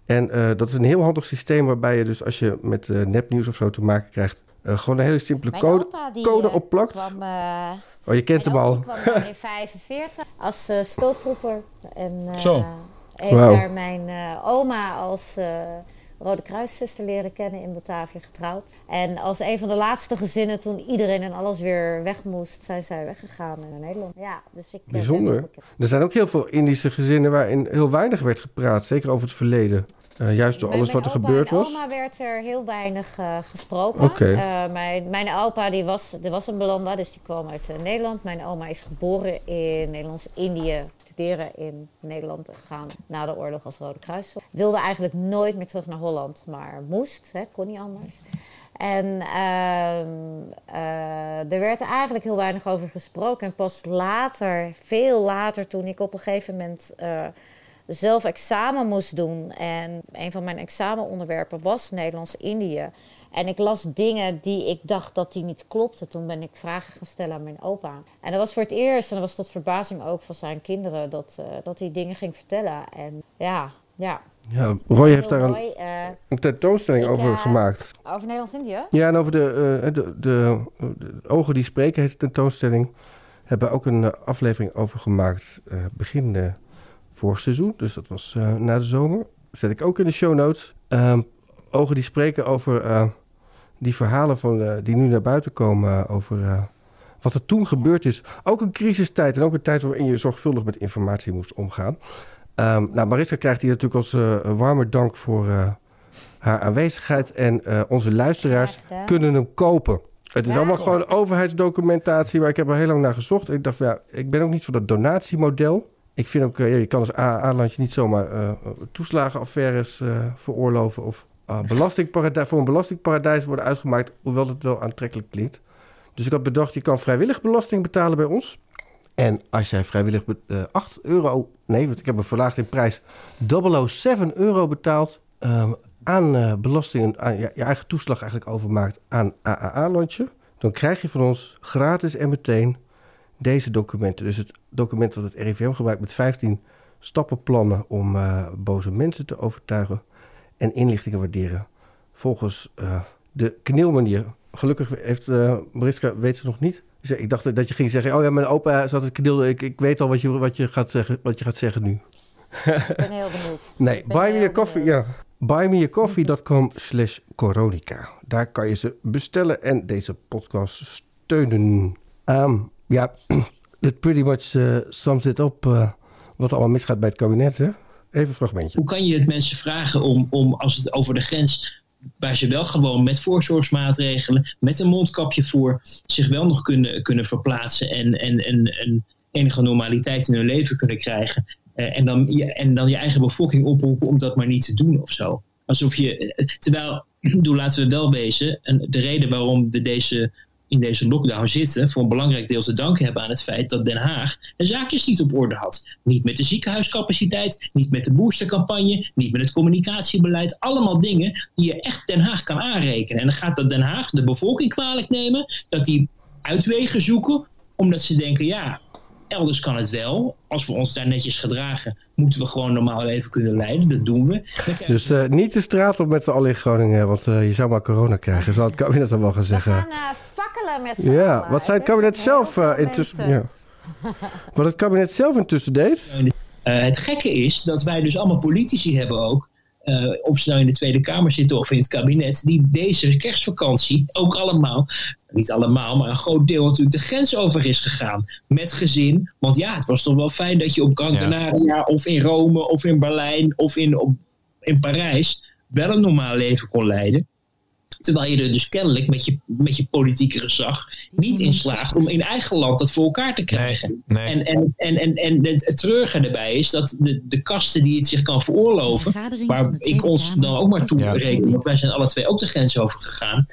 En uh, dat is een heel handig systeem waarbij je dus als je met uh, nepnieuws of zo te maken krijgt, uh, gewoon een hele simpele mijn code, code opplakt. Kwam, oh, je kent hem al. Ik kwam in 45 als uh, stultroeper. En zo. heeft wow. daar mijn oma als Rode Kruiszuster leren kennen in Batavia getrouwd. En als een van de laatste gezinnen toen iedereen en alles weer weg moest, zijn zij weggegaan naar Nederland. Ja, dus ik, Bijzonder. Er zijn ook heel veel Indische gezinnen waarin heel weinig werd gepraat, zeker over het verleden. Uh, juist door alles wat er gebeurd was? Mijn oma werd er heel weinig uh, gesproken. Okay. Uh, mijn, mijn opa die was, die was een Belanda, dus die kwam uit Nederland. Mijn oma is geboren in Nederlands-Indië, studeren in Nederland gegaan na de oorlog als Rode Kruis. Wilde eigenlijk nooit meer terug naar Holland, maar moest, hè, kon niet anders. En uh, er werd eigenlijk heel weinig over gesproken. En pas later, veel later, toen ik op een gegeven moment zelf examen moest doen. En een van mijn examenonderwerpen was Nederlands-Indië. En ik las dingen die ik dacht dat die niet klopten. Toen ben ik vragen gaan stellen aan mijn opa. En dat was voor het eerst, en dat was tot verbazing ook van zijn kinderen, dat, uh, dat hij dingen ging vertellen. En ja, ja. Ja, Roy heeft daar een, uh, een tentoonstelling ik, over uh, gemaakt. Over Nederlands-Indië? Ja, en over de, de, de, de, ogen die spreken heet de tentoonstelling. Hebben we ook een aflevering over gemaakt begin vorig seizoen. Dus dat was uh, na de zomer. Zet ik ook in de show notes. Uh, ogen die spreken over uh, die verhalen van, uh, die nu naar buiten komen over wat er toen gebeurd is. Ook een crisistijd en ook een tijd waarin je zorgvuldig met informatie moest omgaan. Um, nou, Mariska krijgt hier natuurlijk als warme dank voor haar aanwezigheid. En eh, onze luisteraars kunnen hem kopen. Het is allemaal gewoon overheidsdocumentatie waar ik heb er heel lang naar gezocht. Ik dacht, ja, ik ben ook niet voor dat donatiemodel. Ik vind ook, eh, je kan als AA-landje niet zomaar eh, toeslagenaffaires eh, veroorloven of uh, belastingparadijs, voor een belastingparadijs worden uitgemaakt, hoewel het wel aantrekkelijk klinkt. Dus ik had bedacht, je kan vrijwillig belasting betalen bij ons. En als jij vrijwillig eh, 8 euro, nee, want ik heb hem verlaagd in prijs, 007 euro betaalt ehm, aan eh, belasting, aan je, je eigen toeslag eigenlijk overmaakt aan AAA-landje, dan krijg je van ons gratis en meteen deze documenten. Dus het document dat het RIVM gebruikt met 15 stappenplannen om eh, boze mensen te overtuigen en inlichtingen waarderen. Volgens eh, de knielmanier. Gelukkig heeft uh, Mariska, weet ze nog niet. Ik dacht dat je ging zeggen, oh ja, mijn opa zat het kniel. Ik, ik weet al wat je, wat, je gaat zeggen, wat je gaat zeggen nu. Ik ben heel benieuwd. Nee, buy me a coffee, ja. Buymeacoffee.com slash coronica. Daar kan je ze bestellen en deze podcast steunen. Ehm, ja, it pretty much uh, sums it up uh, wat er allemaal misgaat bij het kabinet, hè? Even een fragmentje. Hoe kan je het mensen vragen om, om als het over de grens, waar ze wel gewoon met voorzorgsmaatregelen, met een mondkapje voor, zich wel nog kunnen, kunnen verplaatsen en, en, en, en enige normaliteit in hun leven kunnen krijgen. Uh, en, dan je, en dan je eigen bevolking oproepen om dat maar niet te doen of zo. Alsof je, terwijl, doe, laten we wel wezen, en de reden waarom we deze in deze lockdown zitten, voor een belangrijk deel te danken hebben aan het feit dat Den Haag de zaakjes niet op orde had. Niet met de ziekenhuiscapaciteit, niet met de boostercampagne, niet met het communicatiebeleid. Allemaal dingen die je echt Den Haag kan aanrekenen. En dan gaat dat Den Haag de bevolking kwalijk nemen, dat die uitwegen zoeken, omdat ze denken, ja, elders kan het wel. Als we ons daar netjes gedragen, moeten we gewoon normaal leven kunnen leiden. Dat doen we. Dus uh, niet de straat op met z'n allen in Groningen, want uh, je zou maar corona krijgen. Zal het kabinet dan wel gaan zeggen. We gaan uh, fakkelen met z'n Ja, allen. wat zei het kabinet zelf intussen... Ja. Wat het kabinet zelf intussen deed? het gekke is dat wij dus allemaal politici hebben ook... Uh, of ze nou in de Tweede Kamer zitten of in het kabinet, die deze kerstvakantie ook allemaal, niet allemaal, maar een groot deel natuurlijk de grens over is gegaan. Met gezin. Want ja, het was toch wel fijn dat je op Gran Canaria ja. of in Rome of in Berlijn of in, op, in Parijs wel een normaal leven kon leiden. Terwijl je er dus kennelijk met je, met je politieke gezag niet in slaagt om in eigen land dat voor elkaar te krijgen. Nee, nee. En, en, en, en, en het treurige erbij is dat de, de kasten die het zich kan veroorloven, waar ik ons dan ook maar toe ja. reken, want wij zijn alle twee ook de grens over gegaan,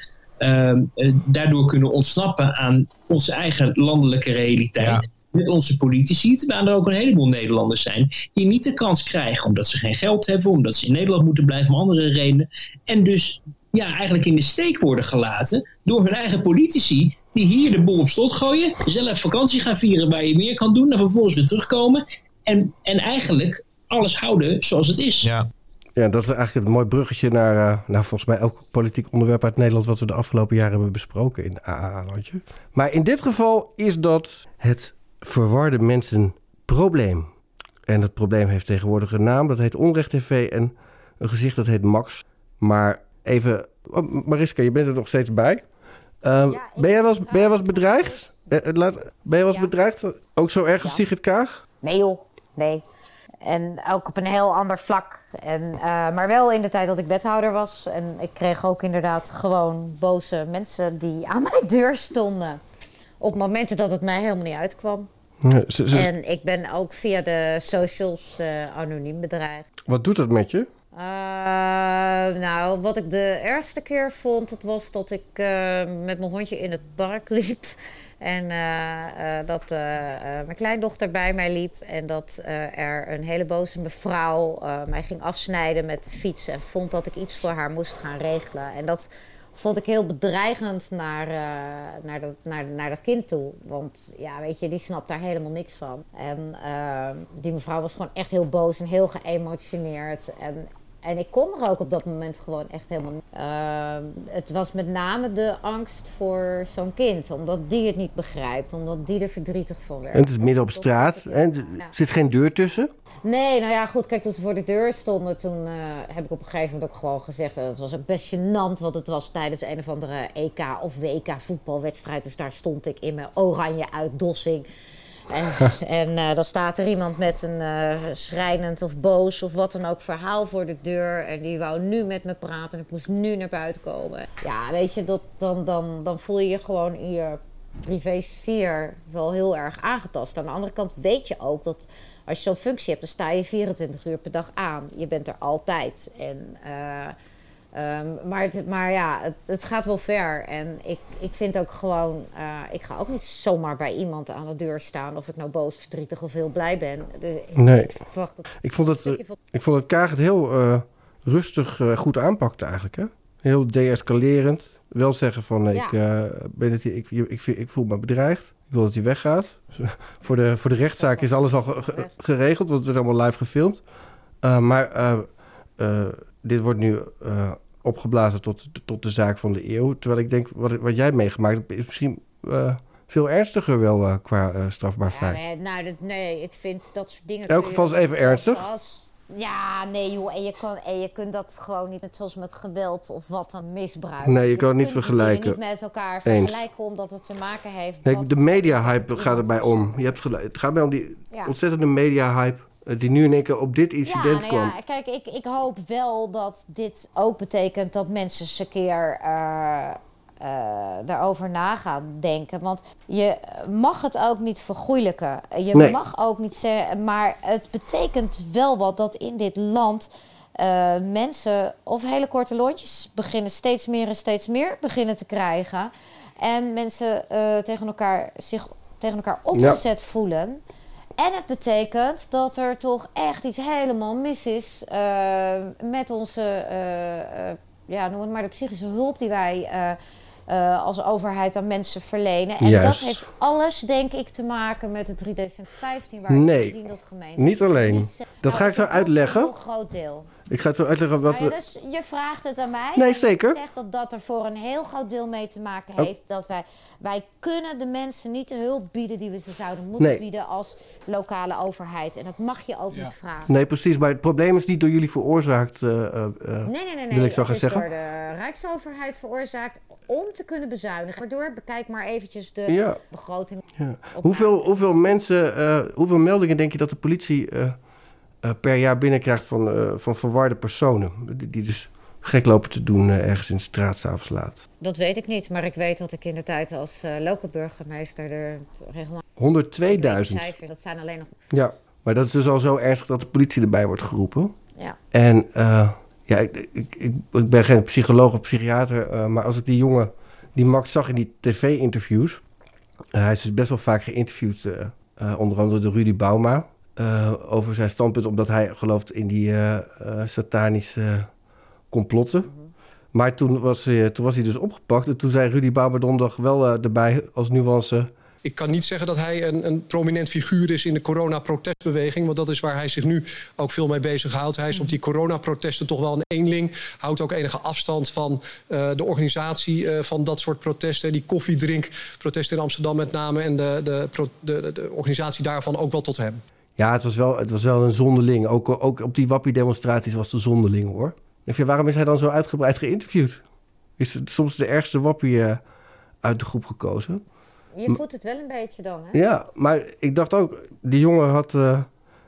daardoor kunnen ontsnappen aan onze eigen landelijke realiteit. Ja met onze politici, terwijl er ook een heleboel Nederlanders zijn die niet de kans krijgen omdat ze geen geld hebben, omdat ze in Nederland moeten blijven om andere redenen. En dus ja, eigenlijk in de steek worden gelaten door hun eigen politici die hier de boel op slot gooien, zelf vakantie gaan vieren waar je meer kan doen en vervolgens weer terugkomen en, en eigenlijk alles houden zoals het is. Ja. Ja, dat is eigenlijk een mooi bruggetje naar, uh, naar volgens mij elk politiek onderwerp uit Nederland wat we de afgelopen jaren hebben besproken in AA-landje. Maar in dit geval is dat het verwarde mensen probleem. En het probleem heeft tegenwoordig een naam, dat heet Onrecht TV en een gezicht dat heet Max. Maar even, oh, Mariska, je bent er nog steeds bij. Ja, ben, jij eens, ben jij eens bedreigd? Uh, laat, ben eens ja. bedreigd? Ook zo erg als ja. Sigrid Kaag? Nee joh, nee. En ook op een heel ander vlak. En, uh, maar wel in de tijd dat ik wethouder was. En ik kreeg ook inderdaad gewoon boze mensen die aan mijn deur stonden. Op momenten dat het mij helemaal niet uitkwam. Ja, ze, ze... En ik ben ook via de socials uh, anoniem bedreigd. Wat doet dat met je? Uh, nou, wat ik de ergste keer vond, dat was dat ik met mijn hondje in het park liep. En uh, dat mijn kleindochter bij mij liep. En dat er een hele boze mevrouw mij ging afsnijden met de fiets. En vond dat ik iets voor haar moest gaan regelen. En dat vond ik heel bedreigend naar, naar, dat, naar, naar dat kind toe. Want ja, weet je, die snapt daar helemaal niks van. En die mevrouw was gewoon echt heel boos en heel geëmotioneerd. En, en ik kon er ook op dat moment gewoon echt helemaal niet. Uh, het was met name de angst voor zo'n kind. Omdat die het niet begrijpt. Omdat die er verdrietig van werd. En het is midden op straat. En er ja. zit geen deur tussen. Nee, nou ja, goed. Kijk, toen ze voor de deur stonden, toen uh, heb ik op een gegeven moment ook gewoon gezegd... Uh, het was ook best gênant, want het was tijdens een of andere EK of WK voetbalwedstrijd. Dus daar stond ik in mijn oranje uitdossing En, eh, dan staat er iemand met een eh, schrijnend of boos of wat dan ook verhaal voor de deur. En die wou nu met me praten en ik moest nu naar buiten komen. Ja, weet je, dat, dan, dan, dan voel je je gewoon in je privésfeer wel heel erg aangetast. Aan de andere kant weet je ook dat als je zo'n functie hebt, dan sta je 24 uur per dag aan. Je bent er altijd. En, eh, ehm, maar, het, maar ja, het, het gaat wel ver. En ik, ik vind ook gewoon, eh, ik ga ook niet zomaar bij iemand aan de deur staan of ik nou boos, verdrietig of heel blij ben. Dus ik- Nee. ik verwacht dat Ik vond, het, van- ik vond dat Kaag het heel eh, rustig eh, goed aanpakte eigenlijk. Hè? Heel deescalerend. Wel zeggen van eh, Ja. ik, eh, ben het, ik, ik, ik, ik voel me bedreigd. Ik wil dat hij weggaat. voor, de, voor de rechtszaak is alles al ge- ge- geregeld. Want het is allemaal live gefilmd. Eh, maar eh, dit wordt nu eh, opgeblazen tot, tot de zaak van de eeuw. Terwijl ik denk, wat, wat jij hebt meegemaakt... is misschien eh, veel ernstiger wel qua strafbaar Ja, feit. nee, nou, dat, nee, ik vind dat soort dingen. In elk geval is even ernstig. als- ja, nee joh, en je, kan, en je kunt dat gewoon niet net zoals met geweld of wat dan misbruiken. Nee, je kan het niet vergelijken. niet met elkaar Eens. vergelijken omdat het te maken heeft Nee, de media-hype gaat erbij om. Je hebt gelijk. Het gaat mij om die Ja. ontzettende media-hype... eh, die nu in één keer op dit incident ja, nou kwam. ja, kijk, ik, ik hoop wel dat dit ook betekent dat mensen eens een keer eh, eh, daarover na gaan denken. Want je mag het ook niet vergoeilijken. Je Nee. mag ook niet zeggen, maar het betekent wel wat dat in dit land mensen of hele korte lontjes beginnen steeds meer en steeds meer beginnen te krijgen. En mensen tegen elkaar zich tegen elkaar opgezet voelen. En het betekent dat er toch echt iets helemaal mis is eh, met onze, eh, eh, ja, noem het maar de psychische hulp die wij als overheid aan mensen verlenen. En Juist. dat heeft alles, denk ik, te maken met het 3 december 15, waar Nee, we zien dat gemeenten niet alleen. niet Dat Nou, ga ik zo heel- uitleggen. Een heel groot deel. Ik ga het zo uitleggen wat... Ja, we- dus je vraagt het aan mij. Nee, zeker. Ik zeg dat dat er voor een heel groot deel mee te maken Oh. heeft. Dat wij, wij kunnen de mensen niet de hulp bieden die we ze zouden moeten Nee. bieden als lokale overheid. En dat mag je ook niet vragen. Nee, precies. Maar het probleem is niet door jullie veroorzaakt, eh, eh, eh, Nee, nee, nee. nee. wil ik zo het gaan is zeggen. door de Rijksoverheid veroorzaakt om te kunnen bezuinigen. Waardoor, bekijk maar eventjes de Ja. begroting. Ja. Hoeveel, hoeveel mensen, eh, hoeveel meldingen denk je dat de politie eh, per jaar binnenkrijgt van, eh, van verwarde personen? Die, die dus gek lopen te doen eh, ergens in de straat s'avonds laat. Dat weet ik niet, maar ik weet dat ik in de tijd als lokale burgemeester er regelmatig... 102.000. cijfer, Dat zijn alleen nog... Ja, maar dat is dus al zo ernstig dat de politie erbij wordt geroepen. Ja. En ja, ik, ik, ik, ik ben geen psycholoog of psychiater, maar als ik die jongen, die Max zag in die tv-interviews. hij is dus best wel vaak geïnterviewd, onder andere door Rudy Bauma. Eh, over zijn standpunt, omdat hij gelooft in die eh, eh, satanische complotten. Maar toen was, hij, toen was hij dus opgepakt. En toen zei Rudy donderdag wel erbij als nuance. Ik kan niet zeggen dat hij een, een prominent figuur is in de coronaprotestbeweging. Want dat is waar hij zich nu ook veel mee bezighoudt. Hij is op die coronaprotesten toch wel een eenling. Houdt ook enige afstand van uh, de organisatie uh, van dat soort protesten. Die koffiedrinkprotesten in Amsterdam met name. En de, de, de organisatie daarvan ook wel tot hem. Ja, het was wel, het was wel een zonderling. Ook, ook op die wappie-demonstraties was een zonderling, hoor. Ik vind, waarom is hij dan zo uitgebreid geïnterviewd? Is het soms de ergste wappie uh, uit de groep gekozen? Je voelt het wel een beetje dan, hè? Ja, maar ik dacht ook, die jongen had... Uh,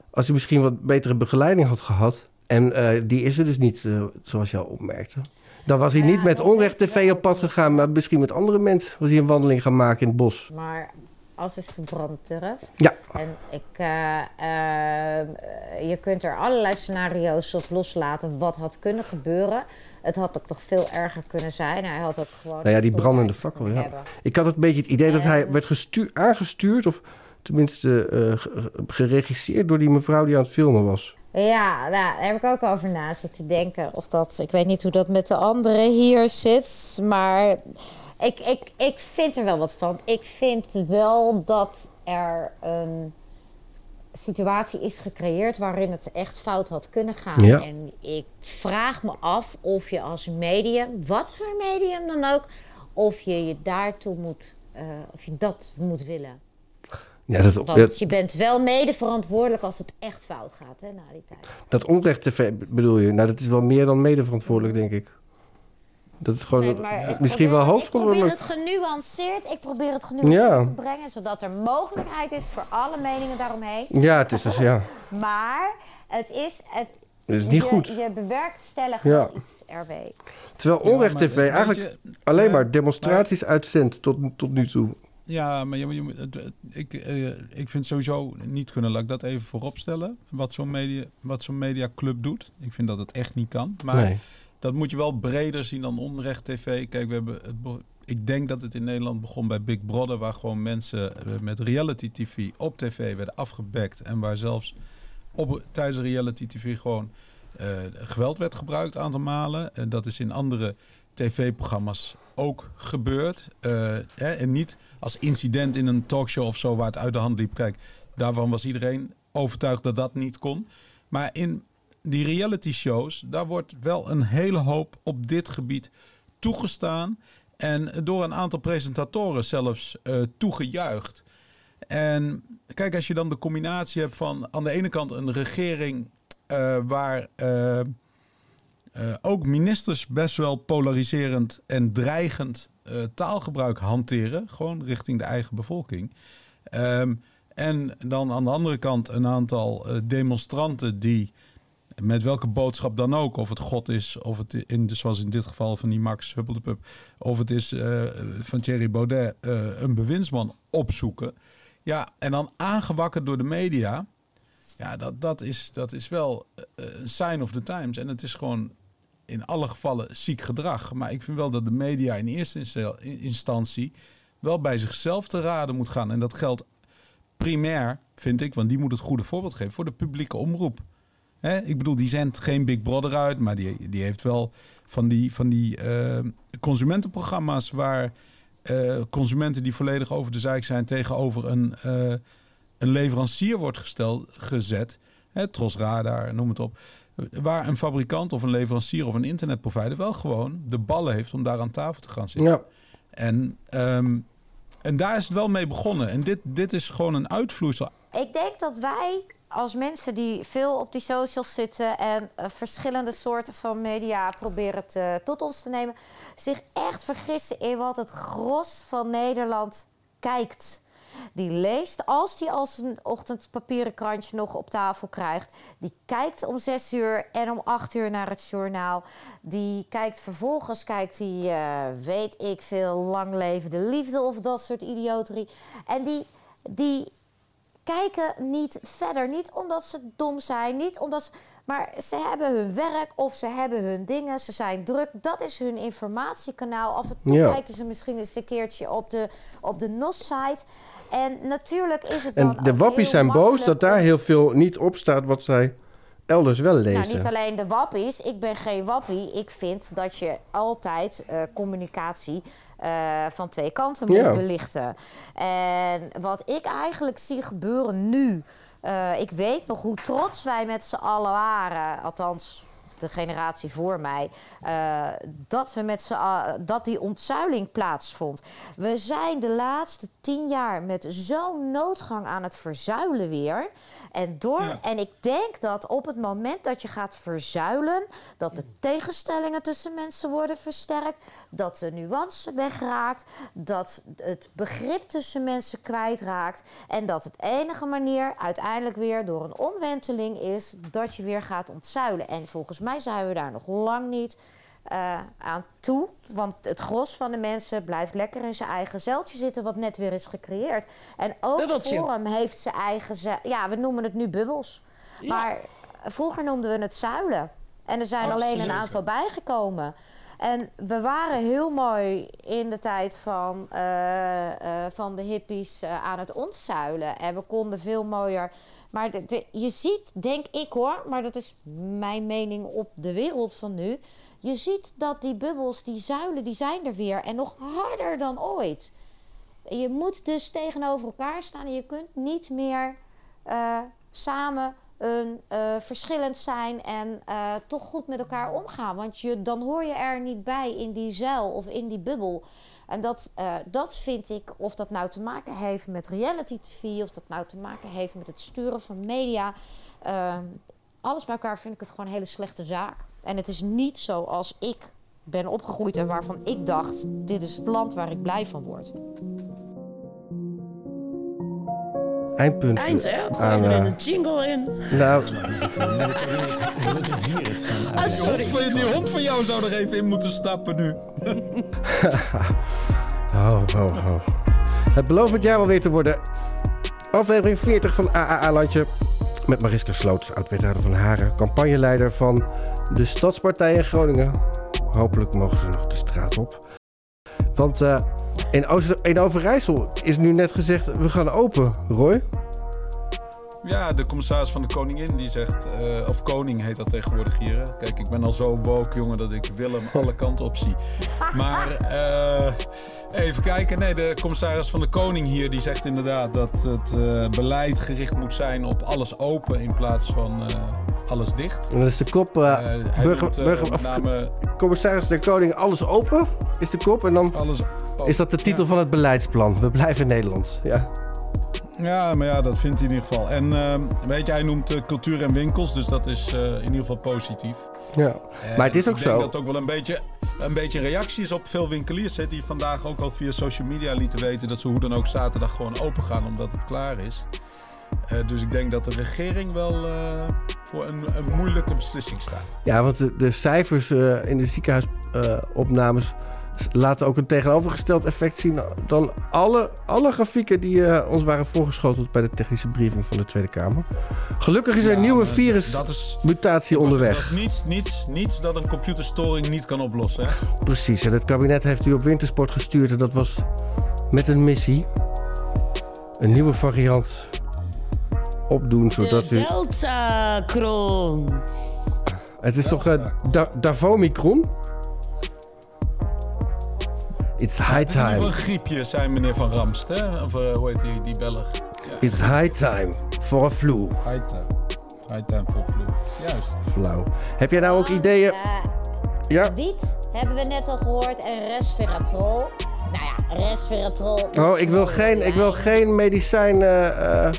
als hij misschien wat betere begeleiding had gehad... en uh, die is er dus niet, zoals je al opmerkte... dan was hij Ja, niet met onrecht je tv op pad gegaan... maar misschien met andere mensen was hij een wandeling gaan maken in het bos. Maar als is verbrande turf. Ja. En ik, uh, uh, je kunt er allerlei scenario's op loslaten wat had kunnen gebeuren. Het had ook nog veel erger kunnen zijn. Hij had ook gewoon. Nou ja, die brandende fakkel. Ja. Ik had het een beetje het idee dat hij werd gestuur, aangestuurd, of tenminste uh, geregisseerd door die mevrouw die aan het filmen was. Ja, daar heb ik ook over na zitten denken. Of dat, ik weet niet hoe dat met de anderen hier zit, maar ik, ik, ik vind er wel wat van. Ik vind wel dat er een situatie is gecreëerd waarin het echt fout had kunnen gaan. Ja. En ik vraag me af of je als medium, wat voor medium dan ook, of je je daartoe moet, uh, of je dat moet willen. Ja, dat, Want dat, je bent wel mede verantwoordelijk als het echt fout gaat hè, na die tijd. dat onrecht tv bedoel je? Nou, dat is wel meer dan mede verantwoordelijk, denk ik. Dat is gewoon Nee, maar ik misschien wel probeer- Ik probeer het genuanceerd, ik probeer het genuanceerd Ja. te brengen, zodat er mogelijkheid is voor alle meningen daaromheen. Ja, het is dus, ja. Maar het is... Het, Het is niet je, goed. Je bewerkstelligt Ja. wel iets, RW. Terwijl Ja, Onrecht TV eigenlijk je, alleen ja, maar demonstraties uitzendt tot, tot nu toe. Ja, maar je, moet- je, moet- het- het- ik, eh, ik vind sowieso niet kunnen, laat ik dat even voorop stellen, wat zo'n media, wat zo'n mediaclub doet. Ik vind dat het echt niet kan. Maar Nee. Dat moet je wel breder zien dan Onrecht TV. Kijk, we hebben het, ik denk dat het in Nederland begon bij Big Brother, waar gewoon mensen eh, met reality TV op tv werden afgebekt. En waar zelfs op, tijdens reality TV gewoon eh, geweld werd gebruikt aantal malen. En dat is in andere tv-programma's ook gebeurd. Eh, hè, en niet als incident in een talkshow of zo waar het uit de hand liep. Kijk, daarvan was iedereen overtuigd dat dat niet kon. Maar in die reality shows, daar wordt wel een hele hoop op dit gebied toegestaan. En door een aantal presentatoren zelfs eh, toegejuicht. En kijk, als je dan de combinatie hebt van aan de ene kant een regering eh, waar eh, ook ministers best wel polariserend en dreigend taalgebruik hanteren, gewoon richting de eigen bevolking. Ehm, en dan aan de andere kant een aantal demonstranten die met welke boodschap dan ook, of het God is, of het in, zoals in dit geval van die Max Huppeldepup, of het is eh, van Thierry Baudet, eh, een bewindsman opzoeken. Ja, en dan aangewakkerd door de media. Ja, dat, dat, is, dat is wel eh, een sign of the times. En het is gewoon in alle gevallen ziek gedrag. Maar ik vind wel dat de media in eerste insta- instantie wel bij zichzelf te raden moet gaan. En dat geldt primair, vind ik, want die moet het goede voorbeeld geven voor de publieke omroep. Hè? Ik bedoel, die zendt geen Big Brother uit, maar die, die heeft wel van die, van die eh, consumentenprogramma's waar eh, consumenten die volledig over de zijk zijn tegenover een, eh, een leverancier wordt gesteld, gezet. Hè, Tros Radar, noem het op. Waar een fabrikant of een leverancier of een internetprovider wel gewoon de ballen heeft om daar aan tafel te gaan zitten. Ja. En, ehm, en daar is het wel mee begonnen. En dit, dit is gewoon een uitvloeisel. Ik denk dat wij als mensen die veel op die socials zitten en eh, verschillende soorten van media proberen te, tot ons te nemen, zich echt vergissen in wat het gros van Nederland kijkt. Die leest, als die als een ochtendpapieren krantje nog op tafel krijgt, die kijkt om zes uur en om acht uur naar het journaal. Die kijkt vervolgens, kijkt die, eh, weet ik veel, lang levende liefde of dat soort idioterie. En die, die kijken niet verder. Niet omdat ze dom zijn, niet omdat ze, maar ze hebben hun werk of ze hebben hun dingen. Ze zijn druk. Dat is hun informatiekanaal. Af en toe Ja. kijken ze misschien eens een keertje op de, op de NOS-site. En natuurlijk is het dan En de wappies zijn boos dat daar heel veel niet op staat wat zij elders wel lezen. nou, niet alleen de wappies. Ik ben geen wappie. Ik vind dat je altijd eh, communicatie eh, van twee kanten moet belichten. En wat ik eigenlijk zie gebeuren nu... eh, ik weet nog hoe trots wij met z'n allen waren. Althans, de generatie voor mij. eh, dat, we met z'n a- dat die ontzuiling plaatsvond. We zijn de laatste tien jaar met zo'n noodgang aan het verzuilen weer. En, door, en ik denk dat op het moment dat je gaat verzuilen, dat de tegenstellingen tussen mensen worden versterkt, dat de nuance wegraakt, dat het begrip tussen mensen kwijtraakt en dat het enige manier uiteindelijk weer door een omwenteling is dat je weer gaat ontzuilen. En volgens mij zijn we daar nog lang niet eh, aan toe. Want het gros van de mensen blijft lekker in zijn eigen zeiltje zitten, wat net weer is gecreëerd. En ook Bubbeltje. Forum heeft zijn eigen. ze- Ja, we noemen het nu bubbels. Maar vroeger noemden we het zuilen. En er zijn alleen een aantal bijgekomen. En we waren heel mooi in de tijd van, eh, eh, van de hippies aan het ontzuilen. En we konden veel mooier. Maar je ziet, denk ik hoor, maar dat is mijn mening op de wereld van nu. Je ziet dat die bubbels, die zuilen, die zijn er weer. En nog harder dan ooit. Je moet dus tegenover elkaar staan en je kunt niet meer eh, samen een, eh, verschillend zijn en eh, toch goed met elkaar omgaan. Want je, dan hoor je er niet bij in die zuil of in die bubbel. En dat, eh, dat vind ik, of dat nou te maken heeft met reality TV, of dat nou te maken heeft met het sturen van media. eh, alles bij elkaar vind ik het gewoon een hele slechte zaak. En het is niet zoals ik ben opgegroeid en waarvan ik dacht: dit is het land waar ik blij van word. Eindpunt Eind, hè? Gooi aan... er eh, een jingle in. nou, Ah, sorry. Die hond, van, die hond van jou zou er even in moeten stappen nu. oh, oh, oh. Het belooft het jaar alweer te worden. Aflevering 40 van AAA-landje. Met Mariska Sloots, oud-wethouder van Haren. Campagneleider van de Stadspartij in Groningen. Hopelijk mogen ze nog de straat op. Want eh, in, Ooster, in Overijssel is nu net gezegd, we gaan open. Roy? Ja, de commissaris van de Koningin die zegt, eh, of koning heet dat tegenwoordig hier. hè. Kijk, ik ben al zo woke, jongen, dat ik Willem alle kanten op zie. Maar eh, even kijken, nee, de commissaris van de Koning hier die zegt inderdaad dat het eh, beleid gericht moet zijn op alles open in plaats van eh, alles dicht. En dat is de kop. eh, hij burger, burger, met of, name- commissaris der Koning, alles open? Is de kop. En dan is dat de titel van het beleidsplan. We blijven in Nederland. Ja. Ja, maar ja, dat vindt hij in ieder geval. En ehm, weet je, hij noemt eh, cultuur en winkels, dus dat is eh, in ieder geval positief. ja. En Maar het is ook ik denk zo. dat het ook wel een beetje, een beetje reactie is op veel winkeliers. Hè, die vandaag ook al via social media lieten weten dat ze hoe dan ook zaterdag gewoon open gaan omdat het klaar is. Eh, dus ik denk dat de regering wel voor een, een moeilijke beslissing staat. Ja, want de, de cijfers in de ziekenhuisopnames laten ook een tegenovergesteld effect zien dan alle, alle grafieken die eh, ons waren voorgeschoteld bij de technische briefing van de Tweede Kamer. Gelukkig is er een nieuwe dat virusmutatie Dat onderweg. is niets, niets, niets dat een computerstoring niet kan oplossen. Hè? Precies, en het kabinet heeft u op wintersport gestuurd en dat was met een missie. Een nieuwe variant opdoen, zodat de u... Delta-kron. Het is toch uh, da Davomicron? It's high Het is time. een griepje, zei meneer Van Ramst. Hè? Of eh, hoe heet die, die Belg? Ja. It's high time for a flu. High time. High time for flu. Juist. Flauw. Heb jij nou ook ideeën? Ja. Wiet hebben we net al gehoord en resveratrol. Nou ja, resveratrol. Oh, ik wil geen, ik wil geen medicijn. eh,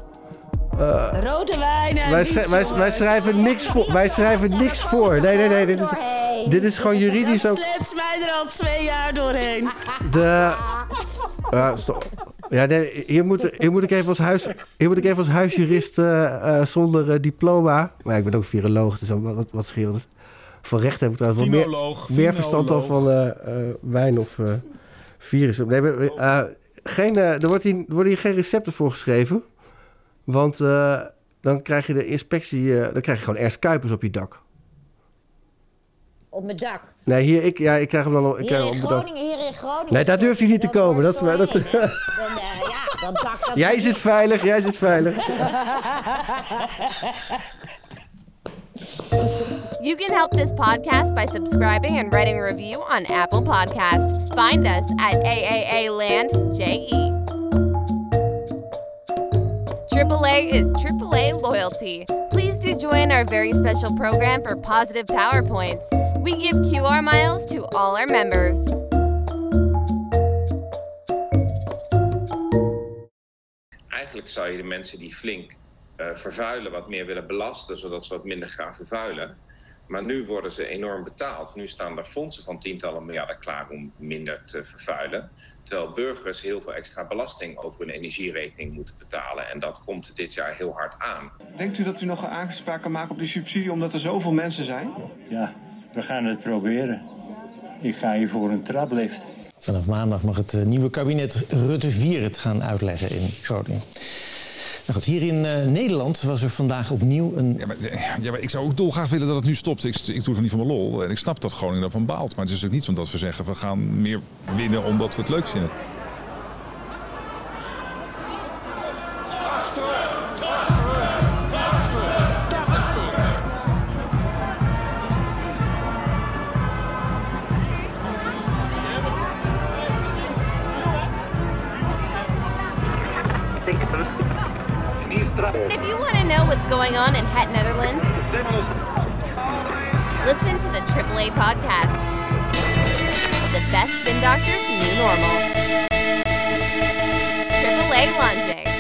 eh, Rode wijn en wij, wij, wij schrijven niks voor. Wij schrijven niks voor. Nee, nee, nee. Dit is, dit is gewoon juridisch Dat ook. sleept mij er al twee jaar doorheen. De. Ja, stop. Ja, nee, hier, moet, hier, moet ik even als huis, hier moet ik even als huisjurist eh, eh, zonder diploma. Maar ik ben ook viroloog, dus wat, wat, wat scheelt het? Van recht heb ik trouwens wel meer, meer verstand dan van eh, eh, wijn of eh virussen. Nee, eh, geen, er, wordt hier, er worden hier geen recepten voor geschreven. Want eh, dan krijg je de inspectie, eh, dan krijg je gewoon Ernst Kuipers op je dak. Op mijn dak. Nee, hier, ik, ja, ik krijg hem dan op, ik Hier krijg in hem op mijn dak. Groningen, hier in Groningen. Nee, daar durft hij niet te komen. Dat is, dat, Dan, eh, ja, dan dak dat jij zit veilig, jij zit veilig. You can help this podcast by subscribing and writing a review on Apple Podcast. Find us at AAA Land JE. AAA is AAA loyalty. Please do join our very special program for positive PowerPoints. We give QR miles to all our members. Eigenlijk zou je de mensen die flink eh, vervuilen wat meer willen belasten, zodat ze wat minder gaan vervuilen. Maar nu worden ze enorm betaald. Nu staan er fondsen van tientallen miljarden klaar om minder te vervuilen. Terwijl burgers heel veel extra belasting over hun energierekening moeten betalen. En dat komt dit jaar heel hard aan. Denkt u dat u nog een aanspraak kan maken op die subsidie omdat er zoveel mensen zijn? Ja, we gaan het proberen. Ik ga hier voor een traplift. Vanaf maandag mag het eh, nieuwe kabinet Rutte 4 het gaan uitleggen in Groningen. Nou goed, hier in eh, Nederland was er vandaag opnieuw een... Ja maar, ja, maar ik zou ook dolgraag willen dat het nu stopt. Ik, ik doe het niet van mijn lol. En ik snap dat Groningen daarvan baalt. Maar het is natuurlijk niet omdat we zeggen... we gaan meer winnen omdat we het leuk vinden. Going on in Het Netherlands, listen to the AAA podcast. The best spin doctors new normal. AAA Lunge.